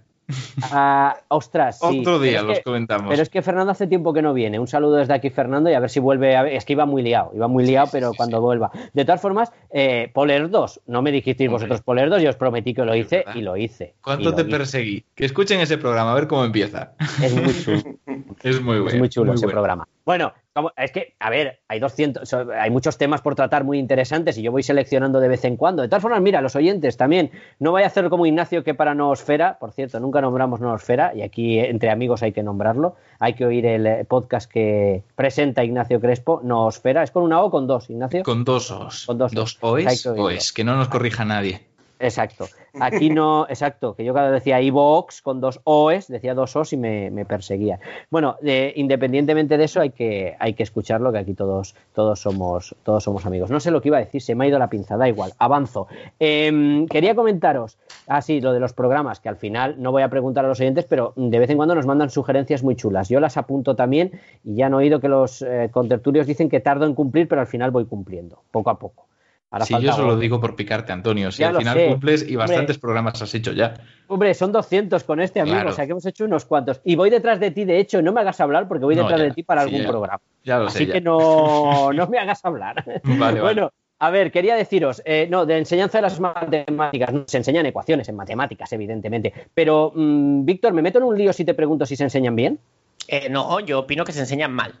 Ah, ostras, sí. Otro día los que- comentamos. Pero es que Fernando hace tiempo que no viene. Un saludo desde aquí, Fernando, y a ver si vuelve. A... Es que iba muy liado, iba muy liado, pero cuando vuelva. De todas formas, eh, Poler 2, no me dijisteis Hombre. vosotros Poler 2, yo os prometí que lo hice y lo hice. ¿Cuánto lo te hice. perseguí? Que escuchen ese programa, a ver cómo empieza. Es muy chulo. *laughs* Es muy bueno. es muy chulo ese bueno. programa. Bueno, es que, a ver, hay 200, so- hay muchos temas por tratar muy interesantes y yo voy seleccionando de vez en cuando. De todas formas, mira, los oyentes también, no vaya a hacer como Ignacio que para Noosfera, por cierto, nunca nombramos Noosfera y aquí entre amigos hay que nombrarlo. Hay que oír el eh, podcast que presenta Ignacio Crespo, Noosfera. ¿Es con una O o con dos, Ignacio? Con dos O's. Con dos dos Os. Que. O's, que no nos corrija nadie. Exacto. *laughs* Aquí no, exacto, que yo cada vez decía iVoox con dos O's, decía dos O's y me, me perseguía. Bueno, de- independientemente de eso hay que, hay que escucharlo, que aquí todos, todos, somos, todos somos amigos. No sé lo que iba a decir, se me ha ido la pinza, da igual, avanzo. Em, quería comentaros, ah sí, lo de los programas, que al final no voy a preguntar a los oyentes, pero de vez en cuando nos mandan sugerencias muy chulas. Yo las apunto también y ya han oído que los eh, contertulios dicen que tardo en cumplir, pero al final voy cumpliendo, poco a poco. Ahora Si falta yo solo digo por picarte, Antonio. Si Ya al lo final sé. cumples y Hombre. bastantes programas has hecho ya. Hombre, son 200 con este amigo, Claro. o sea que hemos hecho unos cuantos. Y voy detrás de ti, de hecho, no me hagas hablar porque voy No, detrás ya. de ti para Sí, algún ya. programa. Ya lo Así sé. ya. que no, *laughs* no me hagas hablar. Vale, bueno, a ver, quería deciros, eh, no, de enseñanza de las matemáticas, no, se enseñan ecuaciones en matemáticas, evidentemente. Pero, mm, Víctor, ¿me meto en un lío si te pregunto si se enseñan bien? Eh, no, yo opino que se enseñan mal.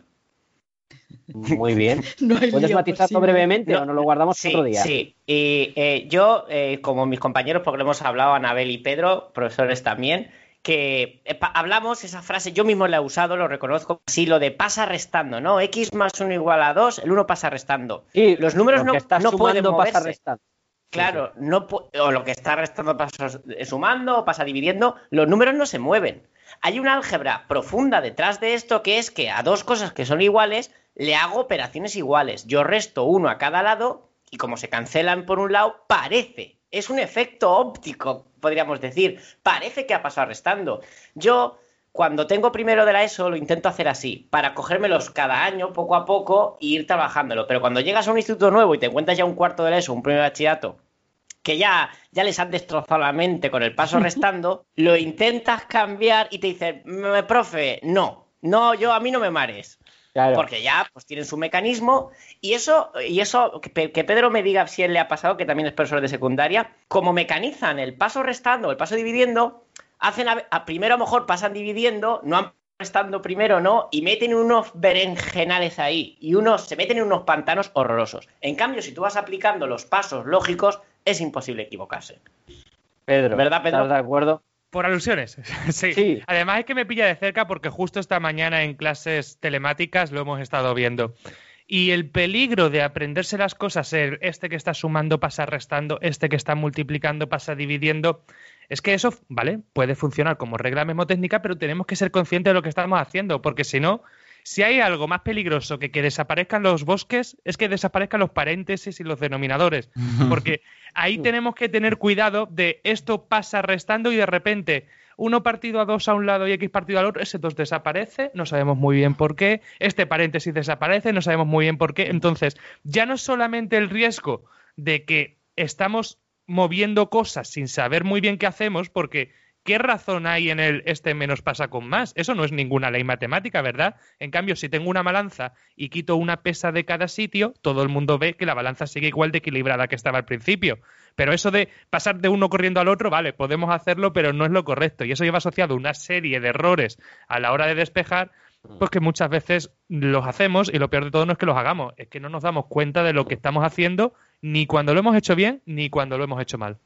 Muy bien. *laughs* No ¿Puedes matizarlo brevemente No, o no lo guardamos Sí, otro día? sí. Y eh, yo, eh, como mis compañeros, porque lo hemos hablado, Anabel y Pedro, profesores también, que eh, hablamos esa frase, yo mismo la he usado, lo reconozco, así lo de pasa restando, ¿no? X más 1 igual a 2, el 1 pasa restando. Sí, Los números lo no- que estás no pueden sumando pasa moverse. restando. Claro, no o lo que está restando pasa sumando o pasa dividiendo, los números no se mueven. Hay una álgebra profunda detrás de esto que es que a dos cosas que son iguales le hago operaciones iguales. Yo resto uno a cada lado y como se cancelan por un lado, parece. Es un efecto óptico, podríamos decir. Parece que ha pasado restando. Yo, cuando tengo primero de la ESO, lo intento hacer así, para cogérmelos cada año, poco a poco, e ir trabajándolo. Pero cuando llegas a un instituto nuevo y te encuentras ya un cuarto de la ESO, un primer bachillerato, que ya, ya les han destrozado la mente con el paso restando, *laughs* lo intentas cambiar y te dicen, "Mm, profe, no, no, yo a mí no me mares. Claro. Porque ya pues tienen su mecanismo y eso, y eso que, Pe- que Pedro me diga si él le ha pasado, que también es profesor de secundaria, como mecanizan el paso restando, el paso dividiendo, hacen a, a- primero a lo mejor pasan dividiendo, no han restando primero, ¿no? Y meten unos berenjenales ahí y unos se meten en unos pantanos horrorosos. En cambio, si tú vas aplicando los pasos lógicos, es imposible equivocarse. Pedro, ¿Verdad, Pedro? ¿estás de acuerdo? Por alusiones, *laughs* sí. Sí. Además es que me pilla de cerca porque justo esta mañana en clases telemáticas lo hemos estado viendo. Y el peligro de aprenderse las cosas, el este que está sumando pasa restando, este que está multiplicando pasa dividiendo, es que eso, ¿vale? Puede funcionar como regla memotécnica, pero tenemos que ser conscientes de lo que estamos haciendo, porque si no, si hay algo más peligroso que que desaparezcan los bosques, es que desaparezcan los paréntesis y los denominadores. *laughs* Porque ahí tenemos que tener cuidado de esto pasa restando y de repente uno partido a dos a un lado y x partido al otro, ese 2 desaparece, no sabemos muy bien por qué, este paréntesis desaparece, no sabemos muy bien por qué. Entonces, ya no es solamente el riesgo de que estamos moviendo cosas sin saber muy bien qué hacemos, porque ¿qué razón hay en el este menos pasa con más? Eso no es ninguna ley matemática, ¿verdad? En cambio, si tengo una balanza y quito una pesa de cada sitio, todo el mundo ve que la balanza sigue igual de equilibrada que estaba al principio. Pero eso de pasar de uno corriendo al otro, vale, podemos hacerlo, pero no es lo correcto. Y eso lleva asociado una serie de errores a la hora de despejar, pues que muchas veces los hacemos y lo peor de todo no es que los hagamos, es que no nos damos cuenta de lo que estamos haciendo ni cuando lo hemos hecho bien ni cuando lo hemos hecho mal.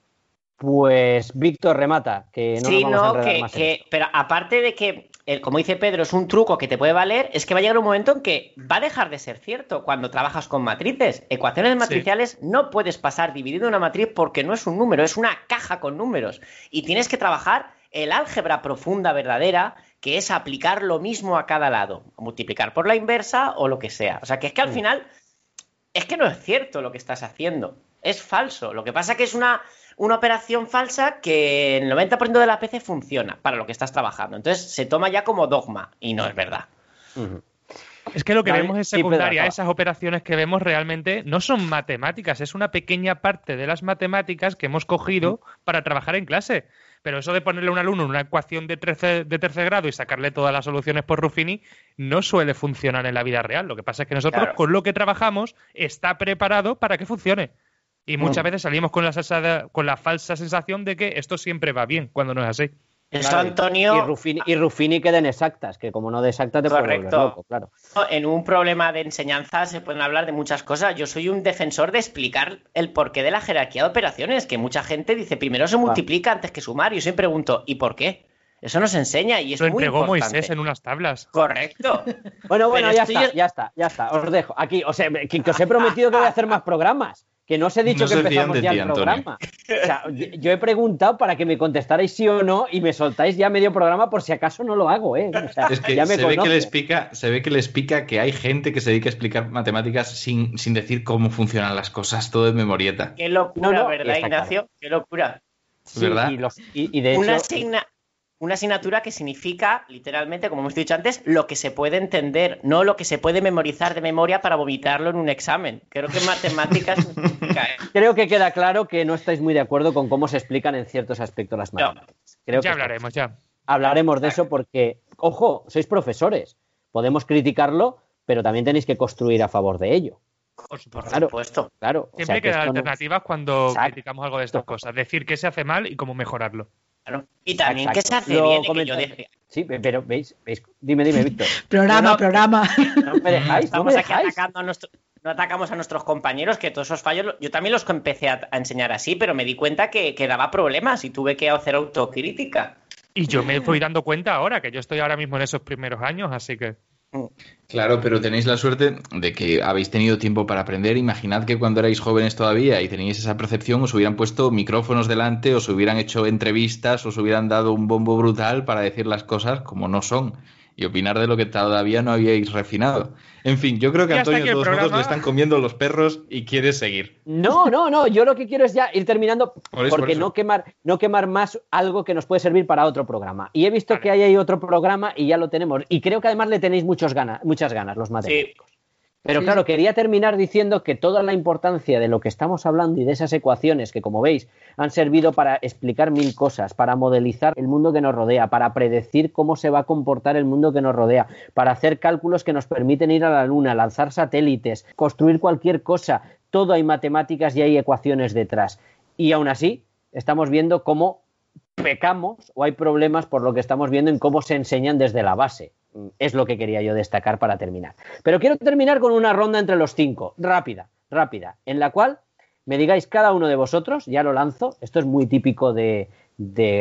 Pues Víctor remata, que no sí, nos vamos a no, enredar que, más que- esto. pero aparte de que, el, como dice Pedro, es un truco que te puede valer, es que va a llegar un momento en que va a dejar de ser cierto cuando trabajas con matrices. Ecuaciones matriciales no puedes pasar dividiendo una matriz porque no es un número, es una caja con números. Y tienes que trabajar el álgebra profunda verdadera, que es aplicar lo mismo a cada lado, multiplicar por la inversa o lo que sea. O sea, que es que al Mm. final es que no es cierto lo que estás haciendo. Es falso. Lo que pasa que es una, una operación falsa que el 90% de las veces funciona para lo que estás trabajando. Entonces se toma ya como dogma y no es verdad. Es que lo que Vale, vemos Pedro, secundaria, esas operaciones que vemos realmente no son matemáticas, es una pequeña parte de las matemáticas que hemos cogido para trabajar en clase. Pero eso de ponerle a un alumno una ecuación de tercer, de tercer grado y sacarle todas las soluciones por Ruffini no suele funcionar en la vida real. Lo que pasa es que nosotros, con lo que trabajamos, está preparado para que funcione. Y muchas veces salimos con la, con la falsa sensación de que esto siempre va bien, cuando no es así. Eso, Antonio. Y Ruffini, y Ruffini queden exactas, que como no de exactas te Correcto. loco, claro. En un problema de enseñanza se pueden hablar de muchas cosas. Yo soy un defensor de explicar el porqué de la jerarquía de operaciones, que mucha gente dice primero se multiplica antes que sumar. Y yo siempre pregunto, ¿y por qué? Eso nos enseña y es Lo muy entregó Moisés en unas tablas. Correcto. *laughs* bueno, bueno, ya está, ya está, ya está. Os dejo. Aquí, o sea, que os he prometido que voy a hacer más programas. Que no os he dicho que empezamos ya el programa. O sea, yo he preguntado para que me contestarais sí o no y me soltáis ya medio programa por si acaso no lo hago, ¿eh? es que ya me se, ve que les pica, se ve que les pica que hay gente que se dedica a explicar matemáticas sin, sin decir cómo funcionan las cosas, todo de memorieta. Qué locura, ¿verdad, Ignacio? Qué locura. ¿verdad? Y, de Una una asignatura que significa, literalmente, como hemos dicho antes, lo que se puede entender, no lo que se puede memorizar de memoria para vomitarlo en un examen. Creo que matemáticas. *laughs* Creo que queda claro que no estáis muy de acuerdo con cómo se explican en ciertos aspectos las matemáticas. Creo ya hablaremos, ya. Hablaremos de eso porque, ojo, sois profesores. Podemos criticarlo, pero también tenéis que construir a favor de ello. Por supuesto. Claro. Siempre hay que dar alternativas cuando criticamos algo de estas cosas. Decir qué se hace mal y cómo mejorarlo. Y también que se hace bien que yo Sí, pero veis, veis, dime, dime, Víctor. programa, *laughs* programa. No *laughs* me dejáis, Estamos aquí atacando a nuestro, no atacamos a nuestros compañeros, que todos esos fallos, yo también los empecé a, enseñar así, pero me di cuenta que, que, daba problemas y tuve que hacer autocrítica. Y yo me fui dando cuenta ahora, que yo estoy ahora mismo en esos primeros años, así que... Claro, pero tenéis la suerte de que habéis tenido tiempo para aprender. Imaginad que cuando erais jóvenes todavía y teníais esa percepción, os hubieran puesto micrófonos delante, os hubieran hecho entrevistas, os hubieran dado un bombo brutal para decir las cosas como no son y opinar de lo que todavía no habíais refinado. En fin, yo creo que a Antonio todos programa... le están comiendo los perros y quiere seguir. No, no, no, yo lo que quiero es ya ir terminando porque no quemar no quemar más algo que nos puede servir para otro programa. Y he visto que hay ahí otro programa y ya lo tenemos y creo que además le tenéis muchos ganas, muchas ganas los matemáticos. Pero claro, quería terminar diciendo que toda la importancia de lo que estamos hablando y de esas ecuaciones que, como veis, han servido para explicar mil cosas, para modelizar el mundo que nos rodea, para predecir cómo se va a comportar el mundo que nos rodea, para hacer cálculos que nos permiten ir a la Luna, lanzar satélites, construir cualquier cosa, todo hay matemáticas y hay ecuaciones detrás. Y aún así, estamos viendo cómo pecamos o hay problemas por lo que estamos viendo en cómo se enseñan desde la base. Es lo que quería yo destacar para terminar. Pero quiero terminar con una ronda entre los cinco, rápida, rápida, en la cual me digáis cada uno de vosotros, ya lo lanzo, esto es muy típico de...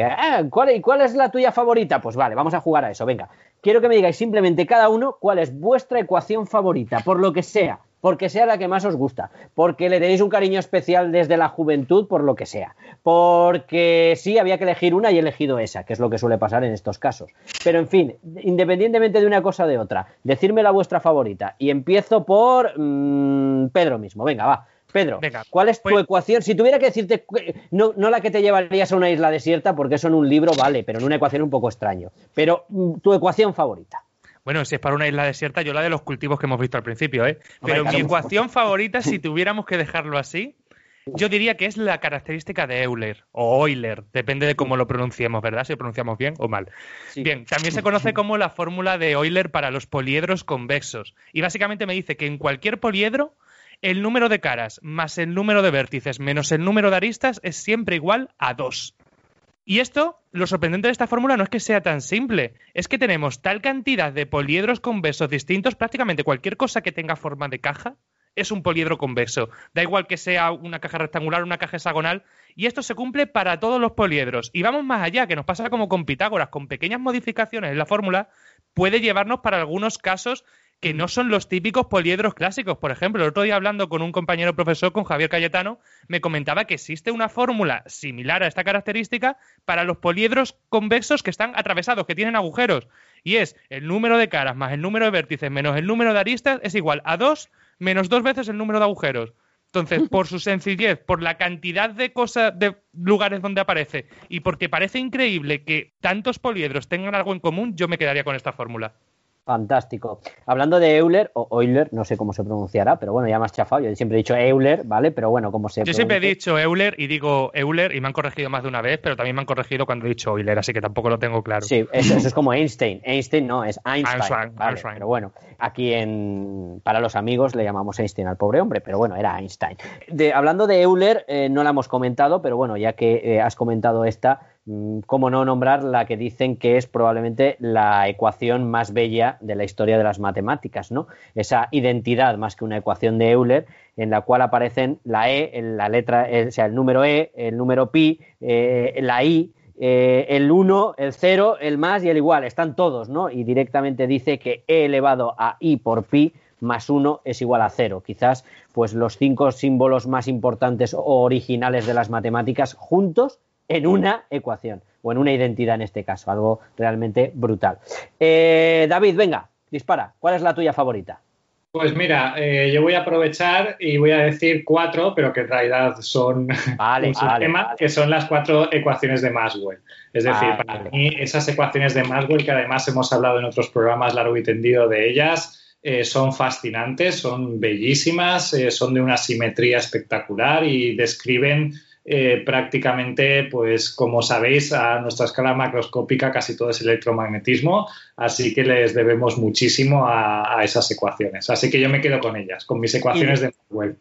ah, ¿cuál, ¿Cuál es la tuya favorita? Pues vale, vamos a jugar a eso, venga. Quiero que me digáis simplemente cada uno cuál es vuestra ecuación favorita, por lo que sea, porque sea la que más os gusta, porque le tenéis un cariño especial desde la juventud, por lo que sea, porque sí había que elegir una y he elegido esa, que es lo que suele pasar en estos casos. Pero en fin, independientemente de una cosa o de otra, decirme la vuestra favorita y empiezo por mm, Pedro mismo. Venga, va. Pedro, ¿cuál es tu pues ecuación? Si tuviera que decirte, no, no, la que te llevarías a una isla desierta, porque eso en un libro vale, pero en una ecuación un poco extraño. Pero mm, tu ecuación favorita. Bueno, si es para una isla desierta, yo la de los cultivos que hemos visto al principio, ¿eh? Pero mi ecuación favorita, si *laughs* tuviéramos que dejarlo así, yo diría que es la característica de Euler o Euler, depende de cómo lo pronunciemos, ¿verdad? Si lo pronunciamos bien o mal. Bien, también se conoce como la fórmula de Euler para los poliedros convexos. Y básicamente me dice que en cualquier poliedro, el número de caras más el número de vértices menos el número de aristas es siempre igual a 2. Y esto, lo sorprendente de esta fórmula no es que sea tan simple, es que tenemos tal cantidad de poliedros convexos distintos, prácticamente cualquier cosa que tenga forma de caja es un poliedro convexo. Da igual que sea una caja rectangular una caja hexagonal, y esto se cumple para todos los poliedros. Y vamos más allá, que nos pasa como con Pitágoras, con pequeñas modificaciones en la fórmula, puede llevarnos para algunos casos que no son los típicos poliedros clásicos. Por ejemplo, el otro día hablando con un compañero profesor, con Javier Cayetano, me comentaba que existe una fórmula similar a esta característica para los poliedros convexos que están atravesados, que tienen agujeros. Y es el número de caras más el número de vértices menos el número de aristas es igual a 2 menos dos veces el número de agujeros. Entonces, *laughs* por su sencillez, por la cantidad de cosas, de lugares donde aparece y porque parece increíble que tantos poliedros tengan algo en común, yo me quedaría con esta fórmula. Fantástico. Hablando de Euler, o Euler, no sé cómo se pronunciará, pero bueno, ya me has chafado. Yo siempre he dicho Euler, ¿vale? Pero bueno, como se Yo siempre he dicho Euler y digo Euler y me han corregido más de una vez, pero también me han corregido cuando he dicho Euler, así que tampoco lo tengo claro. Sí, eso, es como Einstein. Einstein no, es Einstein. Pero bueno, aquí en para los amigos le llamamos Einstein al pobre hombre, pero bueno, era Einstein. hablando de Euler, eh, no la hemos comentado, pero bueno, ya que eh, has comentado esta, cómo no nombrar la que dicen que es probablemente la ecuación más bella de la historia de las matemáticas, ¿no? Esa identidad más que una ecuación de Euler en la cual aparecen la E, la letra, o sea, el número E, el número pi, eh, la I, eh, el 1, el 0, el más y el igual, están todos, ¿no? Y directamente dice que E elevado a I por pi más 1 es igual a 0. Quizás pues los cinco símbolos más importantes o originales de las matemáticas juntos en una ecuación o en una identidad en este caso, algo realmente brutal. Eh, David, venga, dispara. ¿Cuál es la tuya favorita? Pues mira, eh, yo voy a aprovechar y voy a decir cuatro, pero que en realidad son *laughs* vale, un sistema, que son las cuatro ecuaciones de Maxwell. Es decir, para mí esas ecuaciones de Maxwell, que además hemos hablado en otros programas largo y tendido de ellas, eh, son fascinantes, son bellísimas, son de una simetría espectacular y describen eh, prácticamente, pues como sabéis, a nuestra escala macroscópica casi todo es electromagnetismo, así que les debemos muchísimo a, esas ecuaciones. Así que yo me quedo con ellas, con mis ecuaciones de Maxwell.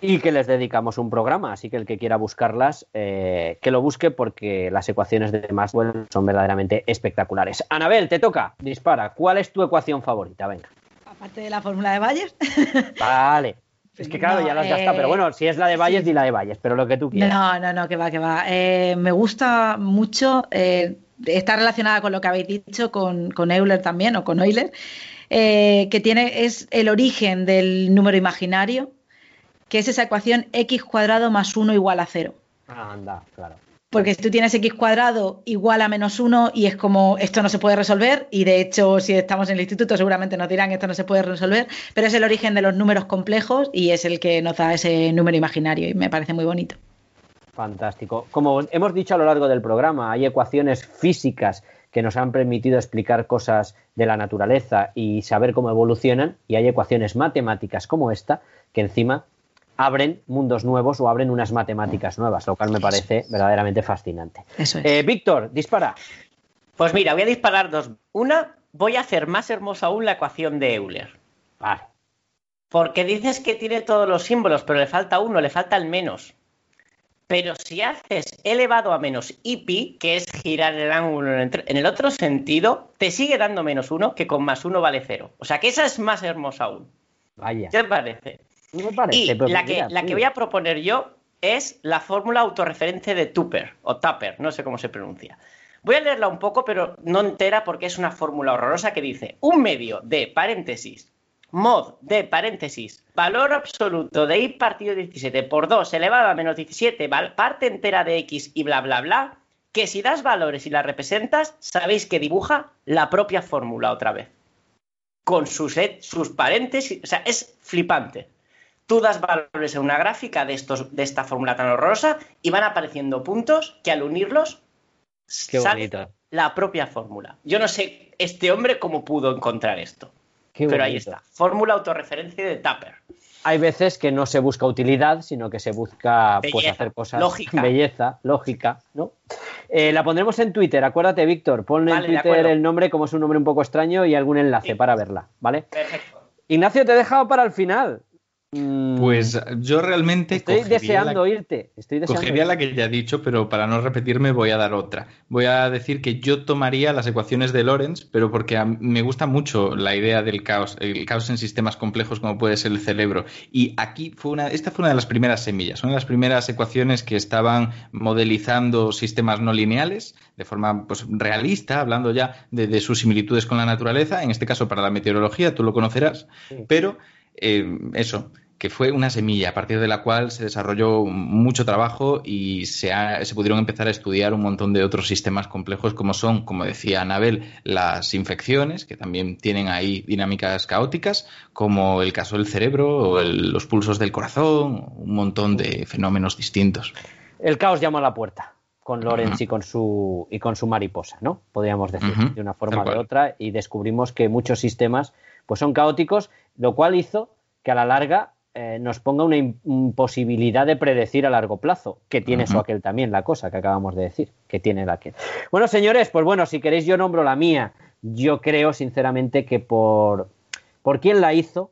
Y que les dedicamos un programa, así que el que quiera buscarlas, eh, que lo busque porque las ecuaciones de Maxwell son verdaderamente espectaculares. Anabel, te toca, dispara. ¿Cuál es tu ecuación favorita? Venga. Aparte de la fórmula de Bayer. Vale. Es que claro, ya lo has gastado, pero bueno, si es la de Valles, di la de Valles, pero lo que tú quieras. No, no, no, que va, que va. Eh, me gusta mucho, eh, está relacionada con lo que habéis dicho, con, Euler también, o con Euler, eh, que tiene, es el origen del número imaginario, que es esa ecuación x cuadrado más 1 igual a 0. Ah, anda, claro. Porque si tú tienes x cuadrado igual a menos 1 y es como esto no se puede resolver, y de hecho si estamos en el instituto seguramente nos dirán esto no se puede resolver, pero es el origen de los números complejos y es el que nos da ese número imaginario y me parece muy bonito. Fantástico. Como hemos dicho a lo largo del programa, hay ecuaciones físicas que nos han permitido explicar cosas de la naturaleza y saber cómo evolucionan, y hay ecuaciones matemáticas como esta que encima abren mundos nuevos o abren unas matemáticas nuevas, lo cual me parece verdaderamente fascinante. Eso es. Eh, Víctor, dispara. Pues mira, voy a disparar dos. Una, voy a hacer más hermosa aún la ecuación de Euler. Vale. Porque dices que tiene todos los símbolos, pero le falta uno, le falta el menos. Pero si haces elevado a menos pi, que es girar el ángulo en el otro sentido, te sigue dando menos uno, que con más uno vale cero. O sea que esa es más hermosa aún. Vaya. ¿Qué te parece? Y la que, la que voy a proponer yo es la fórmula autorreferente de Tupper, o Tupper, no sé cómo se pronuncia. Voy a leerla un poco, pero no entera porque es una fórmula horrorosa que dice un medio de paréntesis, mod de paréntesis, valor absoluto de i partido 17 por 2 elevado a menos 17, parte entera de x y bla, bla, bla, que si das valores y las representas, sabéis que dibuja la propia fórmula otra vez. Con sus, sus paréntesis, o sea, es flipante tú das valores en una gráfica de, estos, de esta fórmula tan horrorosa y van apareciendo puntos que al unirlos sale la propia fórmula. Yo no sé este hombre cómo pudo encontrar esto. pero ahí está. Fórmula autorreferencia de Tupper. Hay veces que no se busca utilidad, sino que se busca pues, hacer cosas. Lógica. *laughs* Belleza, lógica, ¿no? Eh, la pondremos en Twitter, acuérdate, Víctor. Ponle en Twitter el nombre, como es un nombre un poco extraño, y algún enlace para verla, ¿vale? Perfecto. Ignacio, te he dejado para el final. Mm. Pues yo realmente. Estoy deseando irte. Estoy cogería la que ya he dicho, pero para no repetirme voy a dar otra. Voy a decir que yo tomaría las ecuaciones de Lorentz, pero porque me gusta mucho la idea del caos, el caos en sistemas complejos como puede ser el cerebro. Y aquí fue una, esta fue una de las primeras semillas, son las primeras ecuaciones que estaban modelizando sistemas no lineales de forma pues, realista, hablando ya de, sus similitudes con la naturaleza, en este caso para la meteorología, tú lo conocerás, pero eh, eso, que fue una semilla a partir de la cual se desarrolló mucho trabajo y se, se, pudieron empezar a estudiar un montón de otros sistemas complejos como son, como decía Anabel, las infecciones, que también tienen ahí dinámicas caóticas, como el caso del cerebro o los pulsos del corazón, un montón de fenómenos distintos. El caos llama a la puerta. con Lorenz y con su y con su mariposa, ¿no? Podríamos decir, de una forma o de otra, y descubrimos que muchos sistemas pues son caóticos, lo cual hizo que a la larga eh, nos ponga una imposibilidad de predecir a largo plazo, que tiene eso aquel también, la cosa que acabamos de decir, que tiene la aquel. Bueno, señores, pues bueno, si queréis yo nombro la mía. Yo creo, sinceramente, que por, por quién la hizo,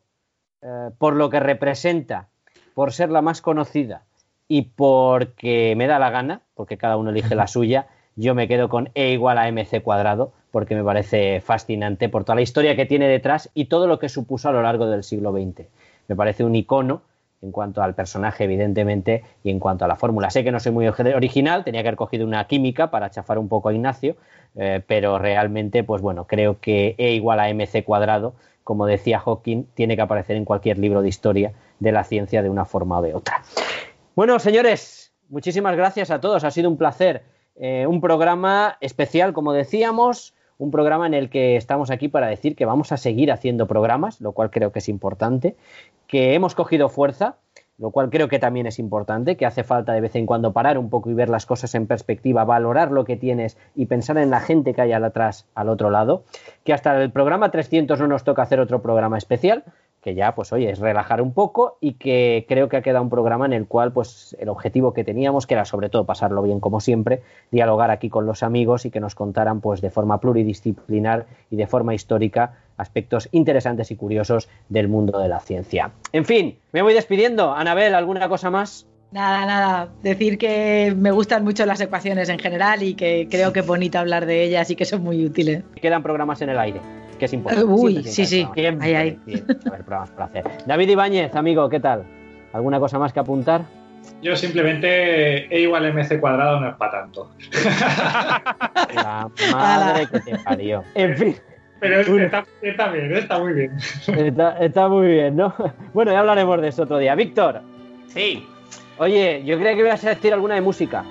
eh, por lo que representa, por ser la más conocida y porque me da la gana, porque cada uno elige la *laughs* suya, yo me quedo con E igual a mc cuadrado, porque me parece fascinante por toda la historia que tiene detrás y todo lo que supuso a lo largo del siglo XX. Me parece un icono en cuanto al personaje, evidentemente, y en cuanto a la fórmula. Sé que no soy muy original, tenía que haber cogido una química para chafar un poco a Ignacio, eh, pero realmente, pues bueno, creo que E igual a mc cuadrado, como decía Hawking, tiene que aparecer en cualquier libro de historia de la ciencia de una forma o de otra. Bueno, señores, muchísimas gracias a todos, ha sido un placer. Eh, un programa especial, como decíamos, un programa en el que estamos aquí para decir que vamos a seguir haciendo programas, lo cual creo que es importante, que hemos cogido fuerza, lo cual creo que también es importante, que hace falta de vez en cuando parar un poco y ver las cosas en perspectiva, valorar lo que tienes y pensar en la gente que hay al atrás, al otro lado, que hasta el programa 300 no nos toca hacer otro programa especial, que ya, pues oye, es relajar un poco y que creo que ha quedado un programa en el cual, pues el objetivo que teníamos, que era sobre todo pasarlo bien como siempre, dialogar aquí con los amigos y que nos contaran, pues de forma pluridisciplinar y de forma histórica, aspectos interesantes y curiosos del mundo de la ciencia. En fin, me voy despidiendo. Anabel, ¿alguna cosa más? Nada, nada. Decir que me gustan mucho las ecuaciones en general y que creo que es bonito hablar de ellas y que son muy útiles. Quedan programas en el aire que es importante. Uy, sí, sí. David Ibáñez, amigo, ¿qué tal? ¿Alguna cosa más que apuntar? Yo simplemente E igual MC cuadrado no es para tanto. *laughs* La madre que te parió. En fin. Pero está, está, bien, está muy bien. Está, está, muy bien, ¿no? Bueno, ya hablaremos de eso otro día. Víctor. Sí. Oye, yo creía que ibas a decir alguna de música.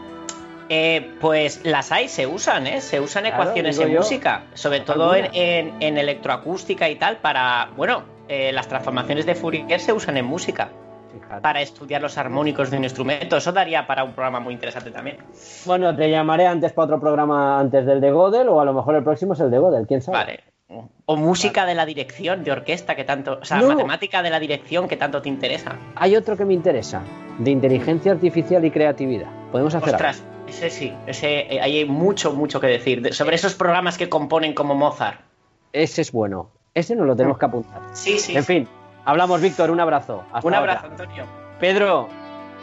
Eh, pues las hay, se usan, ¿eh? Se usan ecuaciones en música, sobre todo en, electroacústica y tal, para, bueno, eh, las transformaciones de Fourier se usan en música. Para estudiar los armónicos de un instrumento. Eso daría para un programa muy interesante también. Bueno, te llamaré antes para otro programa antes del de Godel, o a lo mejor el próximo es el de Godel, quién sabe. Vale. O música de la dirección, de orquesta, que tanto. O sea, matemática de la dirección, que tanto te interesa. Hay otro que me interesa, de inteligencia artificial y creatividad. Podemos hacer Ostras, ese sí, ese, eh, hay mucho, mucho que decir. sobre esos programas que componen como Mozart. Ese es bueno. Ese no lo tenemos que apuntar. Sí, sí. En fin, hablamos, Víctor. Un abrazo. un abrazo, Antonio. Pedro,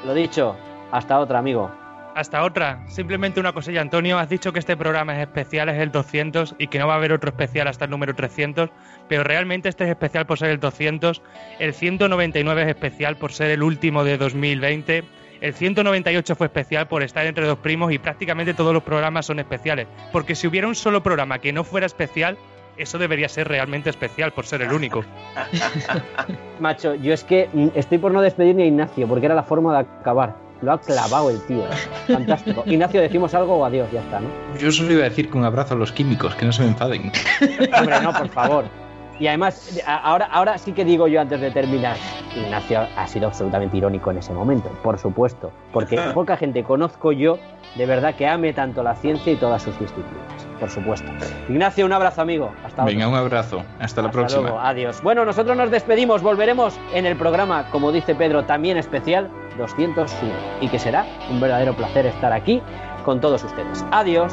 lo dicho. Hasta otra, amigo. Hasta otra. Simplemente una cosilla, Antonio. Has dicho que este programa es especial, es el 200 y que no va a haber otro especial hasta el número 300, pero realmente este es especial por ser el 200. El 199 es especial por ser el último de 2020. El 198 fue especial por estar entre dos primos y prácticamente todos los programas son especiales. Porque si hubiera un solo programa que no fuera especial, eso debería ser realmente especial por ser el único. *laughs* Macho, yo es que estoy por no despedirme a Ignacio, porque era la forma de acabar. Lo ha clavado el tío. *laughs* Fantástico. Ignacio, decimos algo o adiós, ya está, ¿no? Yo solo iba a decir que un abrazo a los químicos, que no se me enfaden. Hombre, no, por favor. Y además, ahora, ahora sí que digo yo antes de terminar, Ignacio ha sido absolutamente irónico en ese momento, por supuesto, porque *laughs* poca gente conozco yo de verdad que ame tanto la ciencia y todas sus disciplinas, por supuesto. Ignacio, un abrazo amigo. Hasta Venga, un abrazo. Hasta, la próxima. Adiós. Bueno, nosotros nos despedimos, volveremos en el programa, como dice Pedro, también especial 201 y que será un verdadero placer estar aquí con todos ustedes. Adiós.